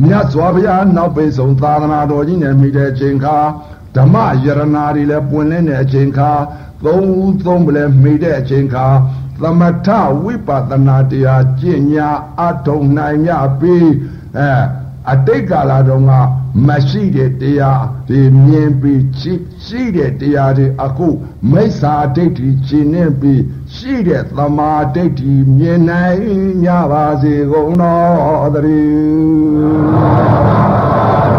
မြတ်စွာဘုရားနောက်ပိဆုံးသာသနာတော်ကြီးနဲ့မိတဲ့ချိန်ခါဓမ္မယရနာတွေလည်းပွင့်လင်းတဲ့အချိန်ခါသုံးဦးသုံးပလဲမိတဲ့အချိန်ခါသမထဝိပဿနာတရားကျင့်ညာအထုံနိုင်ရပြီးအဲအတိတ်ကာလတုန်းကမရှိတဲ့တရားဒီမြင်ပြီးရှိတဲ့တရားတွေအခုမိစ္ဆာဒိဋ္ဌိရှင်းနေပြီး ရှိတဲ့သမာဓိဋ္ဌိမြင်နိုင်ကြပါစေကုန်တော်သတည်း